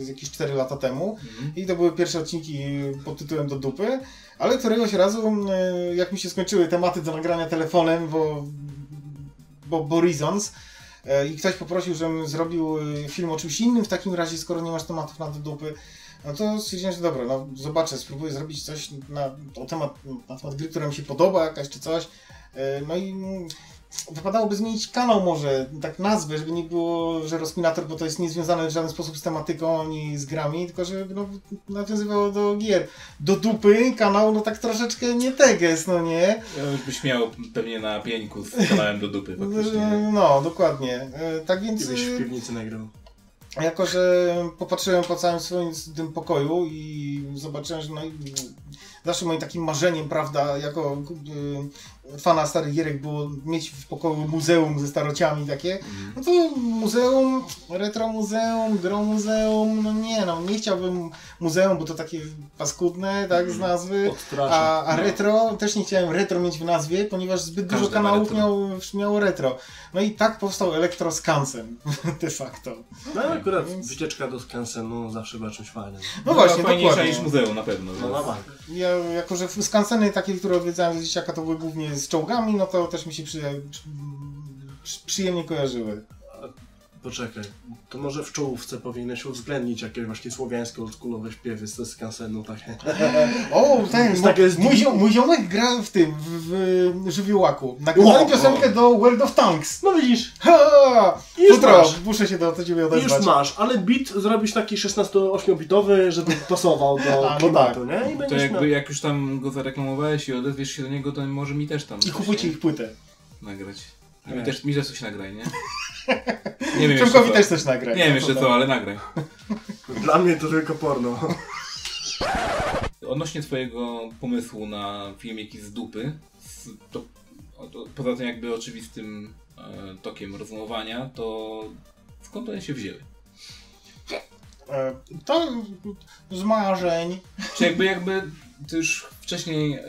jakieś 4 lata temu. Mhm. I to były pierwsze odcinki pod tytułem Do dupy, ale któregoś razu, e, jak mi się skończyły tematy do nagrania telefonem, bo, bo, bo reasons, i ktoś poprosił, żebym zrobił e, film o czymś innym w takim razie, skoro nie masz tematów na do dupy, no to stwierdziłem, że dobra, no zobaczę, spróbuję zrobić coś na, o temat, na temat gry, która mi się podoba, jakaś czy coś. E, No i mm, wypadałoby zmienić kanał może, tak nazwę, żeby nie było, że Rozkminator, bo to jest niezwiązane w żaden sposób z tematyką ani z grami, tylko żeby no, nawiązywało do gier. Do dupy kanał, no tak troszeczkę nie teges, no nie? Ja już byś miał pewnie na pieńku z kanałem do dupy faktycznie. No, dokładnie. E, Tak więc... Kiedyś e, w piwnicy nagrał. jako, że popatrzyłem po całym swoim tym pokoju i zobaczyłem, że no i zawsze moim takim marzeniem, prawda, jako y, fana starych gierek było mieć w pokoju muzeum ze starociami takie, no to muzeum, retro muzeum, gro muzeum, no nie no, nie chciałbym muzeum, bo to takie paskudne, tak, z nazwy. Odstrasza. A, a No. retro, też nie chciałem retro mieć w nazwie, ponieważ zbyt dużo Każdy ma kanałów retro. miał, miało retro. No i tak powstał Elektroskansen, de facto. No akurat Więc- wycieczka do Skansenu zawsze była czymś fajnym. No właśnie, fajniejsza dokładnie. niż muzeum na pewno. No na bank. Ja, jako że skanseny takie, które odwiedzałem z dzieciaka, to były głównie z czołgami, no to też mi się przy, przy, przyjemnie kojarzyły. Poczekaj, to może w czołówce powinieneś uwzględnić jakieś właśnie słowiańskie oldschoolowe śpiewy ze Skansenu takie. O, ten, Jest mo, takie z- mój, ziom, mój ziomek gra w tym, w, w żywiołaku. Nagrywali O, piosenkę do World of Tanks. No widzisz, Ha! I już Jutro, masz. muszę się do ciebie i odezwać. już masz, ale beat zrobisz taki 16-8-bitowy, żeby pasował do A, no klimatu, tak. nie? I To jakby miał... jak już tam go zareklamowałeś i odezwiesz się do niego, to może mi też tam I kupujcie ich płytę. nagrać. A Nie. mi też, mi też coś nagraj, nie? Nie wiem jeszcze Przemkowi też coś nagrać. Nie wiem No jeszcze to co, ale nagraj. Dla mnie to tylko porno. Odnośnie twojego pomysłu na filmiki z dupy, z, to, to, poza tym jakby oczywistym e, tokiem rozumowania, to skąd one się wzięły? E, To z marzeń. Czy jakby, jakby ty już wcześniej e,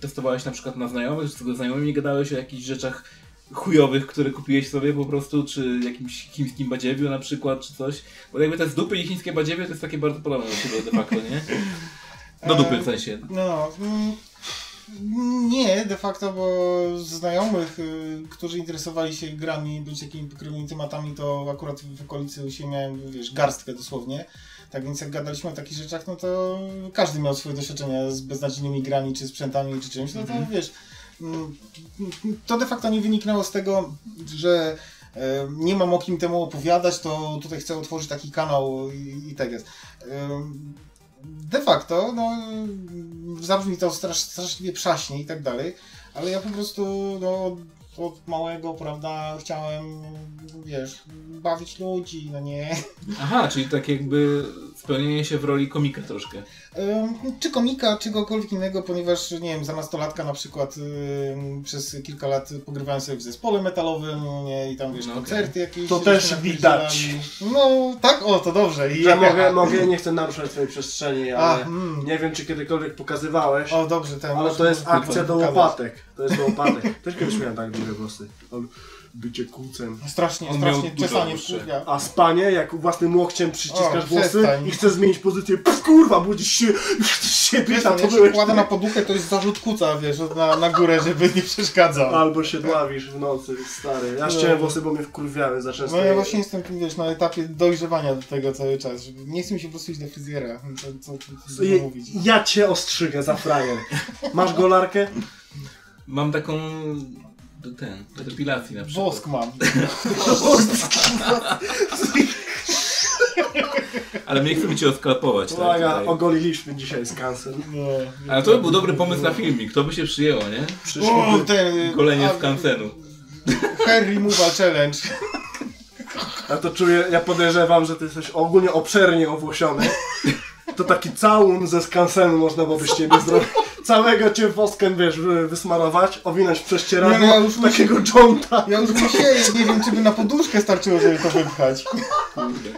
testowałeś na przykład na znajomych, czy z znajomymi gadałeś o jakichś rzeczach chujowych, które kupiłeś sobie po prostu, czy jakimś chińskim badziewiu na przykład, czy coś? Bo jakby te z dupy i chińskie badziewie to jest takie bardzo podobne do siebie de facto, nie? Do dupy w sensie. No, mm, nie, de facto, bo znajomych, y, którzy interesowali się grami bądź jakimiś tematami, to akurat w okolicy się miałem, wiesz, garstkę dosłownie. Tak więc jak gadaliśmy o takich rzeczach, no to każdy miał swoje doświadczenia z beznadziejnymi grami, czy sprzętami, czy czymś, no to wiesz, mm, to de facto nie wyniknęło z tego, że e, nie mam o kim temu opowiadać, to tutaj chcę otworzyć taki kanał i, i tak jest. E, De facto, no, zabrzmi to strasz, straszliwie przaśnie i tak dalej, ale ja po prostu, no, od małego, prawda, chciałem, wiesz, bawić ludzi, no nie. Aha, czyli tak jakby spełnienie się w roli komika troszkę. Czy komika, czy kogokolwiek innego, ponieważ, nie wiem, za nastolatka na przykład ym, przez kilka lat pogrywałem sobie w zespole metalowym, nie, i tam, wiesz, No koncerty jakieś. To też widać. No, tak, o, to dobrze. I Ja mogę, mogę, nie chcę naruszać twojej przestrzeni, A, ale mm. nie wiem czy kiedykolwiek pokazywałeś, O, dobrze, ten ale to jest akcja do pokazać. łopatek. To jest do łopatek. Też kiedyś miałem tak długie włosy. Bycie kucem. Strasznie, On strasznie dużo czesanie wkurwia. A spanie, jak własnym łokciem przyciskasz O, włosy i chcesz zmienić pozycję, pff, kurwa, budzisz się, się Wiesz, pyta, tam, to jak się byłeś kładę ty. na poduchę, to jest zarzut kuca, wiesz, na, na górę, żeby nie przeszkadzał. Albo się dławisz w nocy, stary. Ja ściąłem włosy, bo mnie wkurwiały za często. No ja właśnie jestem, wiesz, na etapie dojrzewania do tego cały czas. Nie chcę mi się po prostu iść do fryzjera. Co, co, co, co Je- mówić. Ja cię ostrzygę za frajer. Masz golarkę? Mam taką... do ten, do depilacji na przykład. Wosk mam. Ale mnie chcą cię oskalpować, tak? Uwaga, tutaj. ogoliliśmy dzisiaj skansen. No, Ale to by był dobry pomysł na filmik, to by się przyjęło, nie? O, Przyszliśmy... ten... Golenie z kansenu. Hair removal challenge. Ja to czuję, ja podejrzewam, że ty jesteś ogólnie obszernie owłosiony. To taki całun ze skansenu można byłoby z ciebie zrobić. Całego cię woskiem, wiesz, wy- wysmarować, owinąć w prześcieradło, Nie, no ja już takiego dżonta. Ja już musieję, nie wiem, czy by na poduszkę starczyło, żeby to wypchać.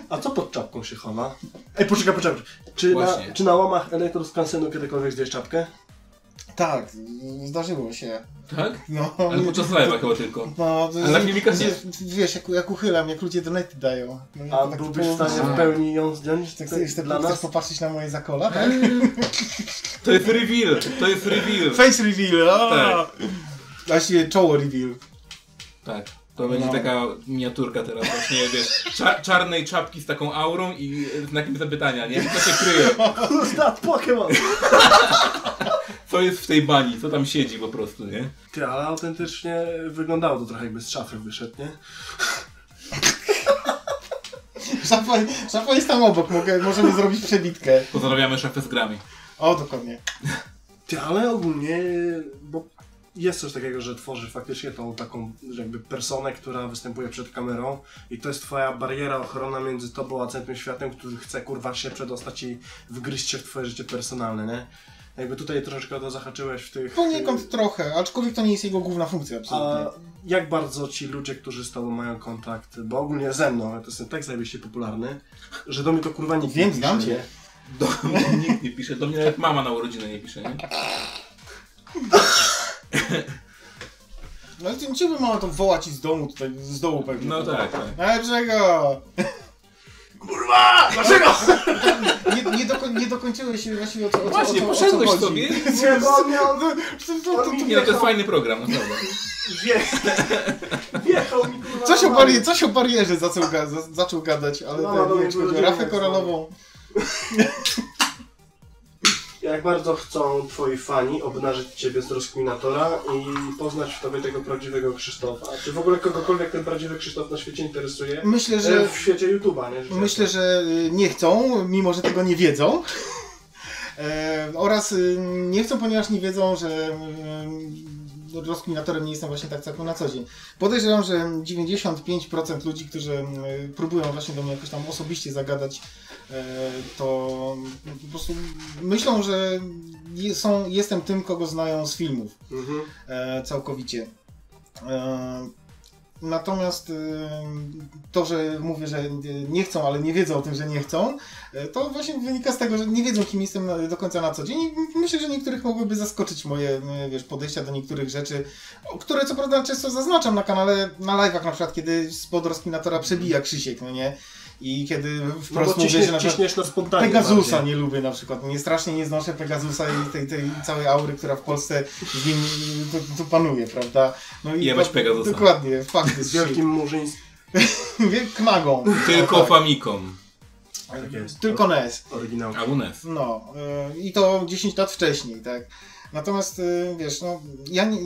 A co pod czapką się chowa? Ej, poczekaj, poczekaj. Czy na, czy na łamach elektro skansenu kiedykolwiek zdjęłeś czapkę? Tak, zdarzyło się. Tak? No, Ale podczas live'a chyba tylko. No, to Ale na filmikach nie. Wiesz, jak, jak uchylam, jak ludzie donaty dają. No, A tak byłbyś w stanie w pełni ją zdjąć Tak te- chcesz, dla chcesz nas? popatrzeć na moje zakola, tak? To jest reveal, to jest reveal. Face reveal, a! Tak. Właściwie czoło reveal. Tak. To będzie No. taka miniaturka teraz właśnie, wiesz, cza czarnej czapki z taką aurą i znakiem zapytania, nie? Co się kryje? Who's that Pokémon? Co jest w tej bani? Co tam siedzi po prostu, nie? Ty, ale autentycznie wyglądało to trochę jakby z szafy wyszedł, nie? Szafa, szafa jest tam obok, mogę, możemy zrobić przebitkę. Pozdrawiamy szafę z grami. O, dokładnie. Ty, ale ogólnie, bo jest coś takiego, że tworzy faktycznie tą taką jakby personę, która występuje przed kamerą i to jest twoja bariera ochronna między tobą a centrum światem, który chce kurwa się przedostać i wgryźć się w twoje życie personalne, nie? Jakby tutaj troszeczkę o to zahaczyłeś w tych... Poniekąd trochę, aczkolwiek to nie jest jego główna funkcja, A absolutnie. jak bardzo ci ludzie, którzy z tobą mają kontakt, bo ogólnie ze mną, ja to jestem tak zajebiście popularny, że do mnie to kurwa nikt Wiem, nie pisze, cię. nie? Do mnie nikt nie pisze, do mnie nawet mama na urodziny nie pisze, nie? No i ciebie mama to woła ci z domu tutaj, z dołu pewnie. No tak, tak. Dlaczego? Kurwa! Dlaczego? Nie, nie, doko, nie dokończyłeś się właściwie o co, o co, Właśnie, o co, o poszedłeś co chodzi. sobie. Nie, miał... To, to, Nie no, to jest fajny program, naprawdę. Wjechał, wjechał mi kurwa... Coś o, na barier, coś o barierze zaczął, ga, za, zaczął gadać, ale No, no, no, ten, nie no, no, rafę no, koralową. Jak bardzo chcą twoi fani obnażyć ciebie z rozkminatora i poznać w tobie tego prawdziwego Krzysztofa. Czy w ogóle kogokolwiek ten prawdziwy Krzysztof na świecie interesuje? Myślę, E, że W świecie YouTube'a, nie? Że- Myślę, że y, nie chcą, mimo że tego nie wiedzą. E, oraz y, nie chcą, ponieważ nie wiedzą, że y, rozkminatorem nie jestem właśnie tak całkiem na co dzień. Podejrzewam, że 95% ludzi, którzy próbują właśnie do mnie jakoś tam osobiście zagadać, e, to po prostu myślą, że są, jestem tym, kogo znają z filmów Mhm. e, całkowicie. Natomiast e, to, że mówię, że nie chcą, ale nie wiedzą o tym, że nie chcą, e, to właśnie wynika z tego, że nie wiedzą, kim jestem do końca na co dzień. I myślę, że niektórych mogłyby zaskoczyć moje e, wiesz, podejścia do niektórych rzeczy, które co prawda często zaznaczam na kanale, na live'ach na przykład, kiedy spod rozpinatora przebija Krzysiek, no nie? I kiedy No wprost bo mówię, że na przykład ciśniesz na spontanie Pegasusa bardziej. nie lubię na przykład. Nie strasznie nie znoszę Pegasusa i tej, tej całej aury, która w Polsce z nim tu, tu panuje, prawda? No Jebać po- Pegasusa. Dokładnie, fakt Z wielkim murzyńskim. Knagą. Tylko No, tak. Famicom. Tak jest. Tylko NES. Oryginał. A UNES. No. y, I to 10 lat wcześniej, tak? Natomiast, y, wiesz, no, ja nie...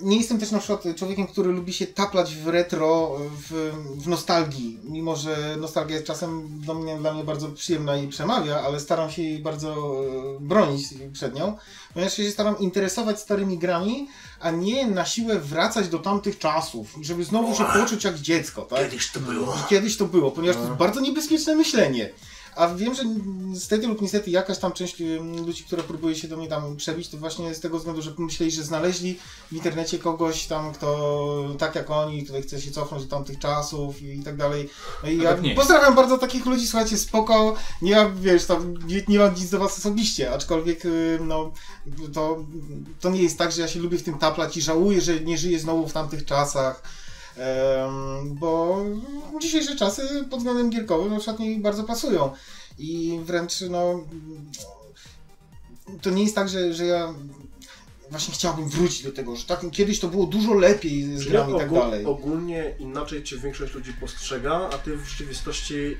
nie jestem też na przykład człowiekiem, który lubi się taplać w retro, w, w nostalgii. Mimo, że nostalgia jest czasem dla mnie, dla mnie bardzo przyjemna i przemawia, ale staram się jej bardzo e, bronić przed nią. Ponieważ się staram interesować starymi grami, a nie na siłę wracać do tamtych czasów, żeby znowu się poczuć jak dziecko, tak? Kiedyś to było. Kiedyś to było, ponieważ to jest bardzo niebezpieczne myślenie. A wiem, że niestety lub niestety jakaś tam część em, ludzi, która próbuje się do mnie tam przebić, to właśnie z tego względu, że myśleli, że znaleźli w internecie kogoś tam, kto tak jak oni, który chce się cofnąć do tamtych czasów i, i tak dalej. No i A ja tak pozdrawiam bardzo takich ludzi, słuchajcie, spoko, nie wiesz, tam nie, nie mam nic do was osobiście, aczkolwiek y, no, to, to nie jest tak, że ja się lubię w tym taplać i żałuję, że nie żyję znowu w tamtych czasach. Bo dzisiejsze czasy pod względem gierkowym na przykład mi bardzo pasują. I wręcz no to nie jest tak, że, że ja właśnie chciałbym wrócić do tego, że tak, kiedyś to było dużo lepiej z Czyli grami i tak dalej. ogólnie inaczej cię większość ludzi postrzega, a ty w rzeczywistości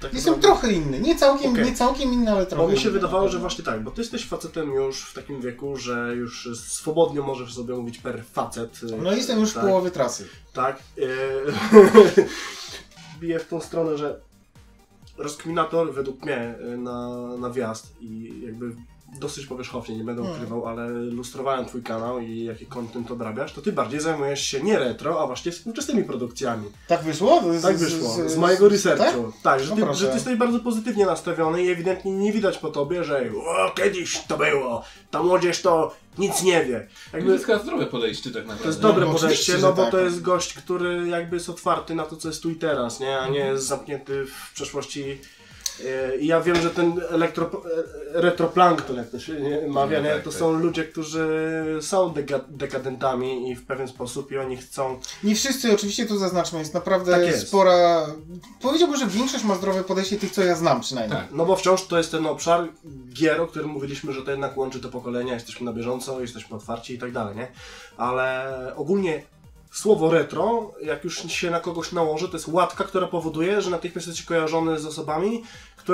tak Jestem naprawdę- trochę inny, nie całkiem, Okej. nie całkiem inny, ale trochę Bo mi się inny. wydawało, że właśnie tak, bo ty jesteś facetem już w takim wieku, że już swobodnie możesz sobie mówić per facet. No jestem już w tak, połowie trasy. Tak. e, Biję w tą stronę, że rozkminator według mnie e, na, na wjazd i jakby dosyć powierzchownie, nie będę Hmm. ukrywał, ale lustrowałem twój kanał i jaki content odrabiasz, to ty bardziej zajmujesz się nie retro, a właśnie współczesnymi produkcjami. Tak wyszło? Z, Tak wyszło, z, mojego researchu. Tak, że, No ty, proszę. że ty jesteś bardzo pozytywnie nastawiony i ewidentnie nie widać po tobie, że o, kiedyś to było, ta młodzież to nic nie wie. Jakby, Jakby... jest zdrowe podejście tak naprawdę. to jest dobre No, podejście, no że bo tak. to jest gość, który jakby jest otwarty na to, co jest tu i teraz, nie? A nie jest zamknięty w przeszłości. E, I ja wiem, że ten elektro, e, retroplankton, jak to się nie, mawia, No, nie? tak, to tak. są ludzie, którzy są deka, dekadentami i w pewien sposób i oni chcą Nie wszyscy, oczywiście tu zaznaczmy, jest naprawdę Tak jest. spora... Powiedziałbym, że większość ma zdrowe podejście tych, co ja znam przynajmniej. Tak. No bo wciąż to jest ten obszar gier, o którym mówiliśmy, że to jednak łączy te pokolenia, jesteśmy na bieżąco, jesteśmy otwarci i tak dalej, nie? Ale ogólnie słowo retro, jak już się na kogoś nałoży, to jest łatka, która powoduje, że natychmiast jesteś kojarzony z osobami,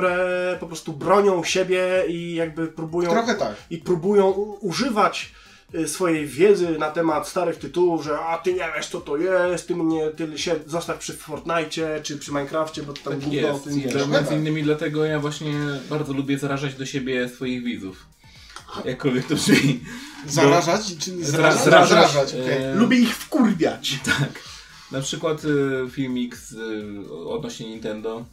które po prostu bronią siebie i jakby próbują Trochę tak. i próbują używać y, swojej wiedzy na temat starych tytułów, że a ty nie wiesz co to jest, ty mnie ty się zostaw przy Fortnite czy przy Minecrafcie, bo tam Tak gówno o jest. tym wiesz. to tak. między innymi dlatego ja właśnie bardzo lubię zarażać do siebie swoich widzów. Jakkolwiek to brzmi. Zarażać? Czy Zra- zrażać? zrażać, Zarażać, okej. e, Lubię ich wkurwiać. Tak. Na przykład y, filmik z, y, odnośnie Nintendo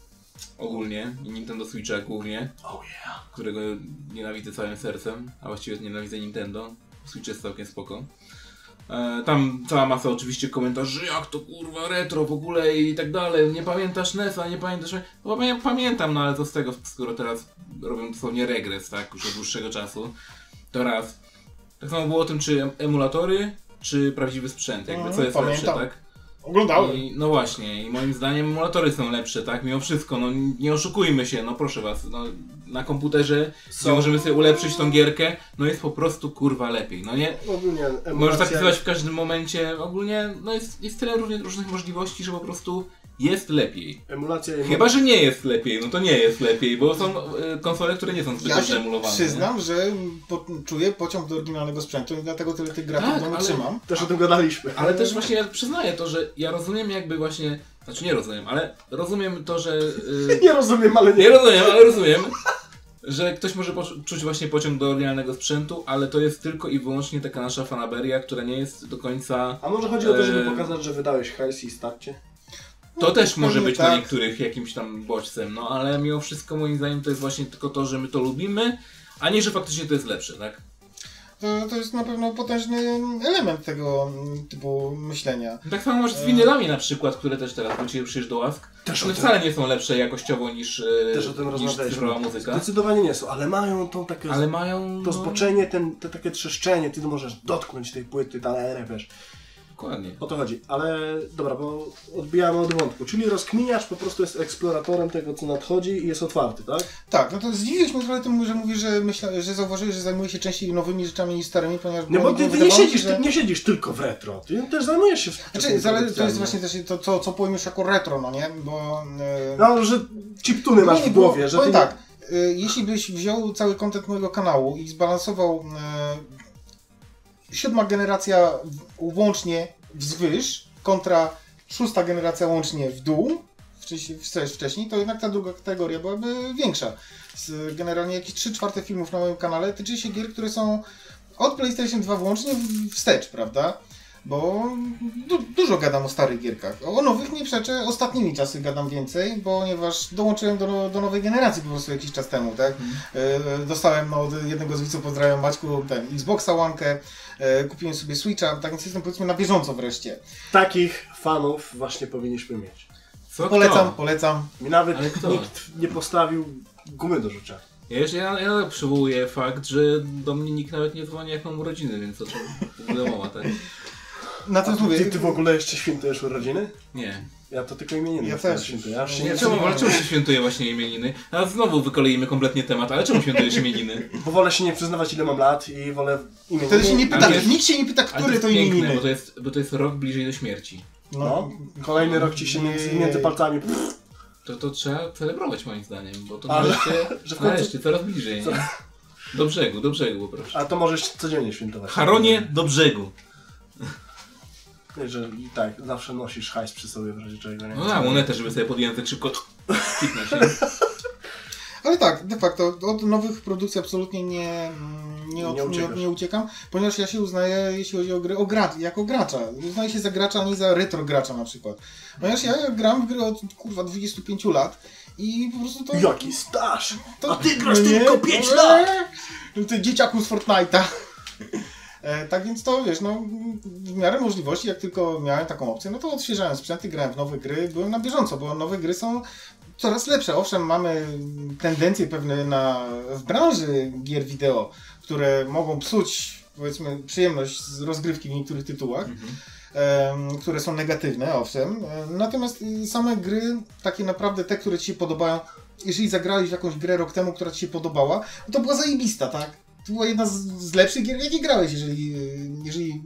ogólnie i Nintendo Switcha głównie, Oh yeah. którego nienawidzę całym sercem, a właściwie nienawidzę Nintendo. Switch jest całkiem spoko. E, tam cała masa oczywiście komentarzy, jak to kurwa retro w ogóle i tak dalej, nie pamiętasz NES-a, nie pamiętasz... No, pamię- pamiętam, no ale co z tego, skoro teraz robią dosłownie regres, tak, już od dłuższego czasu. To raz. Tak samo było o tym, czy em- emulatory, czy prawdziwy sprzęt, jakby, Mhm, co jest lepsze, pamiętam. tak? Oglądałem. I, no właśnie, i moim zdaniem emulatory są lepsze, tak? Mimo wszystko, no nie oszukujmy się, no proszę was, no, na komputerze, gdzie możemy sobie ulepszyć tą gierkę, no jest po prostu kurwa lepiej, no nie? Ogólnie Możesz emulacja- zapisywać w każdym momencie, ogólnie, no jest, jest tyle różnych, różnych możliwości, że po prostu jest lepiej. Emulacja Chyba, że nie jest lepiej, no to nie jest lepiej, bo są e, konsole, które nie są zbyt Ja dobrze emulowane. przyznam, że po, czuję pociąg do oryginalnego sprzętu i dlatego tyle tych grafików Tak, w domu ale- trzymam. Też o tym gadaliśmy. Ale też właśnie ja przyznaję to, że ja rozumiem jakby właśnie, znaczy nie rozumiem, ale rozumiem to, że... e, Nie rozumiem, ale Nie nie. rozumiem, ale rozumiem, że ktoś może czuć właśnie pociąg do oryginalnego sprzętu, ale to jest tylko i wyłącznie taka nasza fanaberia, która nie jest do końca... A może chodzi o to, żeby Eee. pokazać, że wydałeś hajs i starcie? To też może być dla tak. niektórych jakimś tam bodźcem, no ale mimo wszystko moim zdaniem to jest właśnie tylko to, że my to lubimy, a nie, że faktycznie to jest lepsze, tak? To, to jest na pewno potężny element tego mm, typu myślenia. Tak samo masz z winylami na przykład, które też teraz wróciły przecież do łask. Też One tym- wcale nie są lepsze jakościowo niż, e, Też o tym niż cyfrowa muzyka. Zdecydowanie nie są, ale mają tą takie... Ale mają... To no, zboczenie, ten, te takie trzeszczenie, ty możesz dotknąć tej płyty, talerę, wiesz. Dokładnie. O to chodzi. Ale dobra, bo odbijamy od wątku. Czyli rozkminiacz po prostu jest eksploratorem tego, co nadchodzi i jest otwarty, tak? Tak, no to zdziwiłeś mnie trochę tym, że mówisz, że, myśla, że zauważyłeś, że zajmuje się częściej nowymi rzeczami niż starymi, ponieważ... Nie, bo ty, ty nie siedzisz, że- ty nie siedzisz tylko w retro. Ty też zajmujesz się Znaczy, wczesnymi zale, to jest właśnie też to, co, co pojmiesz jako retro, no nie? Bo... e, No, że chiptuny masz nie, w bo- głowie, że ty... tak, e, jeśli byś wziął cały kontent mojego kanału i zbalansował siódma generacja w- łącznie wzwyż kontra szósta generacja łącznie w dół, wcześniej, to jednak ta druga kategoria byłaby większa. Generalnie jakieś 3 czwarte filmów na moim kanale tyczy się gier, które są od PlayStation 2 włącznie wstecz, prawda? Bo du dużo gadam o starych gierkach. O nowych nie przeczę, ostatnimi czasy gadam więcej, ponieważ dołączyłem do, do nowej generacji po prostu jakiś czas temu, tak? E, dostałem no, od jednego z widzów, pozdrawiam Maćku, ten Xboxa One, kupiłem sobie Switcha, tak więc jestem powiedzmy na bieżąco wreszcie. Takich fanów właśnie powinniśmy mieć. Co Polecam, kto? polecam. Mi nawet nikt nie postawił gumy do rzucia. Ja, jeszcze- ja, ja przywołuję fakt, że do mnie nikt nawet nie dzwoni jak mam urodziny, więc o czym mowa, tak? Na to mówię. Ty, ty w ogóle jeszcze świętujesz urodziny? Nie. Ja to tylko imieniny. Ja też. Świętuję. Ja Nie, nie czemu, ale czemu się świętuje właśnie imieniny? A znowu wykoleimy kompletnie temat, ale czemu świętujesz imieniny? Bo wolę się nie przyznawać ile mam lat i wolę imieniny. Wtedy się nie pyta, jest- nikt się nie pyta, które to jest piękne, imieniny. bo to, jest, bo to jest rok bliżej do śmierci. No, kolejny rok ci się między, Nie. między palcami. To, to trzeba celebrować moim zdaniem, bo to Ale- nareszcie, że w końcu- nareszcie coraz bliżej, nie? Do brzegu, do brzegu proszę. A to możesz codziennie świętować. Haronie do brzegu. Że i tak zawsze nosisz hajs przy sobie w razie czego. Nie? No na monetę, żeby sobie pod język szybko kliknąć. Ale tak, de facto od nowych produkcji absolutnie nie, nie, od, Nie nie, uciekam, ponieważ ja się uznaję, jeśli chodzi o gry, o gra, jako gracza. Uznaję się za gracza, a nie za retro gracza na przykład. Ponieważ ja gram w gry od kurwa 25 lat i po prostu to... Jaki staż! to A ty grasz nie, tylko 5 no lat! Ty dzieciaku z Fortnite'a. E, Tak więc to wiesz, no w miarę możliwości, jak tylko miałem taką opcję, no to odświeżałem sprzęty, grałem w nowe gry, byłem na bieżąco, bo nowe gry są coraz lepsze. Owszem, mamy tendencje pewne na, w branży gier wideo, które mogą psuć powiedzmy przyjemność z rozgrywki w niektórych tytułach, em, które są negatywne, owszem. E, Natomiast y, same gry, takie naprawdę te, które Ci się podobają, jeżeli zagrałeś w jakąś grę rok temu, która Ci się podobała, to była zajebista, tak? To była jedna z, z lepszych gier, jakie grałeś, jeżeli, jeżeli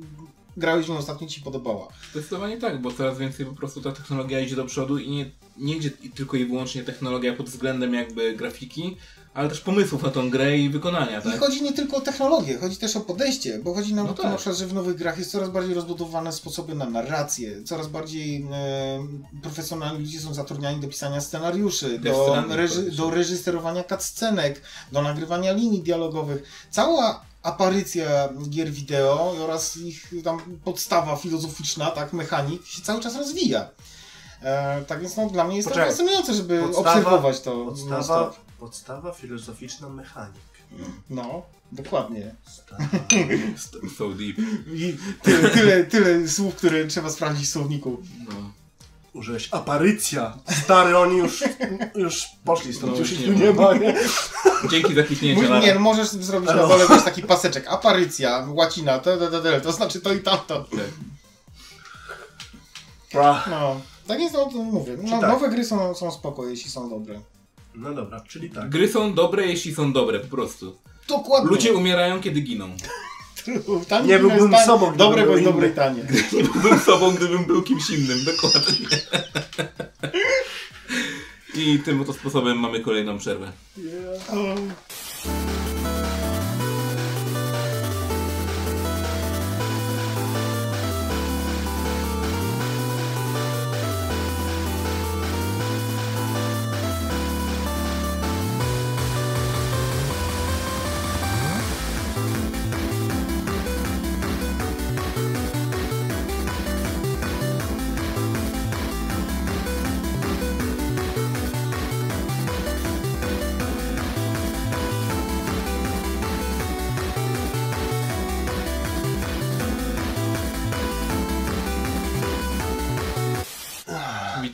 grałeś nią ostatnio Ci podobała. Zdecydowanie tak, bo coraz więcej po prostu ta technologia idzie do przodu i nie, nie idzie tylko i wyłącznie technologia pod względem jakby grafiki, ale też pomysłów na tą grę i wykonania, I tak? chodzi nie tylko o technologię, chodzi też o podejście, bo chodzi nam No o to tak. na przykład, że w nowych grach jest coraz bardziej rozbudowane sposoby na narrację, coraz bardziej e, profesjonalni ludzie są zatrudniani do pisania scenariuszy, do, reży, praktycznie. do reżyserowania cutscenek, do nagrywania linii dialogowych. Cała aparycja gier wideo oraz ich tam podstawa filozoficzna, tak, mechanik się cały czas rozwija. E, tak więc no, dla mnie jest Poczekaj. to fascynujące, żeby Podstawa- obserwować to. Podstawa. Podstawa filozoficzna mechanik. No, dokładnie. Sta- So deep. I tyle, tyle, tyle słów, które trzeba sprawdzić w słowniku. No. Użyłeś aparycja. Stary, oni już, już poszli stąd, No, już ich nie nie ma, nie? Dzięki za kliknięcie. Mój, nie, no możesz zrobić na dole wiesz, taki paseczek. Aparycja, łacina, to, to, to, to, to znaczy to i tamto. Tak. No, tak jest, no to mówię. No, tak. Nowe gry są, są spoko, jeśli są dobre. No dobra, czyli tak. Gry są dobre, jeśli są dobre, po prostu. Dokładnie. Ludzie umierają, kiedy giną. Nie byłbym tanie, sobą, gdybym Dobre, był bo jest inny. dobre i tanie. Nie byłbym sobą, gdybym był kimś innym, dokładnie. I tym oto sposobem mamy kolejną przerwę.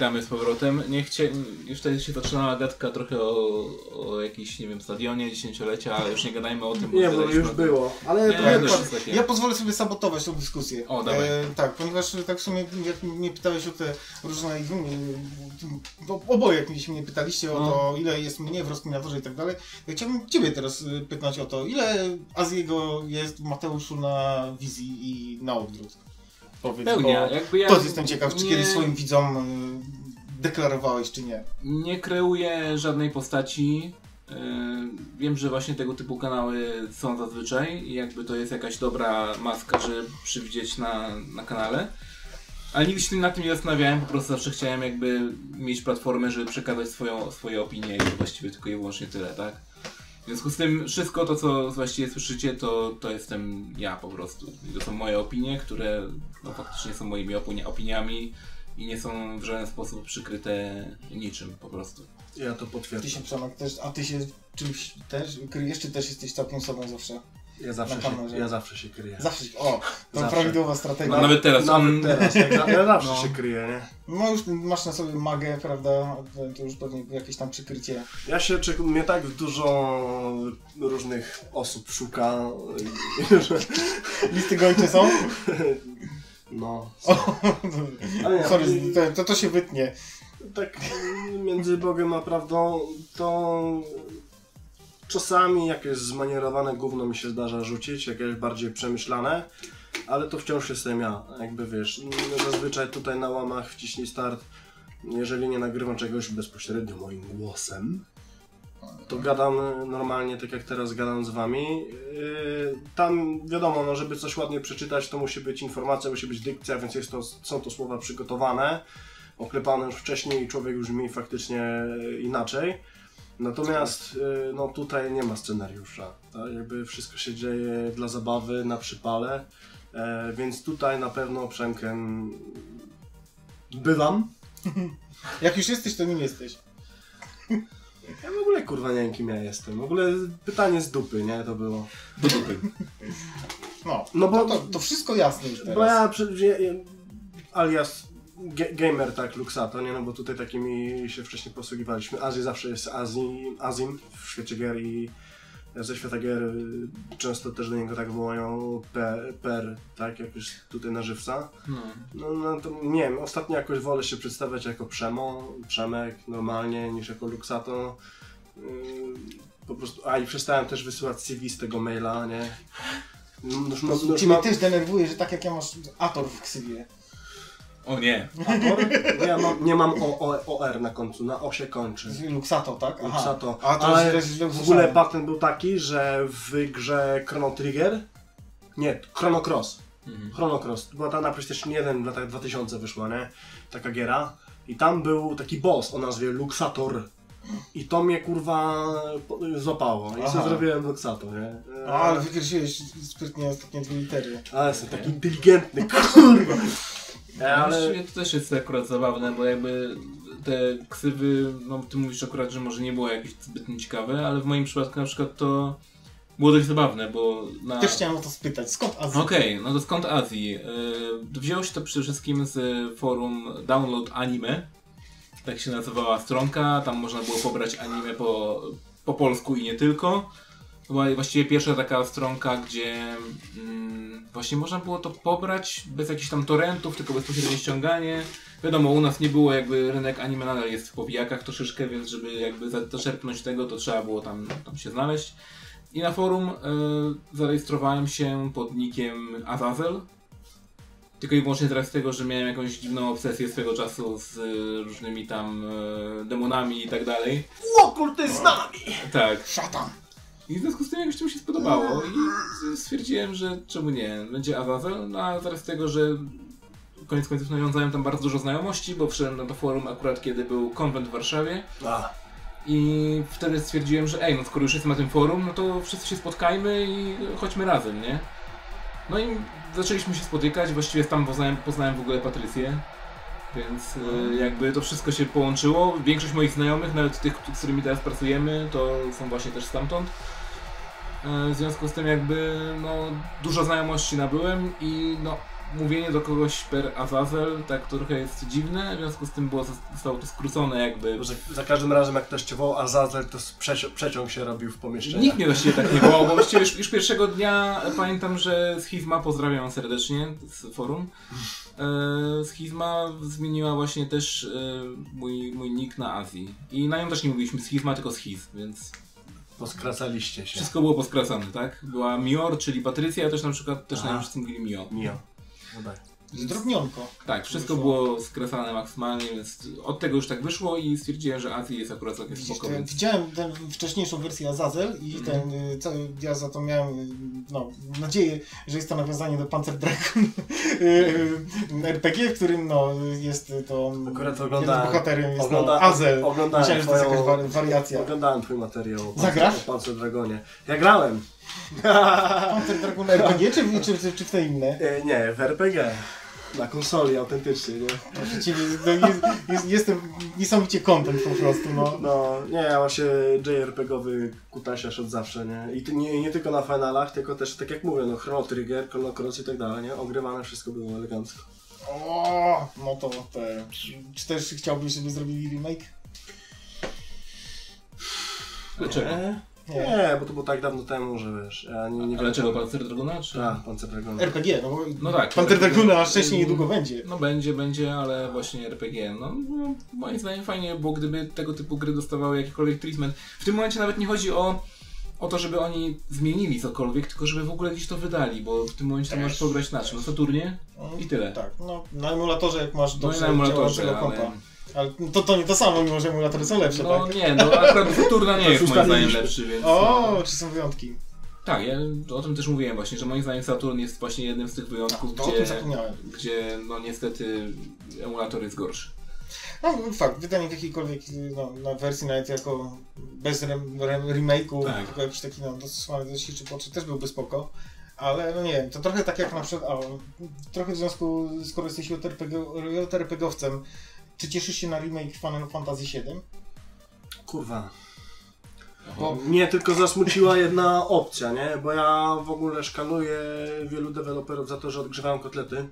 Witamy z powrotem. Nie chcie... Już tutaj się zaczynała gadka trochę o, o jakimś, nie wiem, stadionie dziesięciolecia, ale już nie gadajmy o tym, bo Nie, bo już tym. było. Ale Nie, jest takie... Ja pozwolę sobie sabotować tą dyskusję. O, dawaj. tak, ponieważ tak w sumie, jak mnie pytałeś o te różne, bo oboje jak mnie pytaliście o No. to, ile jest mnie w rozkminatorze i tak dalej, ja chciałbym Ciebie teraz y, pytać o to, ile Azjego jest w Mateuszu na wizji i na odwrót? Powiedz, Pełnia, bo jakby ja to jestem ciekaw, czy nie- kiedyś swoim widzom y, deklarowałeś, czy nie. Nie kreuję żadnej postaci. Wiem, że właśnie tego typu kanały są zazwyczaj i jakby to jest jakaś dobra maska, żeby przywdzieć na, na kanale. Ale nigdy się nad tym nie zastanawiałem, po prostu zawsze chciałem jakby mieć platformę, żeby przekazać swoją, swoje opinie i właściwie tylko i wyłącznie tyle, tak? W związku z tym wszystko to, co właściwie słyszycie, to, to jestem ja po prostu. I to są moje opinie, które no, faktycznie są moimi opinia, opiniami i nie są w żaden sposób przykryte niczym po prostu. Ja to Ty potwierdzam. się Przemek też, a ty się czymś też kryjesz, czy też jesteś całkiem sobą zawsze? Ja zawsze, się, ja zawsze się kryję. Zawsze się, o, to Zawsze. prawidłowa strategia. No, nawet teraz. Nawet teraz, jak za, ja zawsze No. się kryję, nie? No już masz na sobie magę, prawda? To już pewnie jakieś tam przykrycie. Ja się czek- mnie tak dużo różnych osób szuka, że Listy gończe są? no. Ale nie, Sorry, to, to, to się wytnie. Tak między Bogiem a prawdą to czasami jakieś zmanierowane gówno mi się zdarza rzucić, jakieś bardziej przemyślane, ale to wciąż jestem ja, jakby wiesz, zazwyczaj tutaj na łamach wciśnij start, jeżeli nie nagrywam czegoś bezpośrednio moim głosem, to gadam normalnie, tak jak teraz gadam z wami. Yy, Tam wiadomo, no, żeby coś ładnie przeczytać, to musi być informacja, musi być dykcja, więc jest to, są to słowa przygotowane, oklepane już wcześniej i człowiek już mi faktycznie inaczej. Natomiast yy, no, tutaj nie ma scenariusza. Tak? Jakby wszystko się dzieje dla zabawy, na przypale. E, więc tutaj na pewno Przemkiem bywam. Jak już jesteś, to nim jesteś. Ja w ogóle kurwa nie wiem kim ja jestem. W ogóle pytanie z dupy, nie? To było. do dupy. No, No bo- to, to, to wszystko jasne już teraz. Bo ja ja- ja- alias gamer tak Luxato, nie? No bo tutaj takimi się wcześniej posługiwaliśmy. Azji zawsze jest Azji, Azim w świecie gier i ze świata gier y, często też do niego tak wołają per, per tak? Jak już tutaj na żywca. No. No, no to nie wiem, ostatnio jakoś wolę się przedstawiać jako Przemo, Przemek normalnie niż jako Luxato. Yy, po prostu, a i przestałem też wysyłać CV z tego maila, nie? No, już, mam- już Ciebie mam- też denerwuje, że tak jak ja masz Ator w ksywie. O nie. Ator? Ja mam, nie mam o, o, OR na końcu, na O się kończy. Luxato, tak? Aha. Luxato. A to Ale źle w ogóle patent był taki, że w grze Chrono Trigger, nie, Chrono Cross, Mhm. Chrono Cross, była ta na PlayStation 1 w latach 2000 wyszła, nie? Taka giera. I tam był taki boss o nazwie Luxator. I to mnie kurwa złapało. I sobie zrobiłem Luxato, nie? A, ale wykreśliłeś sprytnie ostatnie dwie litery. Ale jestem taki inteligentny, kurwa. Ale Ale właściwie to też jest akurat zabawne, bo jakby te ksywy, no ty mówisz akurat, że może nie było jakieś zbyt ciekawe, ale w moim przypadku na przykład to było dość zabawne, bo na... Też chciałem o to spytać. Skąd Azja? Okej, no to skąd Azji? Yy, wzięło się to przede wszystkim z forum Download Anime. Tak się nazywała stronka, tam można było pobrać anime po, po polsku i nie tylko. Była właściwie pierwsza taka stronka, gdzie mm, właśnie można było to pobrać bez jakichś tam torrentów, tylko bezpośrednie ściąganie. Wiadomo, u nas nie było jakby rynek anime nadal jest w powijakach troszeczkę, więc żeby jakby za- zaczerpnąć tego, to trzeba było tam, tam się znaleźć. I na forum y, zarejestrowałem się pod nickiem Azazel. Tylko i wyłącznie teraz z tego, że miałem jakąś dziwną obsesję swego czasu z y, różnymi tam y, demonami i tak dalej. Okult jest z nami! Tak. Szatan! I w związku z tym jakoś to mi się spodobało. I stwierdziłem, że czemu nie, będzie Azazel, no a zaraz z tego, że koniec końców nawiązałem tam bardzo dużo znajomości, bo wszedłem na to forum akurat kiedy był konwent w Warszawie. A, i wtedy stwierdziłem, że ej, no skoro już jestem na tym forum, no to wszyscy się spotkajmy i chodźmy razem, nie? No i zaczęliśmy się spotykać, właściwie tam poznałem, poznałem w ogóle Patrycję, więc y, jakby to wszystko się połączyło. Większość moich znajomych, nawet tych, z którymi teraz pracujemy, to są właśnie też stamtąd. E, W związku z tym jakby no, dużo znajomości nabyłem i no, mówienie do kogoś per Azazel tak trochę jest dziwne, w związku z tym było, zostało to skrócone jakby za każdym razem jak ktoś cię Azazel, to przeci- przeciąg się robił w pomieszczeniu. Nikt mnie właściwie tak nie wołał, bo właściwie już, już pierwszego dnia pamiętam, że Schizma, pozdrawiam serdecznie z forum, Schizma zmieniła właśnie też e, mój, mój nick na Azji. I na nią też nie mówiliśmy Schizma, tylko Schiz, więc Poskracaliście się. wszystko było poskracane, tak? Była Mior, czyli Patrycja, a też na przykład też na nią wszyscy mówili Mio. Mio. No daj. Zdrobnionko. Tak, wszystko Wyszło. było skresane maksymalnie, więc od tego już tak wyszło i stwierdziłem, że Azji jest akurat całkiem Widzisz, spoko, więc... widziałem tę wcześniejszą wersję Azazel i Mhm. ten y, cały, ja za to miałem y, no, nadzieję, że jest to nawiązanie do Panzer Dragon y, RPG, w którym no, jest y, to Akurat oglądałem- bohaterem jest ogląda- no, Azel. oglądałem Myślałem, że to jest jakaś wari- wariacja. Oglądałem twój materiał o Zagrasz? o Panzer Dragonie. Ja grałem. Panzer Dragon RPG czy, czy, czy, czy w te inne? E, nie, w RPG. Na konsoli autentycznie, nie? Proszę Ciebie, no, jest, jest, jestem niesamowicie content po prostu, no. No, nie, ja właśnie JRPG-owy kutasiarz od zawsze, nie? I ty- nie, nie tylko na finalach, tylko też, tak jak mówię, no Chrono Trigger, Chrono Cross i tak dalej, nie? Ogrywane wszystko było elegancko. O, no to te. Czy też chciałbyś, żeby zrobili remake? Dlaczego? Nie? Nie. Nie, bo to było tak dawno temu, że wiesz, ja nie, nie Ale czego, Panzer Dragona, czy... Tak, Panzer Dragon. RPG, no bo No tak. Panzer RPG. Draguna na szczęście niedługo będzie. No będzie, będzie, ale właśnie RPG. No, no moim zdaniem fajnie, bo gdyby tego typu gry dostawały jakikolwiek treatment. W tym momencie nawet nie chodzi o, o to, żeby oni zmienili cokolwiek, tylko żeby w ogóle gdzieś to wydali, bo w tym momencie to Też, możesz pograć na czym? Na Saturnie? I tyle. Tak, no na emulatorze jak masz No dobrze na emulatorze, działającego kompa. Ale to, to nie to samo, mimo że emulatory są lepsze, No tak? nie, no akurat Saturna nie jest moim zdaniem lepszy, więc... O, czy są wyjątki? Tak, ja o tym też mówiłem właśnie, że moim zdaniem Saturn jest właśnie jednym z tych wyjątków, tym gdzie, zapomniałem. gdzie no niestety emulator jest gorszy. No fakt, wydanie w jakiejkolwiek no, na wersji nawet jako bez rem, rem, remake'u, Tak. tylko jakiś taki no, dostosowany do sieci potrzeb też byłby spoko. Ale no nie wiem, to trochę tak jak na przykład, o, trochę w związku, skoro jesteś JRPG, JRPG-owcem, czy cieszysz się na remake Final Fantasy VII? Kurwa. Bo Mnie tylko zasmuciła jedna opcja, nie? Bo ja w ogóle szkaluję wielu deweloperów za to, że odgrzewają kotlety.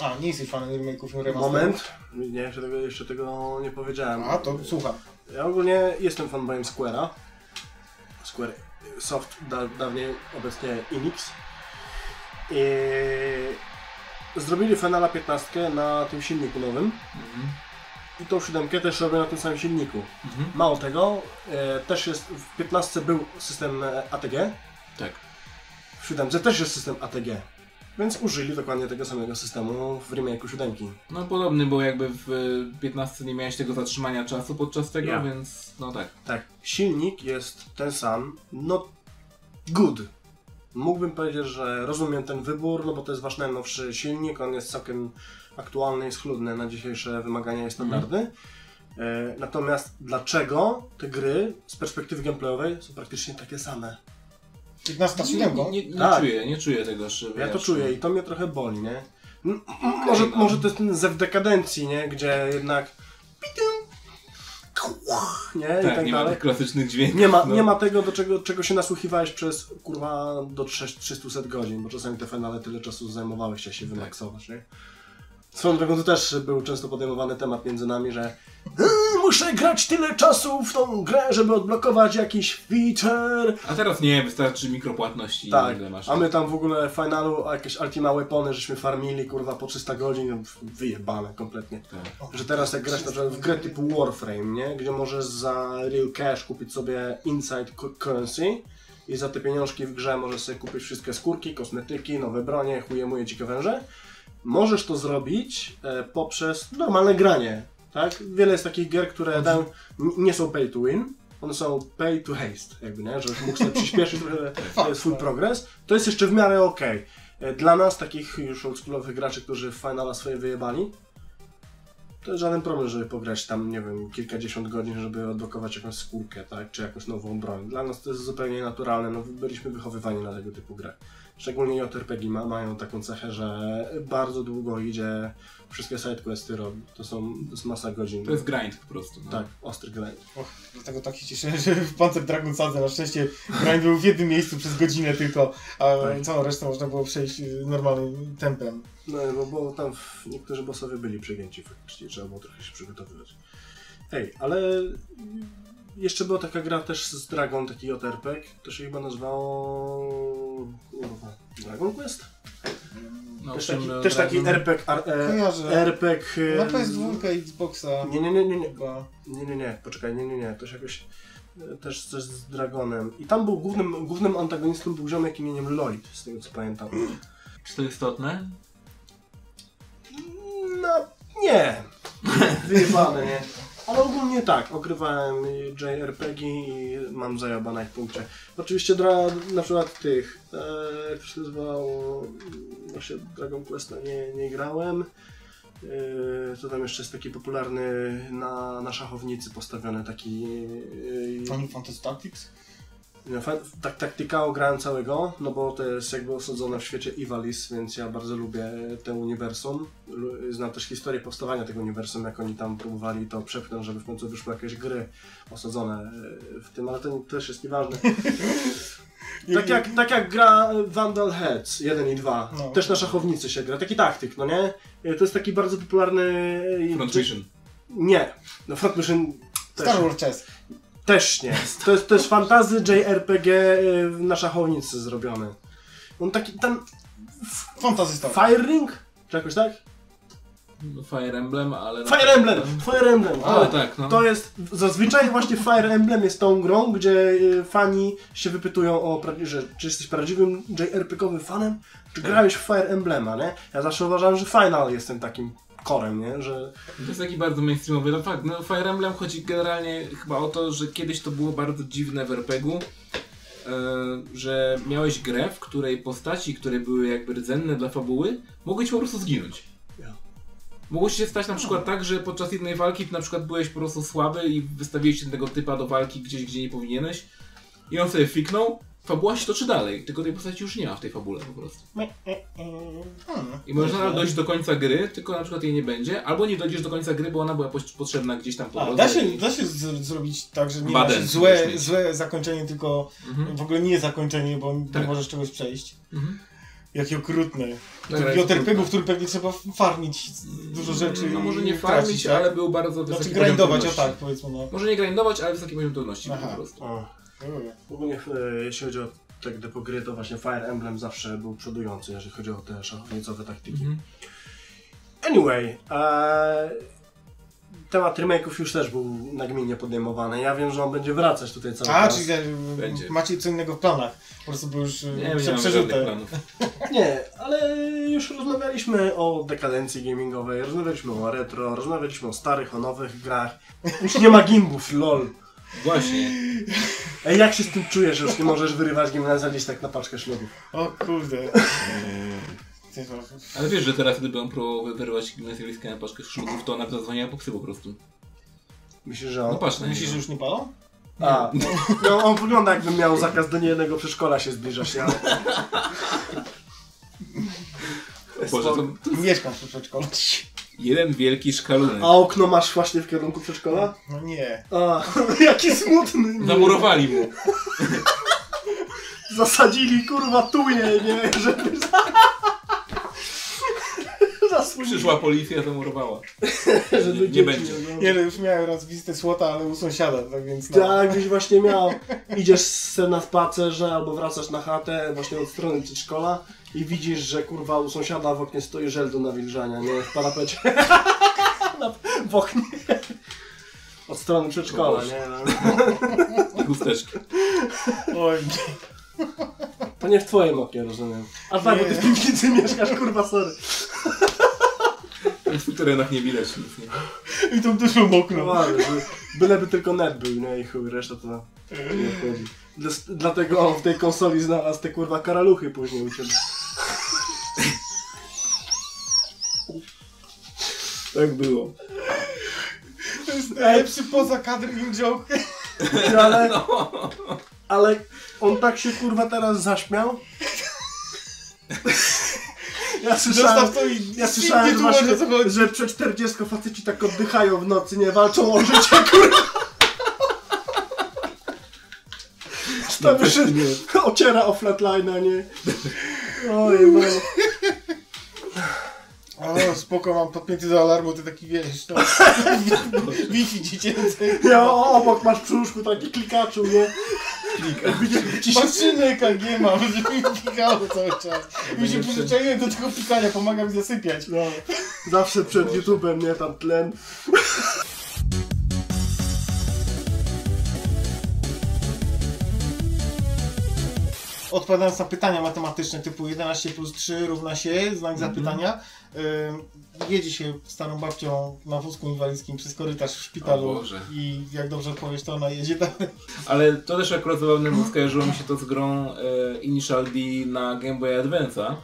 A, nie jesteś fanem remake'ów i remasterów. Moment. Nie, jeszcze tego, jeszcze tego nie powiedziałem. A, to słucham. Ja ogólnie jestem fanboyem Square'a. Square Soft, da, dawniej, obecnie Enix. I zrobili Finala 15 na tym silniku nowym. Mhm. I tą siódemkę też robią na tym samym silniku. Mhm. Mało tego, e, też jest, w 15 był system e, ATG, Tak. w 7 też jest system ATG. Więc użyli dokładnie tego samego systemu w remake'u 7. No podobny, bo jakby w y, 15 nie miałeś tego zatrzymania czasu podczas tego, Ja. więc no tak. Tak, silnik jest ten sam, no good. Mógłbym powiedzieć, że rozumiem ten wybór, no bo to jest wasz najnowszy silnik, on jest całkiem aktualny i schludny na dzisiejsze wymagania i standardy. E, natomiast dlaczego te gry z perspektywy gameplayowej są praktycznie takie same? 15 Nie, nie, nie, nie Tak. czuję, nie czuję tego, że Ja to czuję no. i to mnie trochę boli, nie? M- m- może, no. może to jest ten zew dekadencji, nie? Gdzie jednak nie? I Tak, tak nie ma dalej. tych klasycznych dźwięków. Nie ma, no. nie ma tego, do czego, czego się nasłuchiwałeś przez kurwa do 300 300 godzin, bo czasami te finale tyle czasu zajmowałeś, chciałeś się wymaksować, nie? Swoją drogą to też był często podejmowany temat między nami, że "Eee, muszę grać tyle czasu w tą grę, żeby odblokować jakiś feature. A teraz nie, wystarczy mikropłatności Tak, masz. a my tam w ogóle finalu a jakieś Ultima Weapony, żeśmy farmili kurwa po 300 godzin, wyjebane kompletnie. Tak. Że teraz jak grasz na przykład w grę typu Warframe, nie? Gdzie możesz za real cash kupić sobie inside cu- currency i za te pieniążki w grze możesz sobie kupić wszystkie skórki, kosmetyki, nowe bronie, chujemuje ci węże. Możesz to zrobić e, poprzez normalne granie, tak? Wiele jest takich gier, które dają, n- nie są pay to win, one są pay to haste, jakby, nie? Żebyś mógł sobie przyspieszyć trochę e, swój progres. To jest jeszcze w miarę. E, Dla nas, takich już oldschoolowych graczy, którzy Finala swoje wyjebali, to jest żaden problem, żeby pograć tam, nie wiem, kilkadziesiąt godzin, żeby odblokować jakąś skórkę, tak, czy jakąś nową broń. Dla nas to jest zupełnie naturalne, no byliśmy wychowywani na tego typu grę. Szczególnie JRPG ma, mają taką cechę, że bardzo długo idzie, wszystkie sidequesty robi. To są, to jest masa godzin. To jest grind po prostu. No. Tak, ostry grind. Och, dlatego tak się cieszę, że w Panzer Dragon Sadze na szczęście grind był w jednym miejscu przez godzinę tylko, a Tak. całą resztę można było przejść y, normalnym tempem. No, bo, bo tam niektórzy bossowie byli przegięci faktycznie, trzeba było trochę się przygotowywać. Hej, ale jeszcze była taka gra też z Dragon, taki JRPG, to się chyba nazywało... Kurwa, Dragon Quest? No, Też taki, też taki RPG, ar, e. RPG... Na PS2 i Xboxa Nie, nie, nie, nie, nie, chyba. nie, nie, nie, poczekaj, nie, nie, nie, to się jakoś... e, Też coś z Dragonem. I tam był głównym, głównym antagonistą był ziomek imieniem Lloyd, z tego co pamiętam. Czy to istotne? Nie. Wyjebane, nie? Ale ogólnie tak, ogrywałem JRPG i mam zajebane w punkcie. Oczywiście dra, na przykład tych, e, jak to się nazywało, właśnie Dragon Questa nie, nie grałem. E, co tam jeszcze jest taki popularny na, na szachownicy postawiony taki... E, Final Fantasy Tactics? Tak, Tacticao grałem całego, no bo to jest jakby osadzone w świecie Ivalis, więc ja bardzo lubię te uniwersum. Znam też historię powstawania tego uniwersum, jak oni tam próbowali to przepchnąć, żeby w końcu wyszły jakieś gry osadzone e, w tym, ale to też jest nieważne. tak, jak, tak jak gra Vandal Heads 1 i 2, No. też na szachownicy się gra, taki taktyk, no nie? E, To jest taki bardzo popularny... e, Front Vision. Nie, no Front Mission też, Star Wars Chess. Też nie. To jest, to jest fantazy JRPG y, na szachownicy zrobiony. On taki, ten Fantasy Star. Fire Ring? Czy jakoś tak? No, Fire Emblem, ale... Fire Emblem! Fire Emblem! Ale to, tak, no. to jest, zazwyczaj właśnie Fire Emblem jest tą grą, gdzie y, fani się wypytują o, że czy jesteś prawdziwym JRPG-owym fanem, czy Tak. grałeś w Fire Emblema, nie? Ja zawsze uważałem, że Final jest tym takim korem, nie? Że To jest taki bardzo mainstreamowy, no fakt, no Fire Emblem chodzi generalnie chyba o to, że kiedyś to było bardzo dziwne w RPG-u, e, że miałeś grę, w której postaci, które były jakby rdzenne dla fabuły, mogły ci po prostu zginąć. Mogło się stać na przykład tak, że podczas jednej walki na przykład byłeś po prostu słaby i wystawiłeś tego typa do walki gdzieś, gdzie nie powinieneś i on sobie fiknął, fabuła się toczy dalej, tylko tej postaci już nie ma w tej fabule po prostu. Hmm. I można dojść do końca gry, tylko na przykład jej nie będzie, albo nie dojdziesz do końca gry, bo ona była potrzebna gdzieś tam po drodze. da się, da się z, zrobić tak, że nie Baden masz złe, złe zakończenie, tylko Mhm. w ogóle nie zakończenie, bo Tak. nie możesz czegoś przejść. Mhm. Jakie okrutne. Ta gra To jest JRPG, w trudna. którym pewnie trzeba farmić dużo rzeczy No może nie tracić, farmić, tak? ale był bardzo wysoki Znaczy grindować, o tak, powiedzmy, no. Może nie grindować, ale wysoki poziom trudności Aha. po prostu. o, ogólnie e, jeśli chodzi o te gdy gry, to właśnie Fire Emblem zawsze był przodujący, jeżeli chodzi o te szachownicowe taktyki. Mhm. Anyway, e, temat remake'ów już też był nagminnie podejmowany. Ja wiem, że on będzie wracać tutaj cały A, czas. czyli e, Będzie. macie co innego w planach. Po prostu był już e, Nie, nie prze- mam żadnych przerzute. planów. Nie, ale już rozmawialiśmy o dekadencji gamingowej, rozmawialiśmy o retro, rozmawialiśmy o starych, o nowych grach. Już nie ma gimbów, lol. Właśnie. Ej, jak się z tym czujesz, że już nie możesz wyrywać gimnazja gdzieś tak na paczkę ślubów? O kurde. Ty to- Ale wiesz, że teraz gdyby on próbował wyrwać gimnazjalistkę na paczkę szlugów, to ona by zadzwoniła po psy po prostu. Myślisz, że No on... patrz na Myślisz, że już nie palą? A, no on wygląda jakby miał zakaz do niejednego przedszkola się zbliżać, ale... Boże, to Mieszkam w przedszkolu. Jeden wielki szkalunek. A okno masz właśnie w kierunku przedszkola? No nie. A, jaki smutny. Nie. Zamurowali mu. Zasadzili kurwa tuje, nie? Żeby... Przyszła policja, zamurowała. żeby Nie, nie dzieci będzie. oglądać. Nie, no już miałem raz wizytę słota, ale u sąsiada, tak więc no. Tak, byś właśnie miał. Idziesz se na spacerze albo wracasz na chatę właśnie od strony przedszkola i widzisz, że kurwa u sąsiada w oknie stoi żel do nawilżania, nie? W parapecie. W oknie. Od strony przedszkola, nie? No. Chusteczki. Oj, To nie w twoim oknie, rozumiem. A tak, bo ty w piwnicy mieszkasz, kurwa, sorry. W terenach nie widać nic, nie? i tą No mokną. ładnie, że byleby tylko net był, nie? I chuj, reszta to nie wchodzi. Dla- Dlatego on w tej konsoli znalazł te kurwa karaluchy później u ciebie. Tak było. To jest najlepszy poza kadr in joke. Ale, ale on tak się kurwa teraz zaśmiał. Ja słyszałem, i ja słyszałem właśnie, że przed 40 faceci tak oddychają w nocy, nie walczą o życie, kurwa. Tam jeszcze ociera o flatline'a, nie? Oj, no. O, spoko, mam podpięty do alarmu, ty taki wiesz, no. Wi-Fi dziecięcy. Ja o, obok masz przy łóżku taki klikaczu, nie? Się Maszyny EKG mam, żeby mi pikało cały czas. Mi się przyzwyczaiłem do tego pikania, pomaga mi zasypiać. No, zawsze przed YouTube'em, nie? Tam tlen. Odpowiadając na pytania matematyczne typu 11 plus 3 równa się, znak zapytania, y, jedzie się starą babcią na wózku inwalidzkim przez korytarz w szpitalu i jak dobrze odpowiesz, to ona jedzie dalej. Ale to też akurat zabawne, bo skojarzyło mi się to z grą e, Initial D na Game Boy Advance'a,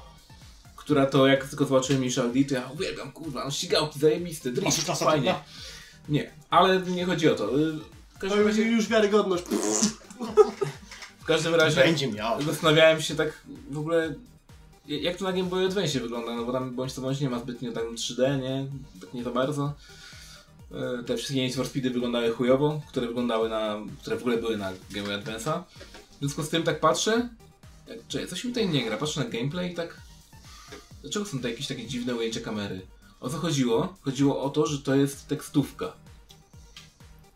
która to, jak tylko zobaczyłem Initial D, to ja uwielbiam, kurwa, no ścigałki zajebiste, drift, fajnie. Nie, ale nie chodzi o to. Y, W To każdym już, razie, już wiarygodność. w każdym razie Będzie miał. zastanawiałem się tak w ogóle, jak to na Game Boy Advance wygląda, no bo tam bądź co bądź nie ma zbytnio tam 3D, nie? Tak nie za bardzo. E, Te wszystkie Need for Speedy wyglądały chujowo, które wyglądały na, które w ogóle były na Game Boy Advance'a. W związku z tym tak patrzę, jak, czekaj, coś mi tutaj nie gra, patrzę na gameplay i tak... Dlaczego są to jakieś takie dziwne ujęcia kamery? O co chodziło? Chodziło o to, że to jest tekstówka.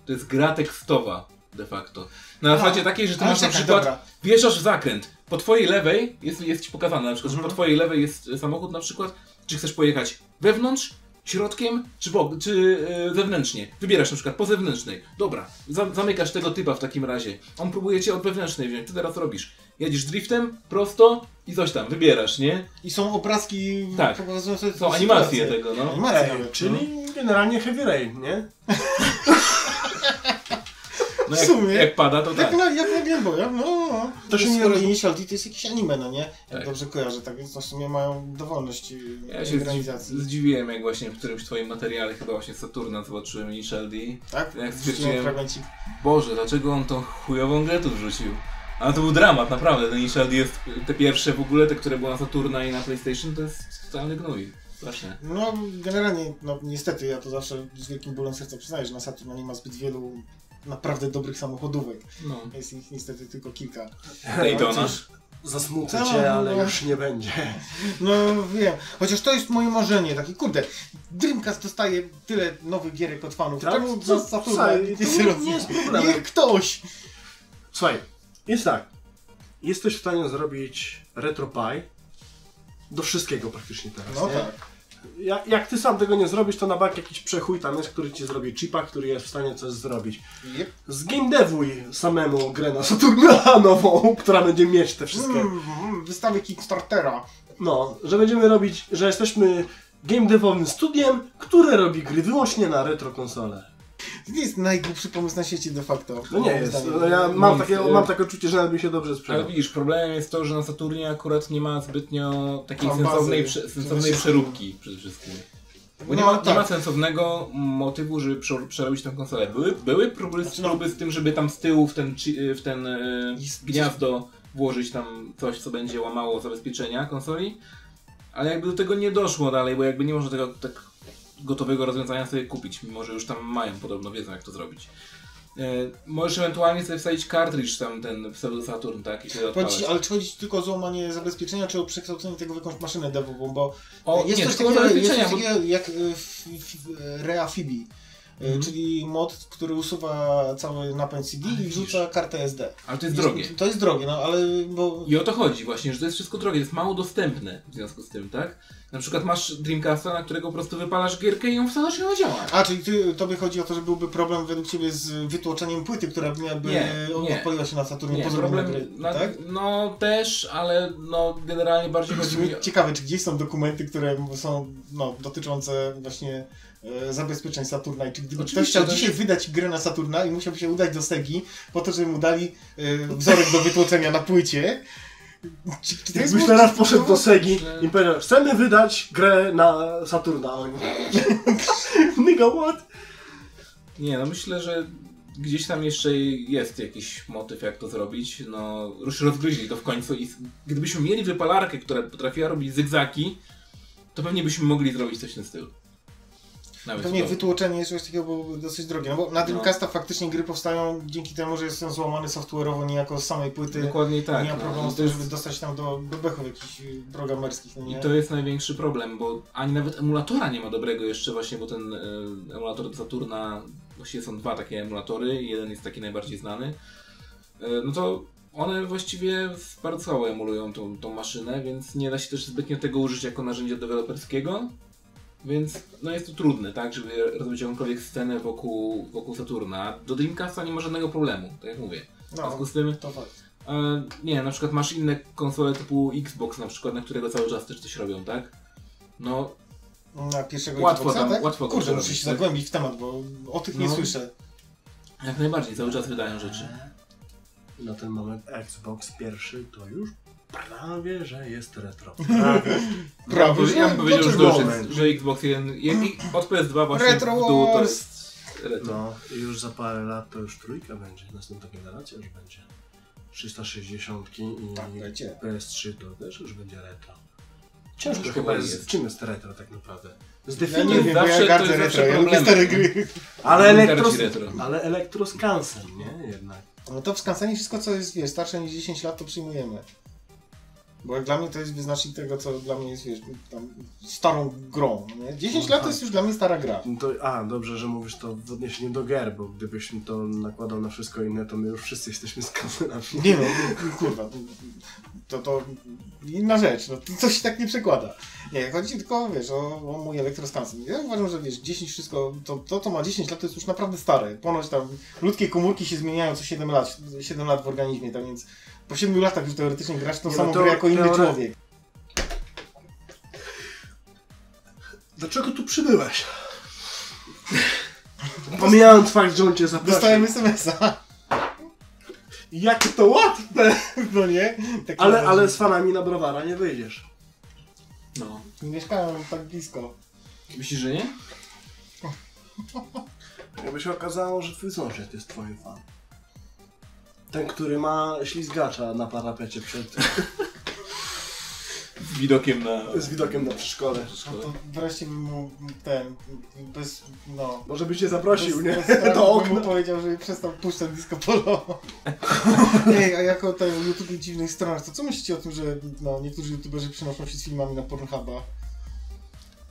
To jest gra tekstowa de facto. Na zasadzie takiej, że ty masz na przykład dobra. wjeżdżasz w zakręt. Po twojej lewej jest, jest ci pokazane na przykład, że Mhm. po twojej lewej jest e, samochód na przykład, czy chcesz pojechać wewnątrz, środkiem, czy, bok, czy e, zewnętrznie. Wybierasz na przykład po zewnętrznej. Dobra, za, zamykasz tego typa w takim razie. On próbuje cię od wewnętrznej wziąć. Ty teraz robisz. Jedziesz driftem, prosto i coś tam, wybierasz, nie? I są obrazki Tak. pokazujące Są sytuację. animacje tego, no. Animacje. Czyli generalnie Heavy Rain, nie? no w jak, sumie. jak pada, to Jak tak. na, jak na Game Boya, no, no. To To się skoro Initial D to jest jakieś anime, no nie? Jak Tak. dobrze kojarzę, tak więc no w sumie mają dowolność Ja się organizacji. zdzi- zdziwiłem, jak właśnie w którymś twoim materiale, chyba właśnie Saturna zobaczyłem Initial D. Tak? jak stwierdziłem-. Boże, dlaczego on tą chujową grę tu wrzucił? Ale to był dramat, naprawdę. Ten Initial D jest te pierwsze w ogóle, te, które były na Saturna i na PlayStation, to jest totalny gnój. Strasznie. No generalnie, no niestety ja to zawsze z wielkim bólem serca przyznaję, że na Saturn nie ma zbyt wielu naprawdę dobrych samochodówek. No. Jest ich niestety tylko kilka. Daytona. No, Zasmucę Co? cię, ale No. już nie będzie. No wiem, chociaż to jest moje marzenie, takie kurde, Dreamcast dostaje tyle nowych gierek od fanów, Tak? czemu Co? za Saturna nie nie jest problem. Niech ktoś! Słuchaj, jest tak. Jesteś w stanie zrobić RetroPie do wszystkiego praktycznie teraz. No nie? tak. Jak, jak ty sam tego nie zrobisz, to na bank jakiś przechuj tam jest, który ci zrobi chipa, który jest w stanie coś zrobić. Yep. Zgamedewuj samemu grę na Saturna nową, która będzie mieć te wszystkie. Mm, mm, wystawy Kickstartera. No, że będziemy robić, że jesteśmy game devowym studiem, które robi gry wyłącznie na retro konsole. To nie jest najgłupszy pomysł na świecie de facto. No nie jest. zdaniem. No ja mam takie, y- mam takie odczucie, że nawet mi się dobrze Ale sprzedał. widzisz, problemem jest to, że na Saturnie akurat nie ma zbytnio takiej Tam sensownej, prze, sensownej przeróbki przede wszystkim. Bo nie, No ma, nie tak. ma sensownego motywu, żeby prze- przerobić tę konsolę. Były, były próby, Znaczy, no- próby z tym, żeby tam z tyłu w ten, chi- w ten Jest- gniazdo włożyć tam coś, co będzie łamało zabezpieczenia konsoli, ale jakby do tego nie doszło dalej, bo jakby nie można tego tak gotowego rozwiązania sobie kupić, mimo że już tam mają podobno wiedzą jak to zrobić. E, możesz ewentualnie sobie wstawić kartridż tam ten pseudo Saturn, tak, i sobie ale czy chodzi tylko o złamanie zabezpieczenia, czy o przekształcenie tego w jakąś maszynę devową, bo O, jest nie, coś takiego, jest coś zabezpieczenia, bo- takiego jak y, f- f- Reafibi, y, Mhm. czyli mod, który usuwa cały napęd CD i wrzuca kartę SD. Ale to jest drogie. To jest drogie, no ale bo... I o to chodzi właśnie, że to jest wszystko drogie, jest mało dostępne w związku z tym, tak? Na przykład masz Dreamcasta, na którego po prostu wypalasz gierkę i ją wsadzasz i ona działa. A, czyli ty, tobie chodzi o to, że byłby problem według ciebie z wytłoczeniem płyty, która miałaby Nie, nie. odpaliła się na Saturnie Nie, pozornie problem, gry, na, tak? no też, ale no generalnie bardziej chodzi mi. Ciekawe, czy gdzieś są dokumenty, które są no, dotyczące właśnie e, zabezpieczeń Saturna i czy gdyby ktoś Oczywiście, chciał to dzisiaj jest- wydać grę na Saturna i musiałby się udać do Segi po to, żeby mu dali e, wzorek do wytłoczenia na płycie. Czy, czy to jest Jakbyś teraz poszedł do Segi i powiedział, chcemy wydać grę na Saturna. Nigga what? Nie, no myślę, że gdzieś tam jeszcze jest jakiś motyw, jak to zrobić. No, już rozgryźli to w końcu i gdybyśmy mieli wypalarkę, która potrafiła robić zygzaki, to pewnie byśmy mogli zrobić coś w ten styl. Nawet Pewnie to. wytłoczenie jest coś takiego było dosyć drogie, no bo na Dreamcasta faktycznie gry powstają dzięki temu, że jest złamany software'owo niejako z samej płyty. Dokładnie tak. nie ma no. problemu I z to tym, żeby dostać tam do bebechów jakichś y, programerskich, no I nie? to jest największy problem, bo ani nawet emulatora nie ma dobrego jeszcze właśnie, bo ten e, emulator do Saturna, właściwie są dwa takie emulatory, jeden jest taki najbardziej znany. E, no to one właściwie bardzo słabo emulują tą, tą maszynę, więc nie da się też zbytnio tego użyć jako narzędzia deweloperskiego. Więc no jest to trudne, tak, żeby rozbić jakąkolwiek scenę wokół, wokół Saturna. Do Dreamcasta nie ma żadnego problemu, tak jak mówię. W No, związku z tym to fakt. E, nie, na przykład masz inne konsole typu Xbox na przykład, na którego cały czas też coś robią, tak? No, Na pierwszego Łatwo Xboxa, tam- tak? łatwo Kurde, muszę się tak? zagłębić w temat, bo o tych nie No. słyszę. jak najbardziej, cały czas wydają rzeczy. Na ten moment Xbox pierwszy to już prawie, że jest retro. Prawie. Prawie, ja, że? ja bym powiedział, że, to już jest, że Xbox 1, jak, i od PS2 właśnie Retro w dół to jest retro. No i już za parę lat to już trójka będzie, następna generacja już będzie. 360 i Tak, lecie. PS3 to też już będzie retro. Ciężko chyba jest. jest. Czym jest retro tak naprawdę? Ja Zdefiniuj. nie wiem, zawsze- ja to gardzę jest retro, ja lubię stare gry. Ale elektro... Garci retro. Ale elektroskansen, nie? Jednak. No to w skansenie wszystko, co jest, wiesz, starsze niż 10 lat, to przyjmujemy. Bo jak dla mnie to jest wyznacznik tego, co dla mnie jest, wiesz, starą grą, nie? 10 lat to jest już dla mnie stara gra. No to, a, dobrze, że mówisz to w odniesieniu do gier, bo gdybyś mi to nakładał na wszystko inne, to my już wszyscy jesteśmy skansenami. Nie no, kurwa, to, to inna rzecz, no coś tak nie przekłada. Nie, chodzi tylko, wiesz, o, o mój elektroskansen. Ja uważam, że wiesz, 10 wszystko, to, to, to ma 10 lat, to jest już naprawdę stare. Ponoć tam ludzkie komórki się zmieniają co 7 lat, 7 lat w organizmie, tak więc po 7 latach już teoretycznie grasz tą Nie, no samą to grę jako inny teore- człowiek. Dlaczego tu przybyłeś? Pomijając fakt, że on cię zaprosił. Dostałem SMS-a. Jakie to łatwe! No nie? Tak Ale, ale z fanami na browara nie wyjdziesz. No. Nie mieszkają tak blisko. Myślisz, że nie? Jakby się okazało, że twój sąsiad jest twoim fan. Ten, który ma ślizgacza na parapecie przed, Z widokiem na... z widokiem na przedszkole. No to wreszcie bym mu ten, bez, no... Może byś cię zaprosił, bez, nie? bez Do bym mu okna. powiedział, że przestał puszczać disco polo. Ej, a jako ten YouTube dziwnych stronach, to co myślicie o tym, że no, niektórzy youtuberzy przynoszą się z filmami na Pornhuba?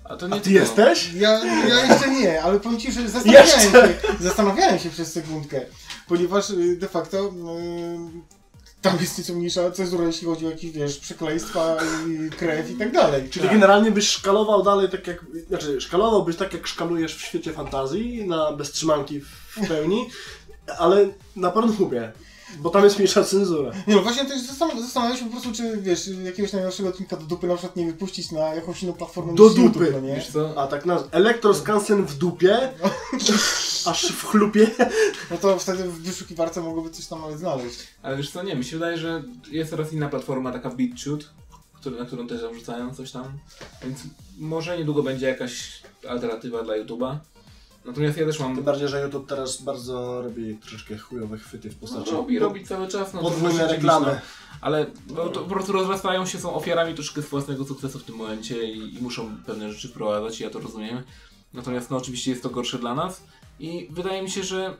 A to nie A ty tylko. jesteś? Ja, ja jeszcze nie, ale powiem Ci, że zastanawiałem Jeszcze? się, zastanawiałem się przez sekundkę, ponieważ y, de facto y, tam jest nieco mniejsza cenzura, jeśli chodzi o jakieś, wiesz, przekleństwa krew i tak dalej. Czyli generalnie byś szkalował dalej tak jak, znaczy szkalowałbyś tak jak szkalujesz w świecie fantazji, na bez trzymanki w pełni, ale na Pornhubie, bo tam jest mniejsza cenzura. Nie no właśnie to jest zastan- zastanawiam się po prostu, czy wiesz, jakiegoś najnowszego odcinka do dupy na przykład nie wypuścić na jakąś inną platformę Do niż dupy. YouTube, no nie? Wiesz co? A tak na elektroskansen w dupie, aż w chlupie. No to wtedy w wyszukiwarce mogłoby coś tam nawet znaleźć. Ale wiesz co, nie, mi się wydaje, że jest teraz inna platforma, taka BitChute, który, na którą też wrzucają coś tam, więc może niedługo będzie jakaś alternatywa dla YouTube'a. Natomiast ja też Tym mam... bardziej, że YouTube teraz bardzo robi troszeczkę chujowe chwyty w postaci Robi, robi cały czas, no to podwójne właśnie reklamy. Ale no, to po prostu rozrastają się, są ofiarami troszkę własnego sukcesu w tym momencie i, i muszą pewne rzeczy wprowadzać, i ja to rozumiem. Natomiast no oczywiście jest to gorsze dla nas i wydaje mi się, że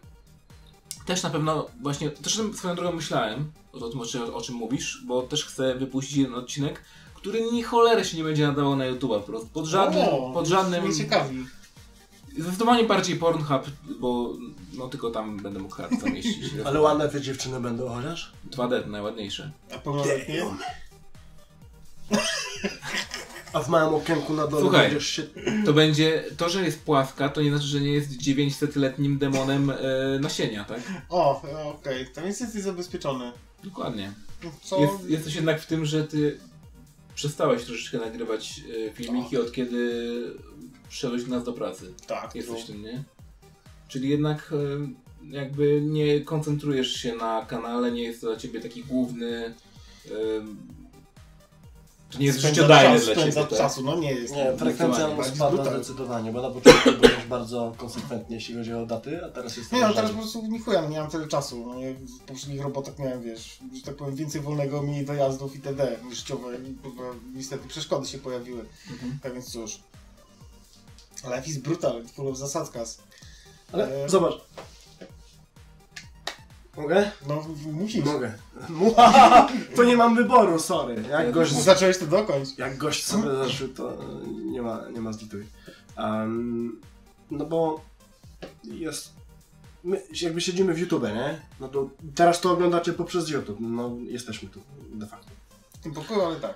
też na pewno właśnie, też swoją drogą myślałem o tym, o czym, o czym mówisz, bo też chcę wypuścić jeden odcinek, który ni cholery się nie będzie nadawał na YouTube po prostu. Pod żadnym, O, pod żadnym... Mnie ciekawi. Zdecydowanie bardziej Pornhub, bo no tylko tam będę mógł hard zamieścić. Ale ładne te dziewczyny będą chociaż? 2D, najładniejsze. A pełnoletnie? A w małym okienku na dole Słuchaj. będziesz się... To będzie, to, że jest płaska, to nie znaczy, że nie jest 900-letnim demonem e, nasienia, tak? O, okej, to więc jesteś zabezpieczony. Dokładnie. Co? Jest, jest coś jednak w tym, że ty przestałeś troszeczkę nagrywać e, filmiki od kiedy przyszedłeś do nas do pracy. Tak, Jest to- coś w tym, nie? Czyli jednak e, jakby nie koncentrujesz się na kanale, nie jest to dla ciebie taki główny... E, to nie jest czas, dla ciebie, tak? czasu, no nie jest. Nie, frekwencja Tak, spadła brutal. zdecydowanie, bo na początku byłeś bardzo konsekwentnie, jeśli chodzi o daty, a teraz jest Nie, no teraz po prostu nie nie miałem tyle czasu. No, nie, w poprzednich robotach miałem, wiesz, że tak powiem, więcej wolnego, mniej dojazdów itd. życiowe. I, niestety przeszkody się pojawiły. Mhm. Tak więc cóż. Life is brutal, full of zasadzkas. Ale E, zobacz. Mogę? No, musisz. Mogę. to nie mam wyboru, sorry. Jak gość, Zacząłeś to dokończ. jak gość sobie zaczął, to nie ma, nie ma zlituj. Um, no bo jest... My jakby siedzimy w YouTube, nie? No to teraz to oglądacie poprzez YouTube. No jesteśmy tu de facto. W tym pokoju, ale tak.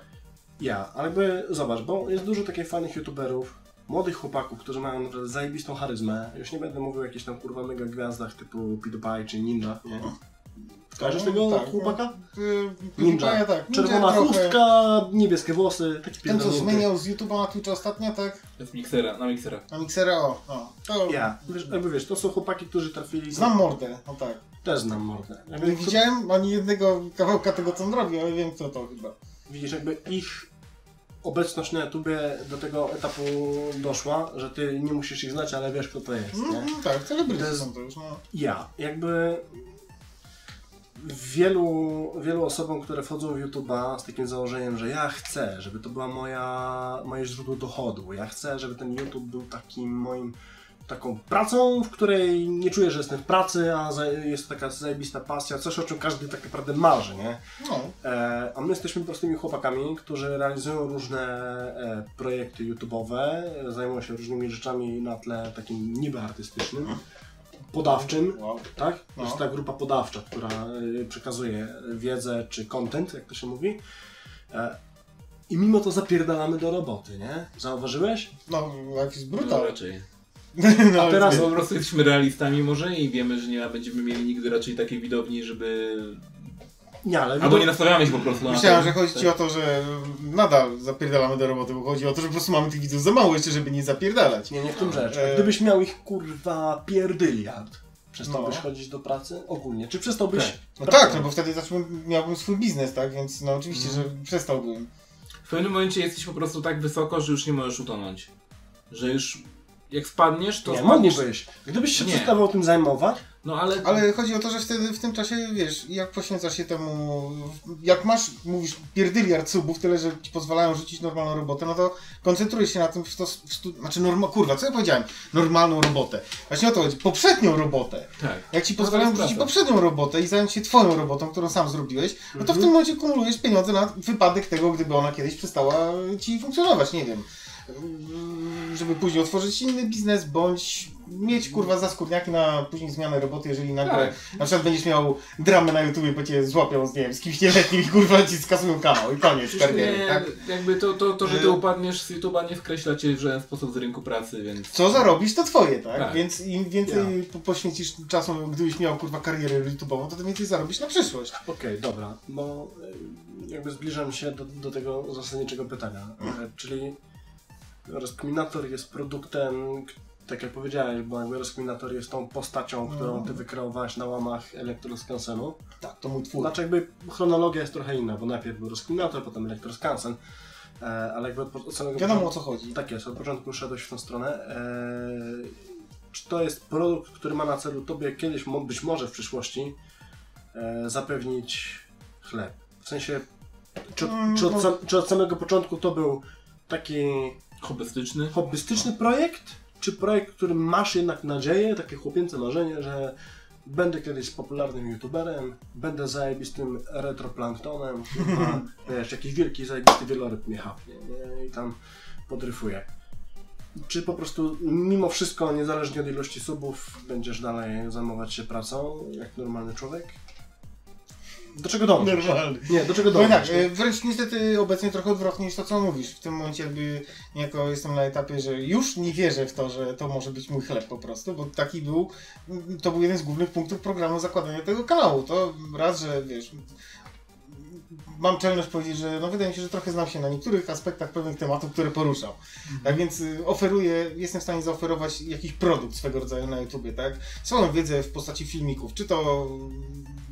Ja, ale jakby zobacz, bo jest dużo takich fajnych youtuberów, młodych chłopaków, którzy mają naprawdę zajebistą charyzmę. Już nie będę mówił o jakichś tam kurwa mega gwiazdach typu PewDiePie czy Ninja, nie? Kojarzysz tego Tak, chłopaka? Y, Ninja. ja tak. Czerwona trochę. chustka, niebieskie włosy, taki Ten co zmieniał z YouTube'a na Twitcha ostatnio, tak? Z miksera, na miksera. Na Mixera, o. o. To Ja, wiesz, jakby wiesz, to są chłopaki, którzy trafili... Znam mordę, no tak. Też znam mordę. Nie Jakby, widziałem ani jednego kawałka tego, co on robi, ale wiem kto to chyba. Widzisz, jakby ich obecność na YouTubie do tego etapu doszła, że ty nie musisz ich znać, ale wiesz kto to jest, nie? Mm, tak, celebryty To jest- są to już, no. Ja, jakby wielu, wielu osobom, które wchodzą w YouTube'a z takim założeniem, że ja chcę, żeby to była moja, moje źródło dochodu, ja chcę, żeby ten YouTube był takim moim taką pracą, w której nie czuję, że jestem w pracy, a jest to taka zajebista pasja, coś o czym każdy tak naprawdę marzy, nie? no. E, a my jesteśmy prostymi chłopakami, którzy realizują różne e, projekty YouTube'owe, zajmują się różnymi rzeczami na tle takim niby artystycznym, podawczym, Wow. tak? To No. jest ta grupa podawcza, która e, przekazuje wiedzę czy content, jak to się mówi. E, I mimo to zapierdalamy do roboty, nie? Zauważyłeś? No, jakiś No brutal. raczej. No, A teraz- po prostu jesteśmy realistami może i wiemy, że nie będziemy mieli nigdy raczej takiej widowni, żeby... Nie, ale Albo nie nastawiamy się po prostu na Myślałem, to. że chodzi ci o to, że nadal zapierdalamy do roboty, bo chodzi o to, że po prostu mamy tych widzów za mało jeszcze, żeby nie zapierdalać. Nie, nie w tym rzecz. E, Gdybyś miał ich kurwa pierdyliard, przestałbyś No. chodzić do pracy ogólnie? Czy przestałbyś... Tak. No tak, no bo wtedy zacząłbym, miałbym swój biznes, tak? Więc no oczywiście, że przestałbym. W pewnym momencie jesteś po prostu tak wysoko, że już nie możesz utonąć. Że już jak spadniesz, to Nie, spadniesz... mógłbyś. Gdybyś się Nie. przestawał tym zajmować, No ale... Ale chodzi o to, że wtedy w tym czasie, wiesz, jak poświęcasz się temu, jak masz, mówisz, pierdyliard subów, tyle, że ci pozwalają rzucić normalną robotę, no to koncentrujesz się na tym, w to, w stu, znaczy, norma, kurwa, co ja powiedziałem? Normalną robotę. Właśnie o to chodzi, poprzednią robotę. Tak. Jak ci pozwalają rzucić prawda. poprzednią robotę i zająć się twoją robotą, którą sam zrobiłeś, no to w tym momencie kumulujesz pieniądze na wypadek tego, gdyby ona kiedyś przestała ci funkcjonować, nie wiem. Żeby później otworzyć inny biznes, bądź mieć kurwa zaskórniaki na później zmianę roboty, jeżeli nagle Tak. na przykład będziesz miał dramę na YouTubie, bo cię złapią z, nie wiem, z kimś nieletnim i kurwa ci skasują kanał i koniec kariery, nie, tak? jakby to, to, to, że ty Y- upadniesz z YouTube'a nie wkreśla cię w żaden sposób z rynku pracy, więc... Co zarobisz, to twoje, tak? Tak. Więc im więcej po- poświęcisz czasu, gdybyś miał kurwa karierę YouTube'ową, to tym więcej zarobisz na przyszłość. Okej, dobra, bo y, jakby zbliżam się do, do tego zasadniczego pytania. E, Czyli rozkminator jest produktem, tak jak powiedziałeś, bo jakby rozkminator jest tą postacią, którą ty wykreowałeś na łamach Elektroscansenu. Tak, to mój twór. Znaczy jakby chronologia jest trochę inna, bo najpierw był rozkminator, potem Elektroscansen, e, ale jakby od, od samego Wiadomo o co chodzi. tak jest, od początku szedłeś w tą stronę. Eee, czy to jest produkt, który ma na celu tobie kiedyś, być może w przyszłości, e, zapewnić chleb? W sensie, czy, Mm, czy, od, no. sam, czy od samego początku to był taki Hobbystyczny. hobbystyczny projekt? Czy projekt, który masz jednak nadzieję, takie chłopięce marzenie, że będę kiedyś popularnym youtuberem, będę zajebistym retroplanktonem, kurwa, wiesz, jakiś wielki zajebisty wieloryb mnie chapnie nie? i tam podryfuje. Czy po prostu mimo wszystko, niezależnie od ilości subów, będziesz dalej zajmować się pracą jak normalny człowiek? Do czego dążysz? Normalny. Nie, do czego dążysz? tak, e, wręcz niestety obecnie trochę odwrotnie niż to, co mówisz. W tym momencie jakby niejako jestem na etapie, że już nie wierzę w to, że to może być mój chleb po prostu, bo taki był, to był jeden z głównych punktów programu zakładania tego kanału. To raz, że wiesz, mam czelność powiedzieć, że no wydaje mi się, że trochę znam się na niektórych aspektach pewnych tematów, które poruszał. Tak więc y, oferuję, jestem w stanie zaoferować jakiś produkt swego rodzaju na YouTubie, tak? Swoją wiedzę w postaci filmików, czy to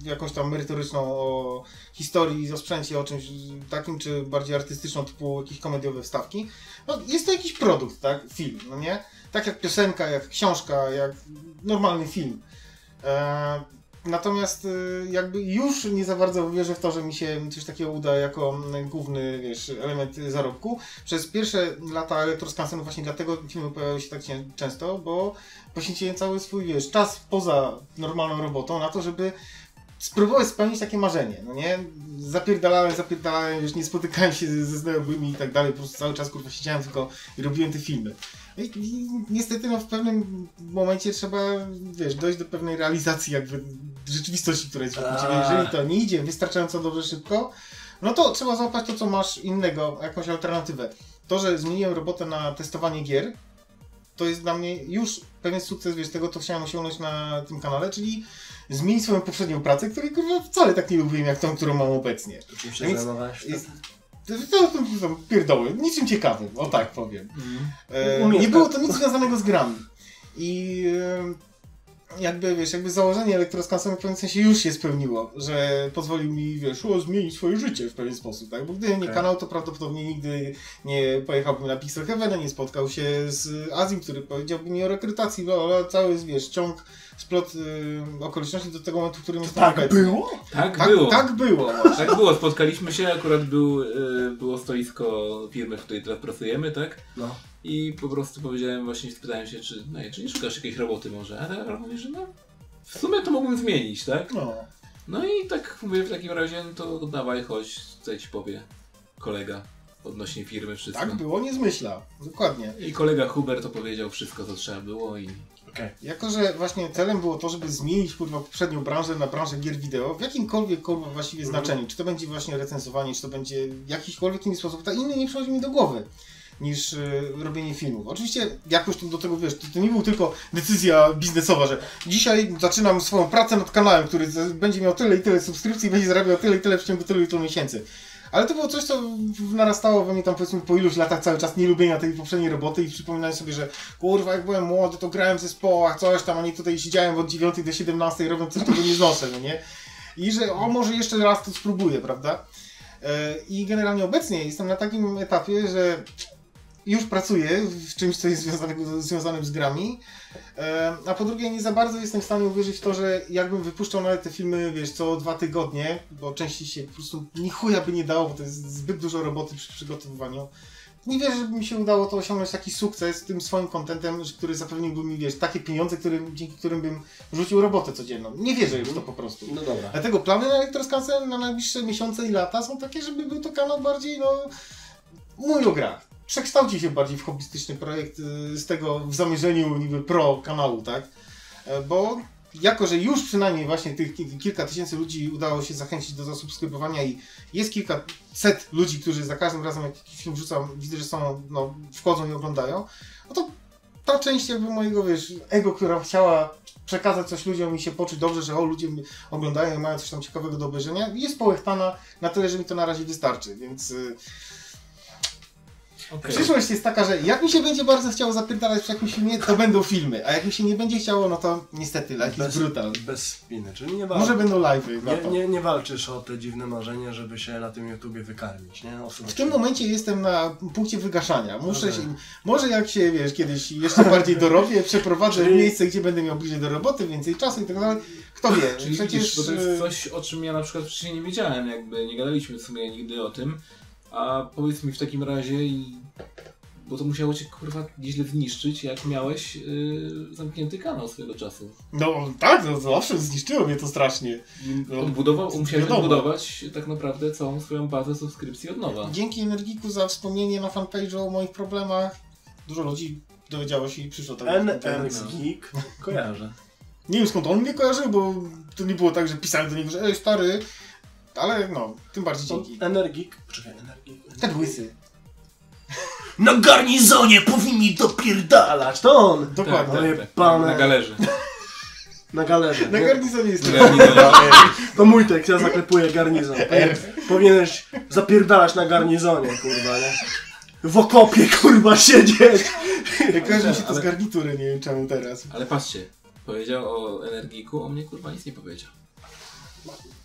y, jakąś tam merytoryczną o historii, o sprzęcie, o czymś takim, czy bardziej artystyczną, typu jakieś komediowe wstawki. No, jest to jakiś produkt, tak? Film, no nie? Tak jak piosenka, jak książka, jak normalny film. E, Natomiast y, jakby już nie za bardzo wierzę w to, że mi się coś takiego uda jako główny, wiesz, element zarobku. Przez pierwsze lata Elektroskansenu właśnie dlatego filmy pojawiały się tak często, bo poświęciłem cały swój, wiesz, czas poza normalną robotą na to, żeby spróbować spełnić takie marzenie, no nie? Zapierdalałem, zapierdalałem, wiesz, nie spotykałem się ze, ze znajomymi i tak dalej, po prostu cały czas kurwa siedziałem tylko i robiłem te filmy. I, I niestety no, w pewnym momencie trzeba, wiesz, dojść do pewnej realizacji jakby rzeczywistości, która jest wokół ciebie. Jeżeli to nie idzie wystarczająco dobrze szybko, no to trzeba złapać to, co masz innego, jakąś alternatywę. To, że zmieniłem robotę na testowanie gier, to jest dla mnie już pewien sukces, wiesz, tego, co chciałem osiągnąć na tym kanale, czyli zmienić swoją poprzednią pracę, której kurwa wcale tak nie lubiłem jak tą, którą mam obecnie. Czym się zajmowałeś? To, to pierdoły, niczym ciekawym, o tak powiem. E, Umiejętne- nie było to nic związanego z grami. I e, jakby, wiesz, jakby założenie elektroskansu w pewnym sensie już się spełniło, że pozwolił mi, wiesz, o, zmienić swoje życie w pewien sposób, tak? Bo gdyby nie kanał, to prawdopodobnie nigdy nie pojechałbym na Pixel Heaven, nie spotkał się z Azim, który powiedziałby mi o rekrutacji, bla, cały, wiesz, ciąg, splot y, okoliczności do tego momentu, w którym jestem Tak obecny. było? Tak, Tak było. Tak było. właśnie. Tak było, spotkaliśmy się, akurat był, y, było stoisko firmy, w której teraz pracujemy, tak? No. I po prostu powiedziałem, właśnie spytałem się, czy, no, czy nie szukasz jakiejś roboty może? A tak mówi, że no, w sumie to mógłbym zmienić, tak? No. No i tak mówię, w takim razie, no to dawaj, chodź, co ci powie kolega odnośnie firmy, wszystko. Tak było, nie zmyśla. Dokładnie. I kolega Hubert to powiedział wszystko, co trzeba było i Okej. Jako, że właśnie celem było to, żeby zmienić kurwa poprzednią branżę na branżę gier wideo w jakimkolwiek kurwa właściwie Mhm. znaczeniu. Czy to będzie właśnie recenzowanie, czy to będzie jakiśkolwiek inny sposób, to inny nie przychodzi mi do głowy niż y, robienie filmów. Oczywiście jakoś tu do tego wiesz, to, to nie był tylko decyzja biznesowa, że dzisiaj zaczynam swoją pracę nad kanałem, który będzie miał tyle i tyle subskrypcji i będzie zarabiał tyle i tyle w ciągu tylu i tylu miesięcy. Ale to było coś, co narastało we mnie tam powiedzmy po iluś latach cały czas nielubienia tej poprzedniej roboty i przypominałem sobie, że kurwa jak byłem młody to grałem w zespołach, coś tam, a nie tutaj siedziałem od 9 do 17 robiąc coś, czego nie znoszę, no nie? I że o może jeszcze raz to spróbuję, prawda? E, I generalnie obecnie jestem na takim etapie, że już pracuję w czymś, co jest związanego, związanym z grami, e, a po drugie nie za bardzo jestem w stanie uwierzyć w to, że jakbym wypuszczał nawet te filmy, wiesz, co dwa tygodnie, bo częściej się po prostu ni chuja by nie dało, bo to jest zbyt dużo roboty przy przygotowywaniu. Nie wierzę, żeby mi się udało to osiągnąć taki sukces tym swoim kontentem, który zapewniłby mi, wiesz, takie pieniądze, którym, dzięki którym bym rzucił robotę codzienną. Nie wierzę już to po prostu. No dobra. Dlatego plany na Elektroskansen na najbliższe miesiące i lata są takie, żeby był to kanał bardziej, no, mój o grach. Przekształci się bardziej w hobbystyczny projekt y, z tego w zamierzeniu niby pro kanału, tak? E, Bo jako, że już przynajmniej właśnie tych ki- kilka tysięcy ludzi udało się zachęcić do zasubskrybowania i jest kilka set ludzi, którzy za każdym razem jak jakiś film wrzucam, widzę, że są, no, wchodzą i oglądają, no to ta część jakby mojego, wiesz, ego, która chciała przekazać coś ludziom i się poczuć dobrze, że o, ludzie oglądają i mają coś tam ciekawego do obejrzenia, jest połechtana na tyle, że mi to na razie wystarczy, więc y, Okej. przyszłość jest taka, że jak mi się będzie bardzo chciało zapierdalać przy jakimś filmie, to będą filmy, a jak mi się nie będzie chciało, no to niestety, life Bez, brutal. bez spiny, czyli nie, wal... Może będą live'y, nie, nie, nie walczysz o te dziwne marzenie, żeby się na tym YouTubie wykarmić, nie? W tym momencie jestem na punkcie wygaszania. Muszę Okej. się, może jak się, wiesz, kiedyś jeszcze bardziej dorobię, przeprowadzę Czyli- w miejsce, gdzie będę miał bliżej do roboty, więcej czasu i tak dalej. Kto wie, Czyli przecież... widzisz, bo to jest e, coś, o czym ja na przykład wcześniej nie wiedziałem, jakby nie gadaliśmy w sumie nigdy o tym. A powiedz mi w takim razie, i... bo to musiało cię kurwa nieźle zniszczyć, jak miałeś yy, zamknięty kanał swego czasu. No tak, no, to owszem, zniszczyło mnie to strasznie. No, Odbudował, musiałeś odbudować tak naprawdę całą swoją bazę subskrypcji od nowa. Dzięki Energiku za wspomnienie na fanpage'u o moich problemach. Dużo ludzi dowiedziało się i przyszło tak. Geek kojarzę. Nie wiem skąd on mnie kojarzył, bo to nie było tak, że pisałem do niego, że ej stary, ale no, tym bardziej dzięki. Energik, poczekaj, Energik. Ten łysy. Na garnizonie powinni dopierdalać, to on! Dokładnie. No tak, je pane. Na galerze. Na galerze. Na garnizonie jest. To mój tekst, ja zaklepuję garnizon. Powinien- Powinieneś zapierdalać na garnizonie, kurwa, nie? W okopie, kurwa, siedzieć! Kojarzy mi się to Ale- z garnitury, nie wiem czemu teraz. Ale patrzcie, powiedział o energiku, o mnie kurwa nic nie powiedział.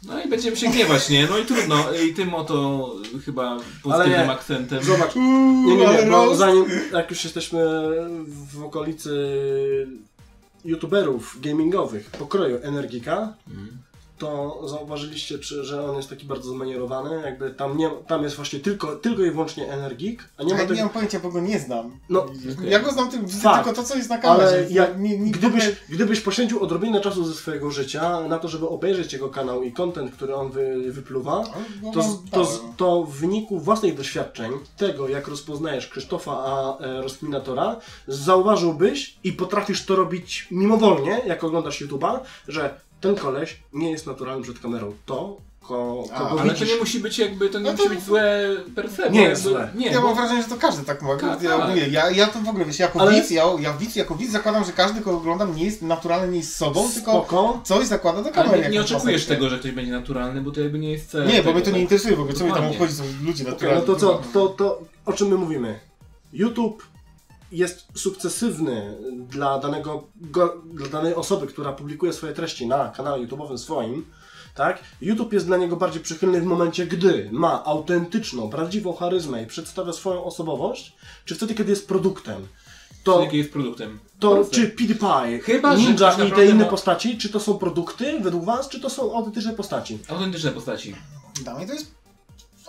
No i będziemy się gniewać, nie? No i trudno. I tym oto chyba pozytywnym nie. akcentem. Zobacz, Uuu, nie, nie, nie, bo roast. zanim, jak już jesteśmy w okolicy youtuberów gamingowych pokroju Energika, Mhm. To zauważyliście, czy, że on jest taki bardzo zmanierowany, jakby tam, nie, tam jest właśnie tylko, tylko i wyłącznie Energik, a nie ma ja tego... nie mam pojęcia, bo go nie znam. No. Ja go znam tylko, Fakt. tylko to, co jest na kamerze. Ale jak, nie, nie, gdybyś, nie- gdybyś poświęcił odrobinę czasu ze swojego życia na to, żeby obejrzeć jego kanał i content, który on wy, wypluwa, No, to, to, to w wyniku własnych doświadczeń, tego jak rozpoznajesz Krzysztofa a e, Rozkminatora, zauważyłbyś i potrafisz to robić mimowolnie, jak oglądasz YouTube'a, że ten koleś nie jest naturalny przed kamerą. To ko, A, kogo Ale to widzisz. nie musi być jakby, to nie No to- musi być złe per se. Nie bo jest złe. Nie, Ja bo, mam wrażenie, że to każdy tak ma. Tak, ja, tak. mówię, ja, ja to w ogóle, wiesz, jako Ale- widz, ja, ja widz, jako widz zakładam, że każdy, kogo oglądam, nie jest naturalny, nie jest sobą, tylko Spoko. coś zakłada do kamery. ale nie, nie oczekujesz tego, że ktoś będzie naturalny, bo to jakby nie jest cel. Nie, bo mnie to nie tak. interesuje, w ogóle co mi tam obchodzi, są ludzie naturalni. no to co, to, to o czym my mówimy? YouTube jest sukcesywny dla, danego, go, dla danej osoby, która publikuje swoje treści na kanale YouTube'owym swoim, tak? YouTube jest dla niego bardziej przychylny w momencie, gdy ma autentyczną, prawdziwą charyzmę i przedstawia swoją osobowość, czy wtedy, kiedy jest produktem. To, Jaki jest produktem. to Proste. czy PewDiePie, Chyba, że Ninja ktoś i te inne ma- postaci, czy to są produkty według Was, czy to są autentyczne postaci? Autentyczne postaci. Dla mnie to jest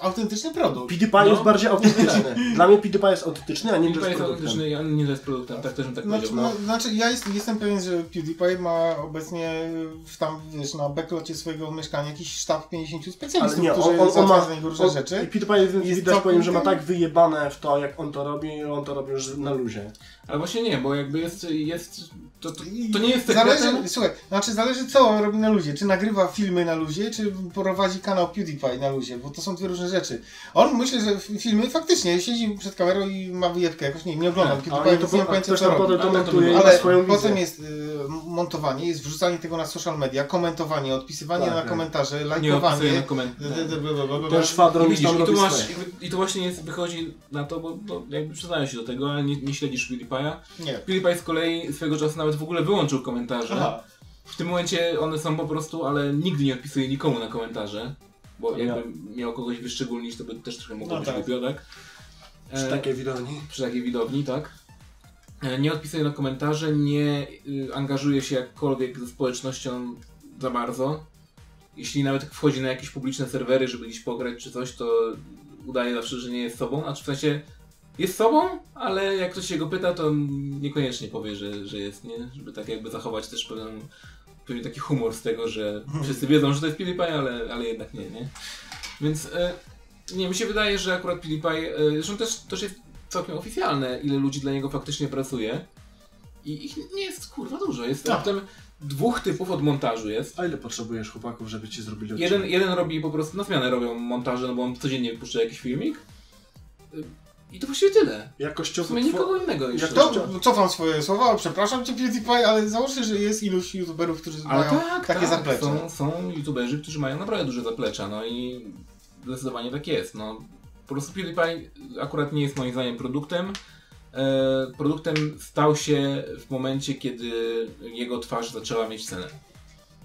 autentyczny produkt. PewDiePie No. jest bardziej autentyczny. Dla mnie PewDiePie jest autentyczny, a Ninja PewDiePie jest jest produktem. autentyczny, a nie jest produktem, tak też bym tak Znaczy, powiedział. no, znaczy ja jest, jestem pewien, że PewDiePie ma obecnie w tam, wiesz, na backlocie swojego mieszkania jakiś sztab 50 Ale specjalistów, nie, on, którzy on, on ma. za niego różne On, rzeczy. I PewDiePie Jest widać po nim, że ma tak wyjebane w to, jak on to robi, on to robi już na luzie. Ale właśnie nie, bo jakby jest, jest to, to, to nie jest Zależy, sekretem. słuchaj, znaczy zależy co on robi na luzie. Czy nagrywa filmy na luzie, czy prowadzi kanał PewDiePie na luzie, bo to są dwie różne rzeczy. On myślę, że filmy faktycznie siedzi przed kamerą i ma wyjebkę jakoś, nie, nie oglądam Tak, PewDiePie, Ale więc to nie ktoś co robi. potem to montuje Ale swoją potem wizję. jest y, montowanie, jest wrzucanie tego na social media, komentowanie, odpisywanie Tak, na tak. komentarze, lajkowanie. na koment. Ten szwadron I widzisz, tu masz, i to właśnie jest, wychodzi na to, bo, bo jakby przyznają się do tego, ale nie, nie śledzisz PewDiePie'a. Nie. PewDiePie z kolei swego czasu nawet w ogóle wyłączył komentarze. Aha. W tym momencie one są po prostu, ale nigdy nie odpisuje nikomu na komentarze. Bo Ja. jakby miał kogoś wyszczególnić, to by też trochę mogło No być tak. głupio, tak? Przy E, takiej widowni. przy takiej widowni, tak? E, Nie odpisuje na komentarze, nie y, angażuje się jakkolwiek ze społecznością za bardzo. Jeśli nawet wchodzi na jakieś publiczne serwery, żeby gdzieś pograć czy coś, to udaje zawsze, że nie jest sobą. Znaczy w sensie jest sobą, ale jak ktoś się go pyta, to niekoniecznie powie, że, że jest, nie? Żeby tak jakby zachować też pewien, pewien taki humor z tego, że wszyscy wiedzą, że to jest PewDiePie, ale, ale jednak nie, nie? Więc e, nie, mi się wydaje, że akurat PewDiePie, e, zresztą też, też jest całkiem oficjalne, ile ludzi dla niego faktycznie pracuje. I ich nie jest kurwa dużo. Jest Tak. raptem dwóch typów od montażu jest. A ile potrzebujesz chłopaków, żeby ci zrobili Jeden, odcinek? jeden robi po prostu na zmianę robią montaże, no bo on codziennie puszcza jakiś filmik. I to właściwie tyle. W Jakościowo sumie two- nikogo innego jeszcze. To cofam swoje słowa, przepraszam cię PewDiePie, ale załóżmy, że jest iluś youtuberów, którzy Ale mają tak, takie tak, zaplecze. Są, są youtuberzy, którzy mają naprawdę duże zaplecza, no i zdecydowanie tak jest. No, po prostu PewDiePie akurat nie jest moim zdaniem produktem. E, produktem stał się w momencie, kiedy jego twarz zaczęła mieć cenę.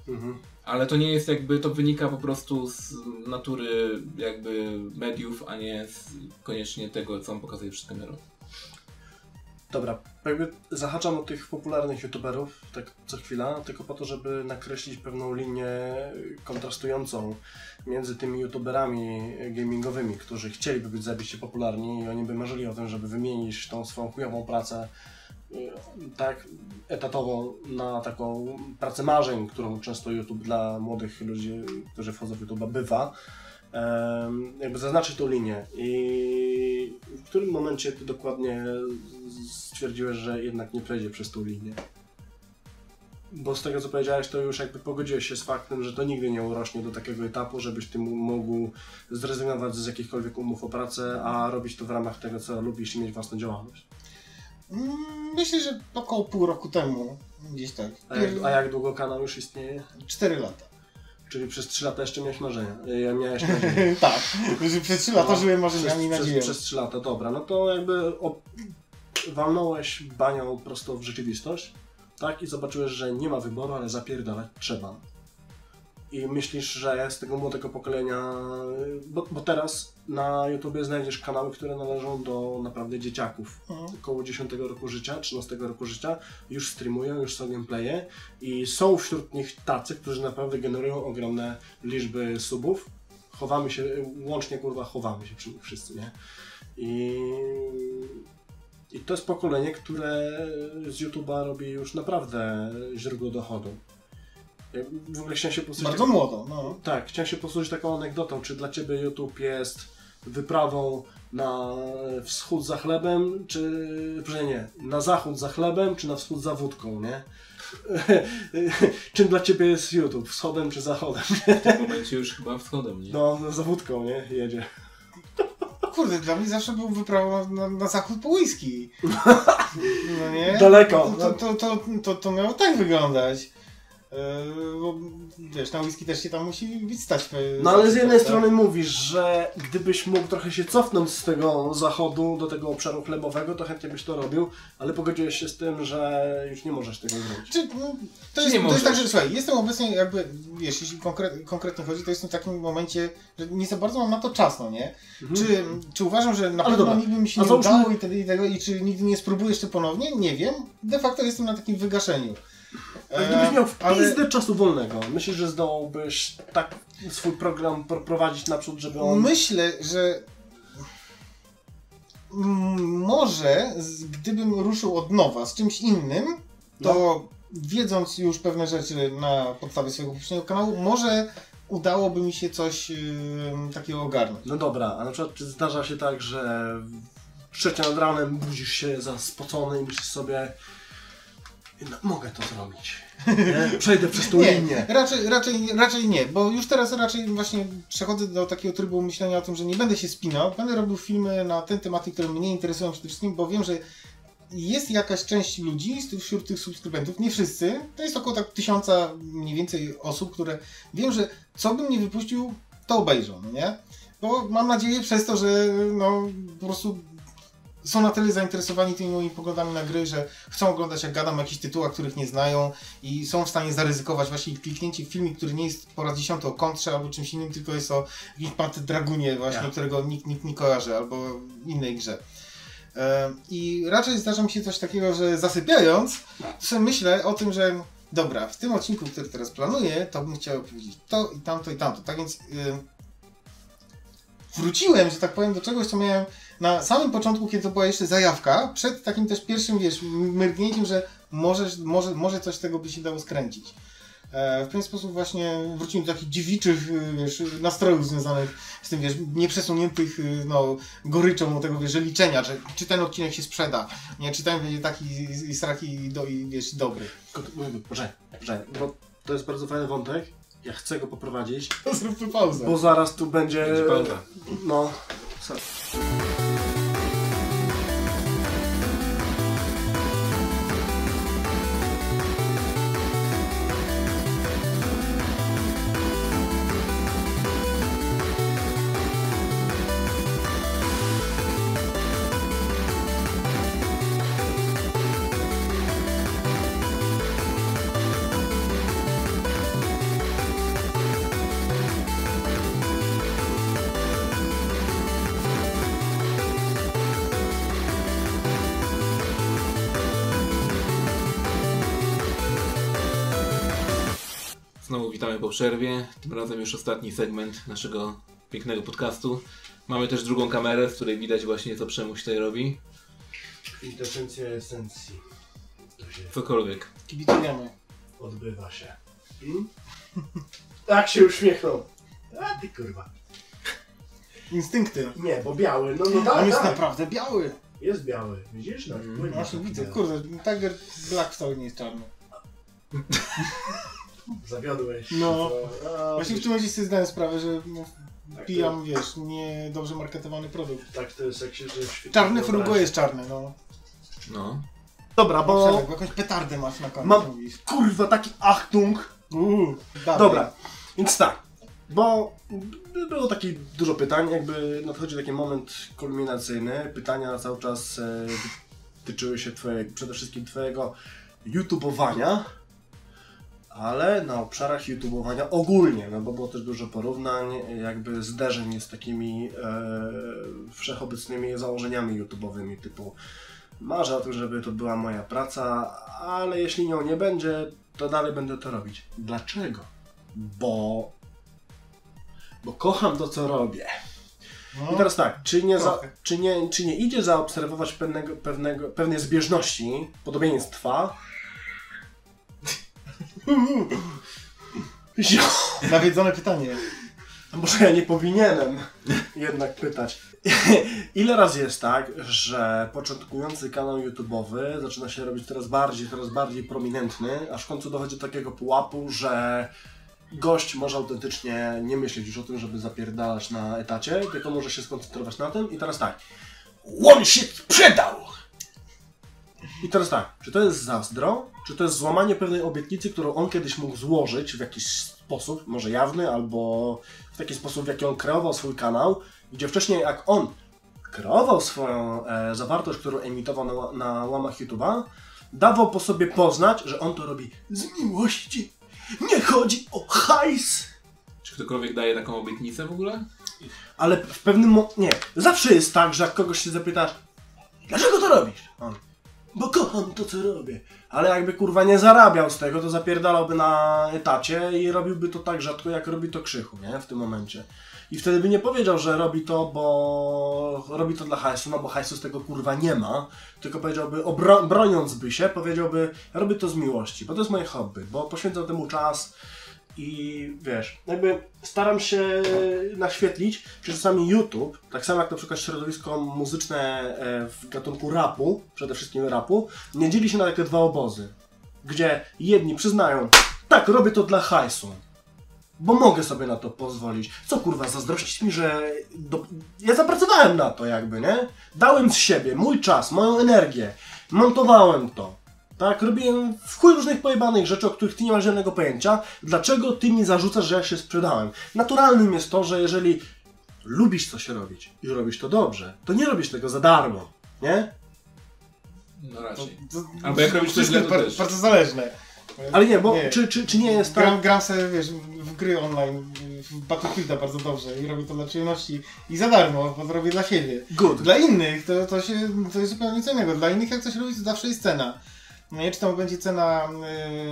Mhm. Ale to nie jest jakby, to wynika po prostu z natury jakby mediów, a nie z koniecznie tego, co on pokazuje przed kamerą. Dobra, jakby zahaczam o tych popularnych youtuberów tak co chwila, tylko po to, żeby nakreślić pewną linię kontrastującą między tymi youtuberami gamingowymi, którzy chcieliby być zajebiście popularni i oni by marzyli o tym, żeby wymienić tą swoją chujową pracę tak etatową na taką pracę marzeń, którą często YouTube dla młodych ludzi, którzy wchodzą w YouTube bywa. Jakby zaznaczyć tą linię i w którym momencie ty dokładnie stwierdziłeś, że jednak nie przejdzie przez tą linię? Bo z tego co powiedziałeś, to już jakby pogodziłeś się z faktem, że to nigdy nie urośnie do takiego etapu, żebyś ty mógł zrezygnować z jakichkolwiek umów o pracę, a robić to w ramach tego, co lubisz i mieć własną działalność. Mm, Myślę, że około pół roku temu, gdzieś tak. A jak, a jak długo kanał już istnieje? Cztery lata. Czyli przez 3 lata jeszcze miałeś marzenia. Ja miałeś tak, przez trzy lata No, żyłem marzeniami przez, nadzieją. przez, przez 3 lata, dobra. No to jakby op- walnąłeś banią prosto w rzeczywistość, tak? I zobaczyłeś, że nie ma wyboru, ale zapierdalać trzeba. I myślisz, że z tego młodego pokolenia, bo, bo teraz na YouTubie znajdziesz kanały, które należą do naprawdę dzieciaków. Mhm. Około 10 roku życia, 13 roku życia, już streamują, już są gameplaye i są wśród nich tacy, którzy naprawdę generują ogromne liczby subów. Chowamy się, łącznie kurwa chowamy się przy nich wszyscy, nie? I, i to jest pokolenie, które z YouTube'a robi już naprawdę źródło dochodu. Ja W ogóle chciałem się posłużyć Bardzo młodo, no. tak, chciałem się posłużyć taką anegdotą. Czy dla Ciebie YouTube jest wyprawą na wschód za chlebem, czy... Proszę nie, na zachód za chlebem, czy na wschód za wódką, nie? czym dla ciebie jest YouTube? Wschodem czy zachodem? W tym momencie już chyba wschodem, nie? No, za wódką, nie? Jedzie. Kurde, dla mnie zawsze był wyprawą na, na zachód po whisky. No nie? Daleko. To, to, to, to, to miało tak wyglądać. Yy, bo wiesz, na whisky też się tam musi być stać. No ale z jednej tak? strony mówisz, że gdybyś mógł trochę się cofnąć z tego zachodu do tego obszaru chlebowego, to chętnie byś to robił, ale pogodziłeś się z tym, że już nie możesz tego zrobić. Czy, no, to, Czy jest, nie to jest tak, że słuchaj, jestem obecnie jakby, wiesz, jeśli konkret, konkretnie chodzi, to jestem w takim momencie, że nie za bardzo mam na to czas, no nie? Czy, czy uważam, że na Mhm. Ale pewno dobra, nigdy mi się nie załóżmy- udało i, tego, i czy nigdy nie spróbuję jeszcze ponownie? Nie wiem. De facto jestem na takim wygaszeniu. A gdybyś miał w E, ale- pizdę czasu wolnego, myślisz, że zdołałbyś tak swój program prowadzić naprzód, żeby on... Myślę, że może gdybym ruszył od nowa z czymś innym, to No. wiedząc już pewne rzeczy na podstawie swojego poprzedniego kanału, może udałoby mi się coś yy, takiego ogarnąć. No dobra, a na przykład czy zdarza się tak, że trzecia nad ranem budzisz się za spocony i myślisz sobie no, mogę to zrobić. Nie? Przejdę przez tą Nie, linię. raczej, raczej, raczej nie, bo już teraz raczej właśnie przechodzę do takiego trybu myślenia o tym, że nie będę się spinał, będę robił filmy na te tematy, które mnie interesują przede wszystkim, bo wiem, że jest jakaś część ludzi wśród tych subskrybentów, nie wszyscy, to jest około tak tysiąca mniej więcej osób, które wiem, że co bym nie wypuścił, to obejrzą, nie? Bo mam nadzieję przez to, że no po prostu są na tyle zainteresowani tymi moimi poglądami na gry, że chcą oglądać jak gadam o jakichś tytułach, których nie znają i są w stanie zaryzykować właśnie kliknięcie w filmik, który nie jest po raz dziesiąty o kontrze albo czymś innym, tylko jest o jakimś Panty Dragunie właśnie, Ja. którego nikt, nikt nie kojarzy, albo innej grze. I raczej zdarza mi się coś takiego, że zasypiając, sobie myślę o tym, że dobra, w tym odcinku, który teraz planuję, to bym chciał powiedzieć to i tamto i tamto. Tak więc y, wróciłem, że tak powiem, do czegoś, co miałem na samym początku, kiedy to była jeszcze zajawka, przed takim też pierwszym, wiesz, mrugnięciem, że może, może, może coś z tego by się dało skręcić. E, W ten sposób właśnie wróciłem do takich dziewiczych, y, wiesz, nastrojów związanych z tym, wiesz, nieprzesuniętych, y, no, goryczą tego, wiesz, liczenia, że czy ten odcinek się sprzeda, nie, czy ten będzie taki i- i straki i, do, i wiesz, dobry. Poczekaj, poczekaj, bo to jest bardzo fajny wątek. Ja chcę go poprowadzić, Zróbmy pauzę. bo zaraz tu będzie... Będzie pauza. No... Znowu witamy po przerwie. Tym razem już ostatni segment naszego pięknego podcastu. Mamy też drugą kamerę, z której widać właśnie co Przemuś tutaj robi. Kwintesencja esencji. To się Cokolwiek. Kibicujemy. odbywa się. Hmm? Tak się uśmiechnął. A ty kurwa. Instynkty. Nie, bo biały, no no tak, On jest tak. naprawdę biały. Jest biały, widzisz? No, Mm. płynie Właśnie widzę, kurde, Tiger Black wcale nie jest czarny. Zawiodłeś. No. Co? A, Właśnie w tym momencie sobie zdałem sprawę, że no, tak pijam, wiesz, nie dobrze marketowany produkt. To, tak to jest jak się że Czarny frugo jest czarny, no. No. Dobra, Bo... bo Bo jakąś petardę masz na końcu, Mam- mówisz. kurwa taki Achtung. Uuu. Dobra, więc tak, bo było takie dużo pytań, jakby nadchodzi taki moment kulminacyjny. Pytania cały czas e, tyczyły się twojego, przede wszystkim twojego YouTubeowania, ale na obszarach YouTubeowania ogólnie, no bo było też dużo porównań, jakby zderzeń z takimi e, wszechobecnymi założeniami YouTubeowymi typu marzę o tym, żeby to była moja praca, ale jeśli nią nie będzie, to dalej będę to robić. Dlaczego? Bo bo kocham to, co robię. No. I teraz tak, czy nie, za, czy nie, czy nie idzie zaobserwować pewnego, pewnego, pewnej zbieżności, podobieństwa? Nawiedzone pytanie. a może ja nie powinienem. jednak pytać. Ile razy jest tak, że początkujący kanał YouTube'owy zaczyna się robić coraz bardziej, coraz bardziej prominentny, aż w końcu dochodzi do takiego pułapu, że gość może autentycznie nie myśleć już o tym, żeby zapierdalać na etacie, tylko może się skoncentrować na tym i teraz tak. One się sprzedał! I teraz tak, czy to jest zazdro, czy to jest złamanie pewnej obietnicy, którą on kiedyś mógł złożyć w jakiś sposób, może jawny, albo w taki sposób, w jaki on kreował swój kanał, gdzie wcześniej jak on kreował swoją e, zawartość, którą emitował na, na łamach YouTube'a, dawał po sobie poznać, że on to robi z miłości. Nie chodzi o hajs! Czy ktokolwiek daje taką obietnicę w ogóle? Ale w pewnym mo- Nie. Zawsze jest tak, że jak kogoś się zapytasz, dlaczego to robisz? On, bo kocham to, co robię. Ale jakby kurwa nie zarabiał z tego, to zapierdalałby na etacie i robiłby to tak rzadko, jak robi to krzychu, nie? W tym momencie. I wtedy by nie powiedział, że robi to, bo robi to dla hajsu, no bo hajsu z tego kurwa nie ma, tylko powiedziałby, obro- broniąc by się, powiedziałby, robię to z miłości, bo to jest moje hobby, bo poświęcam temu czas, i wiesz, jakby staram się naświetlić, że czasami YouTube, tak samo jak na przykład środowisko muzyczne e, w gatunku rapu, przede wszystkim rapu, nie dzieli się na takie dwa obozy, gdzie jedni przyznają, tak, robię to dla hajsu, bo mogę sobie na to pozwolić. Co kurwa, zazdrościć mi, że do... ja zapracowałem na to jakby, nie? Dałem z siebie mój czas, moją energię, montowałem to. Tak, robiłem w chuj różnych pojebanych rzeczy, o których ty nie masz żadnego pojęcia. Dlaczego ty mi zarzucasz, że ja się sprzedałem? Naturalnym jest to, że jeżeli lubisz coś robić i robisz to dobrze, to nie robisz tego za darmo, nie? No raczej. To- Albo jak robisz coś źle, to też. Bardzo zależne. Ale nie, bo Nie. Czy, czy, czy nie jest tak... Gram, gram sobie, wiesz, w gry online, w Battlefielda bardzo dobrze i robię to dla przyjemności i za darmo, bo to robię dla siebie. Good. Dla innych to, to, się, to jest zupełnie co innego. Dla innych jak coś robić, to zawsze jest cena. No nie, czy tam będzie cena,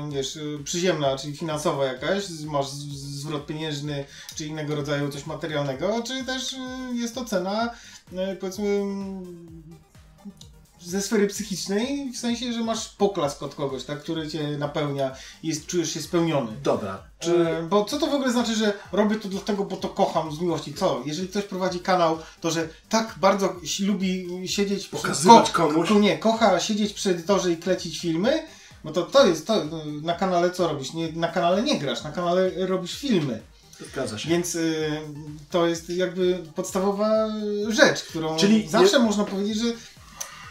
y, wiesz, przyziemna, czyli finansowa jakaś, masz zwrot pieniężny, czy innego rodzaju coś materialnego, czy też y, jest to cena, y, powiedzmy, ze sfery psychicznej, w sensie, że masz poklask od kogoś, tak, który cię napełnia i jest, czujesz się spełniony. Dobra. Czy... Czy... Bo co to w ogóle znaczy, że robię to dlatego, bo to kocham z miłości? Co? Jeżeli ktoś prowadzi kanał, to że tak bardzo lubi siedzieć... Pokazywać komuś? Ko, nie, kocha siedzieć przy edytorze i klecić filmy, no to to jest to. Na kanale co robisz? Nie, na kanale nie grasz, na kanale robisz filmy. Zgadza się. Więc y, to jest jakby podstawowa rzecz, którą Czyli zawsze można powiedzieć, że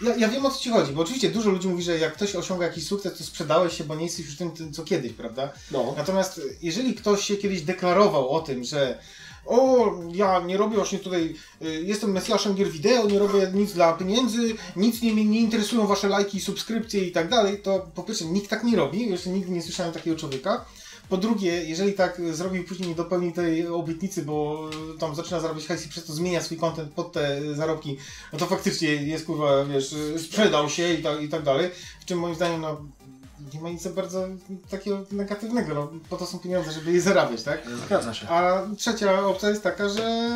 ja, ja wiem o co ci chodzi, bo oczywiście dużo ludzi mówi, że jak ktoś osiąga jakiś sukces, to sprzedałeś się, bo nie jesteś już tym, tym co kiedyś, prawda? No. Natomiast jeżeli ktoś się kiedyś deklarował o tym, że o, ja nie robię właśnie tutaj, y, jestem mesjaszem gier wideo, nie robię nic dla pieniędzy, nic nie, nie interesują wasze lajki, subskrypcje i tak dalej, to po pierwsze nikt tak nie robi, jeszcze nigdy nie słyszałem takiego człowieka. Po drugie, jeżeli tak zrobił później nie dopełni tej obietnicy, bo y, tam zaczyna zarabiać hajs i przez to zmienia swój content pod te zarobki, no to faktycznie jest kurwa, wiesz, sprzedał się i tak, i tak dalej. W czym moim zdaniem, no, nie ma nic bardzo takiego negatywnego, no, po to są pieniądze, żeby je zarabiać, tak? Zgadza się. A trzecia opcja jest taka, że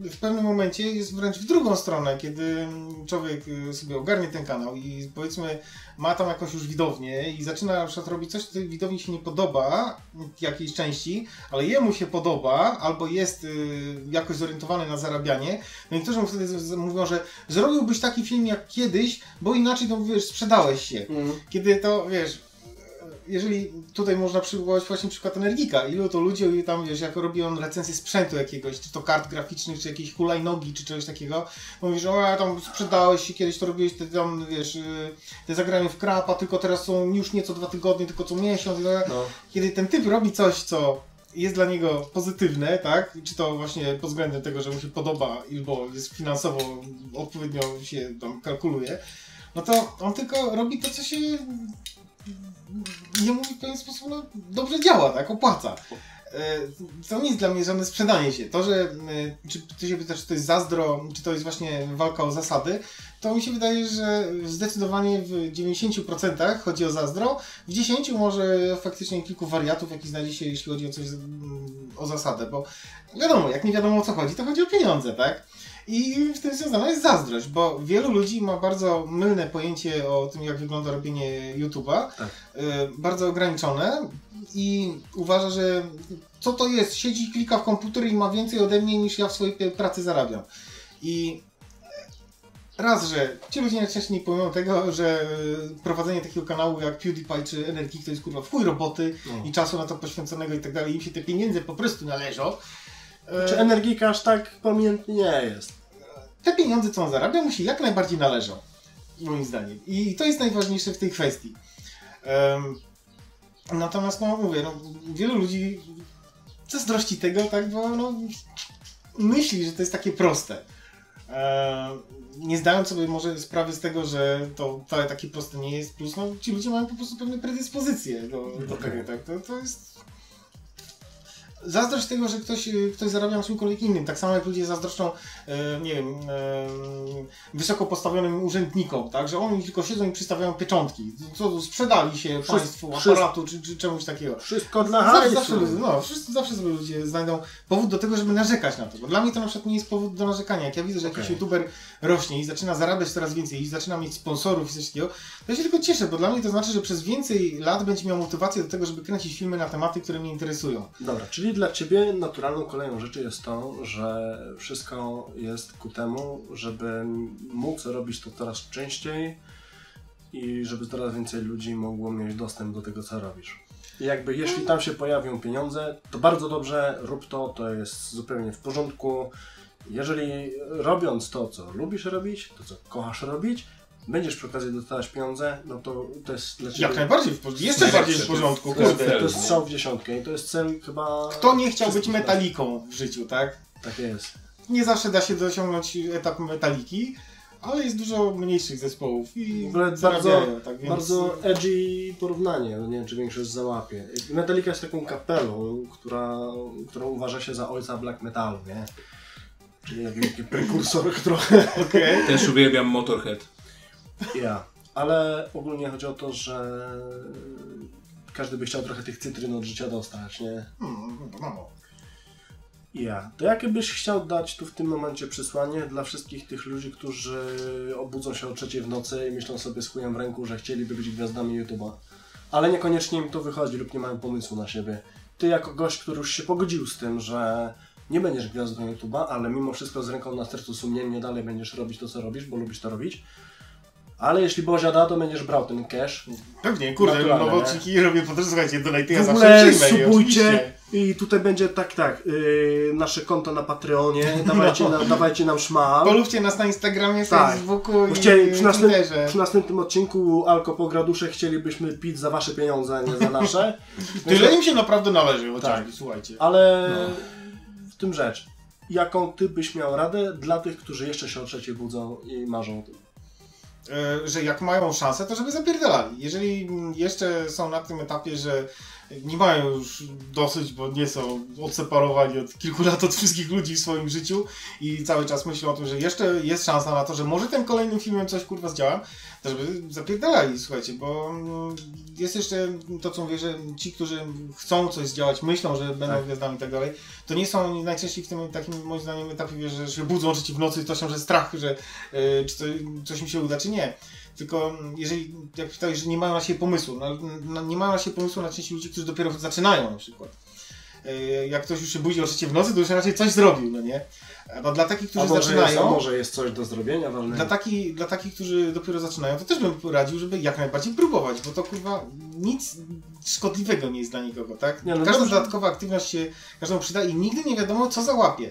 w pewnym momencie jest wręcz w drugą stronę, kiedy człowiek y, sobie ogarnie ten kanał i powiedzmy ma tam jakąś już widownię i zaczyna na przykład robić coś, co tej widowni się nie podoba jakiejś części, ale jemu się podoba, albo jest y, jakoś zorientowany na zarabianie, no niektórzy mu wtedy mówią, że zrobiłbyś taki film jak kiedyś, bo inaczej to wiesz, sprzedałeś się. Mm. Kiedy to, wiesz, jeżeli tutaj można przywołać właśnie przykład Energika, ilu to ludzi tam, wiesz, jak robi on recenzję sprzętu jakiegoś, czy to kart graficznych, czy jakiejś hulajnogi, czy czegoś takiego, mówi, że o, ja tam sprzedałeś się kiedyś, to robiłeś te tam, wiesz, y, te zagrania w krapa, tylko teraz są już nie co dwa tygodnie, tylko co miesiąc. No. Kiedy ten typ robi coś, co jest dla niego pozytywne, tak? Czy to właśnie pod względem tego, że mu się podoba, albo jest finansowo odpowiednio się tam kalkuluje, no to on tylko robi to, co się jemu w pewien sposób no, dobrze działa, tak? Opłaca. E, To jest dla mnie żadne sprzedanie się. To, że e, czy ty się pytasz, czy to jest zazdro, czy to jest właśnie walka o zasady, to mi się wydaje, że zdecydowanie w 90% chodzi o zazdro, w 10% może faktycznie kilku wariatów, jaki znajdzie się, jeśli chodzi o coś mm, o zasadę, bo wiadomo, jak nie wiadomo o co chodzi, to chodzi o pieniądze, tak? I w tym związana jest zazdrość, bo wielu ludzi ma bardzo mylne pojęcie o tym, jak wygląda robienie YouTube'a, Tak. y, bardzo ograniczone i uważa, że co to jest, siedzi, klika w komputer i ma więcej ode mnie niż ja w swojej pracy zarabiam. I raz, że ci ludzie najczęściej nie pojmują tego, że y, prowadzenie takiego kanału jak PewDiePie czy Energii to jest kurwa w chuj roboty No. i czasu na to poświęconego i tak dalej, im się te pieniądze po prostu należą. E, Czy energika aż tak pamiętny nie jest? te pieniądze, co on zarabia, mu się jak najbardziej należą. Moim zdaniem. I to jest najważniejsze w tej kwestii. Em, natomiast, no mówię, no, wielu ludzi zazdrości tego, tak, bo no, myśli, że to jest takie proste. Em, nie zdając sobie może sprawy z tego, że to wcale takie proste nie jest, plus no, ci ludzie mają po prostu pewne predyspozycje do, do Okej. tego, tak, to, to jest zazdrość tego, że ktoś, y, ktoś zarabia na czymkolwiek innym. Tak samo jak ludzie zazdroszczą, e, nie wiem, e, wysoko postawionym urzędnikom, tak? Że oni tylko siedzą i przystawiają pieczątki. Co sprzedali się Wszystko- państwu wszystko- aparatu czy, czy czemuś takiego. Wszystko dla Zawsze, hajsu. zawsze, ludzie- no, wszyscy, zawsze sobie ludzie znajdą powód do tego, żeby narzekać na to. Bo dla mnie to na przykład nie jest powód do narzekania. Jak ja widzę, że jakiś Okej. youtuber rośnie i zaczyna zarabiać coraz więcej i zaczyna mieć sponsorów i coś takiego, to ja się tylko cieszę, bo dla mnie to znaczy, że przez więcej lat będzie miał motywację do tego, żeby kręcić filmy na tematy, które mnie interesują. Dobra, czyli dla Ciebie naturalną koleją rzeczy jest to, że wszystko jest ku temu, żeby móc robić to coraz częściej i żeby coraz więcej ludzi mogło mieć dostęp do tego, co robisz. I jakby jeśli tam się pojawią pieniądze, to bardzo dobrze, rób to, to jest zupełnie w porządku. Jeżeli robiąc to, co lubisz robić, to, co kochasz robić, będziesz przy okazji dostawać pieniądze, no to to jest dla Ciebie... Jak najbardziej w porządku. Jeszcze bardziej w porządku, To jest, kurde. to jest strzał w dziesiątkę i to jest cel chyba... Kto nie chciał być metaliką w życiu, tak? Tak jest. Nie zawsze da się dosiągnąć etap metaliki, ale jest dużo mniejszych zespołów i W ogóle zarabiają, bardzo, tak więc... bardzo edgy porównanie, no nie wiem czy większość załapie. Metallica jest taką kapelą, która, którą uważa się za ojca black metalu, nie? Czyli taki, prekursor trochę. Okej. Też uwielbiam Motorhead. Ja. Ale ogólnie chodzi o to, że każdy by chciał trochę tych cytryn od życia dostać, nie? Hmm, no, no. Ja. To jakie byś chciał dać tu w tym momencie przesłanie dla wszystkich tych ludzi, którzy obudzą się o trzeciej w nocy i myślą sobie z chujem w ręku, że chcieliby być gwiazdami YouTube'a, ale niekoniecznie im to wychodzi lub nie mają pomysłu na siebie. Ty jako gość, który już się pogodził z tym, że nie będziesz gwiazdą YouTube'a, ale mimo wszystko z ręką na sercu sumiennie dalej będziesz robić to, co robisz, bo lubisz to robić. Ale jeśli Bozia da, to będziesz brał ten cash. Pewnie, kurde, nowe odcinki robię po drodze, słuchajcie, donate ja zawsze i subujcie oczywiście. i tutaj będzie tak, tak, yy, nasze konto na Patreonie, dawajcie, nam, dawajcie nam szmal. Polubcie nas na Instagramie, Tak. Facebooku Bo i Chcieli, przy, następ, przy następnym odcinku Alko po gradusze chcielibyśmy pić za wasze pieniądze, a nie za nasze. Tyle im się naprawdę należy, Tak. słuchajcie. Ale No. w tym rzecz. Jaką ty byś miał radę dla tych, którzy jeszcze się o trzeciej budzą i marzą o tym? E, że jak mają szansę, to żeby zapierdalali. Jeżeli jeszcze są na tym etapie, że nie mają już dosyć, bo nie są odseparowani od kilku lat od wszystkich ludzi w swoim życiu i cały czas myślą o tym, że jeszcze jest szansa na to, że może tym kolejnym filmem coś kurwa zdziałam, to żeby zapierdalali, słuchajcie, bo mm, jest jeszcze to, co mówię, że ci, którzy chcą coś zdziałać, myślą, że będą Tak. gwiazdami i tak dalej, to nie są najczęściej w tym takim moim zdaniem etapie, że się budzą oczywiście w nocy i to się, że strach, że e, czy to, coś mi się uda, czy nie. Tylko jeżeli, jak pytałeś, że nie mają na siebie pomysłu, no, no, nie mają na siebie pomysłu na części ludzi, którzy dopiero zaczynają na przykład. E, Jak ktoś już się budzi o trzeciej w nocy, to już raczej coś zrobił, no nie? No dla takich, którzy a może zaczynają... Jest, a może jest coś do zrobienia ważnego? Dla, taki, dla takich, którzy dopiero zaczynają, to też bym poradził, żeby jak najbardziej próbować, bo to kurwa nic szkodliwego nie jest dla nikogo, tak? Nie, no Każda dobrze. dodatkowa aktywność się każdemu przyda i nigdy nie wiadomo, co załapie.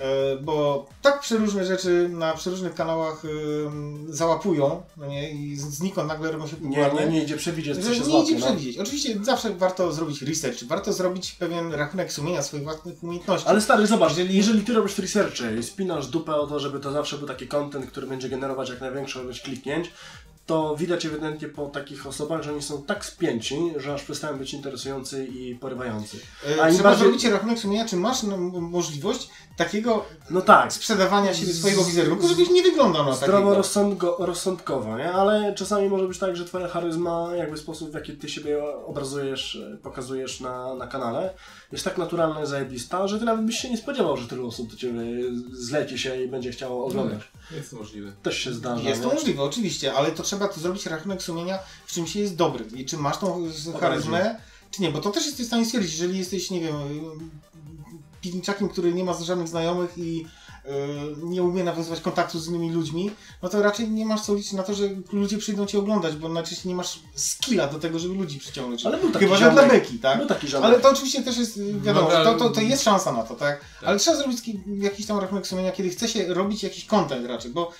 E, Bo tak przeróżne rzeczy na przeróżnych kanałach em, załapują, no nie? I znikąd nagle robią się Nie, popularne. nie, nie idzie przewidzieć, co się nie złapie. idzie no. przewidzieć. Oczywiście zawsze warto zrobić research, warto zrobić pewien rachunek sumienia swoich własnych umiejętności. Ale stary, zobacz, jeżeli, jeżeli ty robisz researche i spinasz dupę o to, żeby to zawsze był taki content, który będzie generować jak największą ilość kliknięć, to widać ewidentnie po takich osobach, że oni są tak spięci, że aż przestają być interesujący i porywający. E, A Trzeba bardziej- zrobić rachunek sumienia, czy masz no, możliwość takiego No tak, sprzedawania siebie swojego wizerunku, żebyś nie wyglądał na takiego. zdroworozsądko, rozsądkowo, nie? Ale czasami może być tak, że twoja charyzma, jakby sposób w jaki ty siebie obrazujesz, pokazujesz na, na kanale, jest tak naturalna i zajebista, że ty nawet byś się nie spodziewał, że tyle osób do ciebie zleci się i będzie chciało oglądać. Jest to możliwe. Też się zdarza, Jest to nie? możliwe, oczywiście, ale to trzeba to zrobić rachunek sumienia, w czym się jest dobry. I czy masz tą charyzmę, czy nie, bo to też jesteś w stanie stwierdzić, jeżeli jesteś, nie wiem, piwniczakiem, który nie ma żadnych znajomych i nie umie nawiązywać kontaktu z innymi ludźmi, no to raczej nie masz co liczyć na to, że ludzie przyjdą cię oglądać, bo najczęściej nie masz skilla do tego, żeby ludzi przyciągnąć. Ale był taki Chyba, że dla ziomek- beki, tak? Był taki. Ale to oczywiście też jest, y, wiadomo, No, że to, to, to jest szansa na to, tak? Tak. Ale trzeba zrobić ki- jakiś tam rachunek sumienia, kiedy chce się robić jakiś content raczej, bo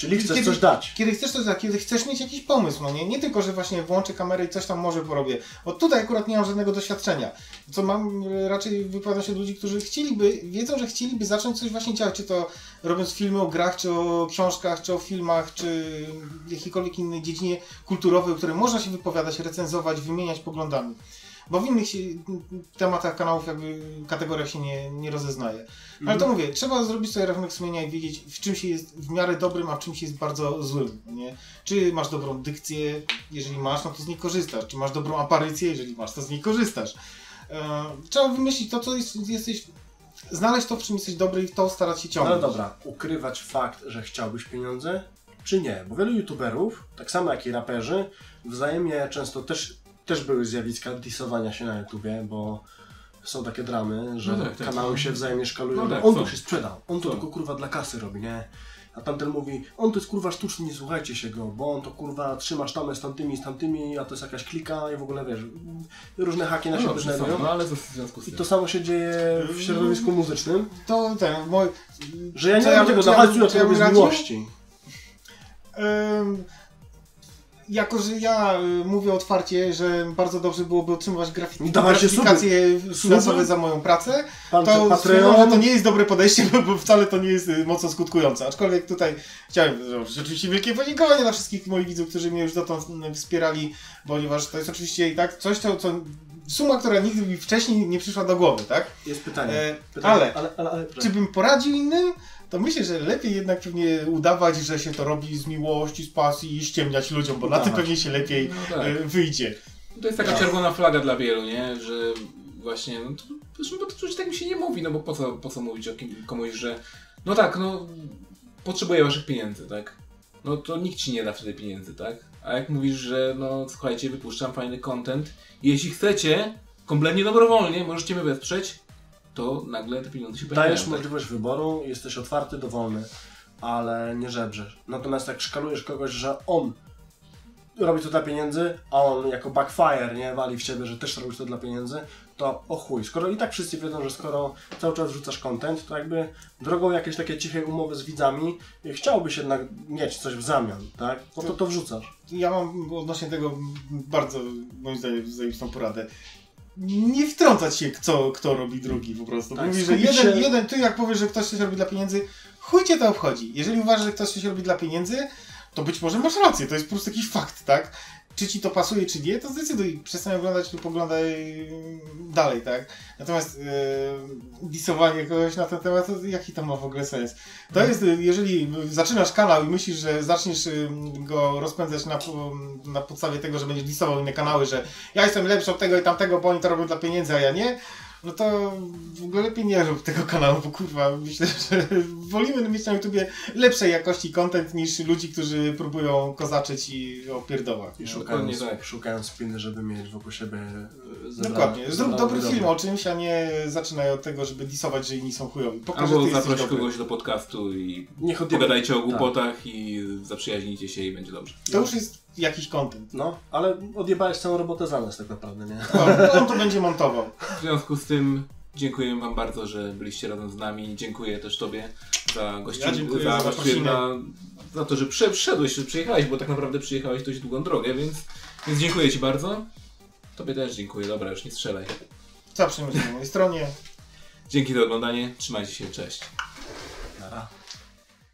Czyli chcesz kiedy- coś dać. kiedy chcesz coś, kiedy chcesz mieć jakiś pomysł, no nie? Nie tylko, że właśnie włączę kamerę i coś tam może porobię. Bo tutaj akurat nie mam żadnego doświadczenia. Co mam, raczej wypowiadam się do ludzi, którzy chcieliby, wiedzą, że chcieliby zacząć coś właśnie działać, czy to robiąc filmy o grach, czy o książkach, czy o filmach, czy w jakiejkolwiek innej dziedzinie kulturowej, o której można się wypowiadać, recenzować, wymieniać poglądami. Bo w innych się, tematach kanałów jakby kategoriach się nie, nie rozeznaje. Ale to mówię, trzeba zrobić sobie rachunek sumienia i wiedzieć, w czym się jest w miarę dobrym, a w czym się jest bardzo złym. Nie? Czy masz dobrą dykcję, jeżeli masz, no to z niej korzystasz. Czy masz dobrą aparycję, jeżeli masz, to z niej korzystasz. E, trzeba wymyślić to, co jest, jesteś. Znaleźć to, w czym jesteś dobry i w to starać się No ciągnąć. dobra, ukrywać fakt, że chciałbyś pieniądze, czy nie? Bo wielu youtuberów, tak samo jak i raperzy, wzajemnie często też, też były zjawiska disowania się na YouTubie, bo są takie dramy, że No tak, tak. kanały się wzajemnie szkalują. No tak, on to się sprzedał, on to Są. tylko kurwa dla kasy robi, nie? A tamten mówi, on to jest kurwa sztuczny, nie słuchajcie się go, bo on to kurwa trzyma sztamę z tamtymi, z tamtymi, a to jest jakaś klika i w ogóle wiesz, różne haki na No siebie znajdują. no ale co w związku z I tym? to samo się dzieje w środowisku muzycznym, To ten, mój. że ja nie Co mam tego co zachodu, ja co to robię z bym radził? miłości. Ym, jako, że ja y, mówię otwarcie, że bardzo dobrze byłoby otrzymywać grafiki, Dawajcie gratyfikacje finansowe za moją pracę, Pan to Patreon, że to nie jest dobre podejście, bo, wcale to nie jest y, mocno skutkujące. Aczkolwiek tutaj chciałem złożyć oczywiście wielkie podziękowanie dla wszystkich moich widzów, którzy mnie już dotąd mm, wspierali, ponieważ to jest oczywiście i tak coś, co, co suma, która nigdy mi wcześniej nie przyszła do głowy, tak? Jest pytanie. E, pytanie ale- ale, ale, ale Czy bym poradził innym? To myślę, że lepiej jednak pewnie udawać, że się to robi z miłości, z pasji i ściemniać ludziom, bo na tym Udawać. pewnie się lepiej No tak. e, wyjdzie. To jest taka czerwona flaga dla wielu, nie? Że właśnie, no to, zresztą, bo to przecież tak mi się nie mówi, no bo po co, po co mówić o kim, komuś, że no tak, no potrzebuję waszych pieniędzy, tak? No to nikt ci nie da wtedy pieniędzy, tak? A jak mówisz, że no słuchajcie, wypuszczam fajny content, jeśli chcecie, kompletnie dobrowolnie, możecie mnie wesprzeć, to nagle te pieniądze się pojawiają. dajesz tak? możliwość wyboru, jesteś otwarty, dowolny, ale nie żebrzesz. Natomiast jak szkalujesz kogoś, że on robi to dla pieniędzy, a on jako backfire, nie, wali w ciebie, że też robisz to dla pieniędzy, to o chuj. Skoro i tak wszyscy wiedzą, że skoro cały czas wrzucasz content, to jakby drogą jakiejś takiej cichej umowy z widzami chciałbyś jednak mieć coś w zamian, tak? No to to wrzucasz. Ja mam odnośnie tego bardzo, moim zdaniem, zajebistą poradę. Nie wtrącać się, kto, kto robi drugi po prostu. Tak, Mówi, że jeden, się- jeden, ty jak powiesz, że ktoś coś robi dla pieniędzy, chuj cię to obchodzi. Jeżeli uważasz, że ktoś coś robi dla pieniędzy, to być może masz rację, to jest po prostu jakiś fakt, tak? Czy ci to pasuje, czy nie, to zdecyduj, przestań oglądać lub oglądaj dalej, tak? Natomiast yy, disowanie kogoś na ten temat, to jaki to ma w ogóle sens? To jest, y, jeżeli zaczynasz kanał i myślisz, że zaczniesz y, go rozpędzać na, na podstawie tego, że będziesz disował inne kanały, że ja jestem lepszy od tego i tamtego, bo oni to robią dla pieniędzy, a ja nie, no to w ogóle lepiej nie rób tego kanału, bo kurwa, myślę, że wolimy mieć na YouTubie lepszej jakości content niż ludzi, którzy próbują kozaczyć i o pierdołach. I Dokładnie szukając, tak. szukając spiny, żeby mieć wokół siebie e, zebrane- Dokładnie. Zrób zebrane dobry film o czymś, a nie zaczynaj od tego, żeby disować, że inni są chujowi. Pokaż, Albo zaproś kogoś do podcastu i Niech pogadajcie o głupotach i zaprzyjaźnijcie się i będzie dobrze. To już jest jakiś content. No, ale odjebałeś całą robotę za nas tak naprawdę, nie? On, on to będzie montował. W związku z tym dziękuję Wam bardzo, że byliście razem z nami. Dziękuję też Tobie za gościnę, Ja za, za za, za to, że prze, przyszedłeś, że przyjechałeś, bo tak naprawdę przyjechałeś dość długą drogę, więc, więc dziękuję Ci bardzo. Tobie też dziękuję, dobra, już nie strzelaj. Zawsze będzie na mojej stronie. Dzięki za oglądanie, trzymajcie się, cześć. Nara.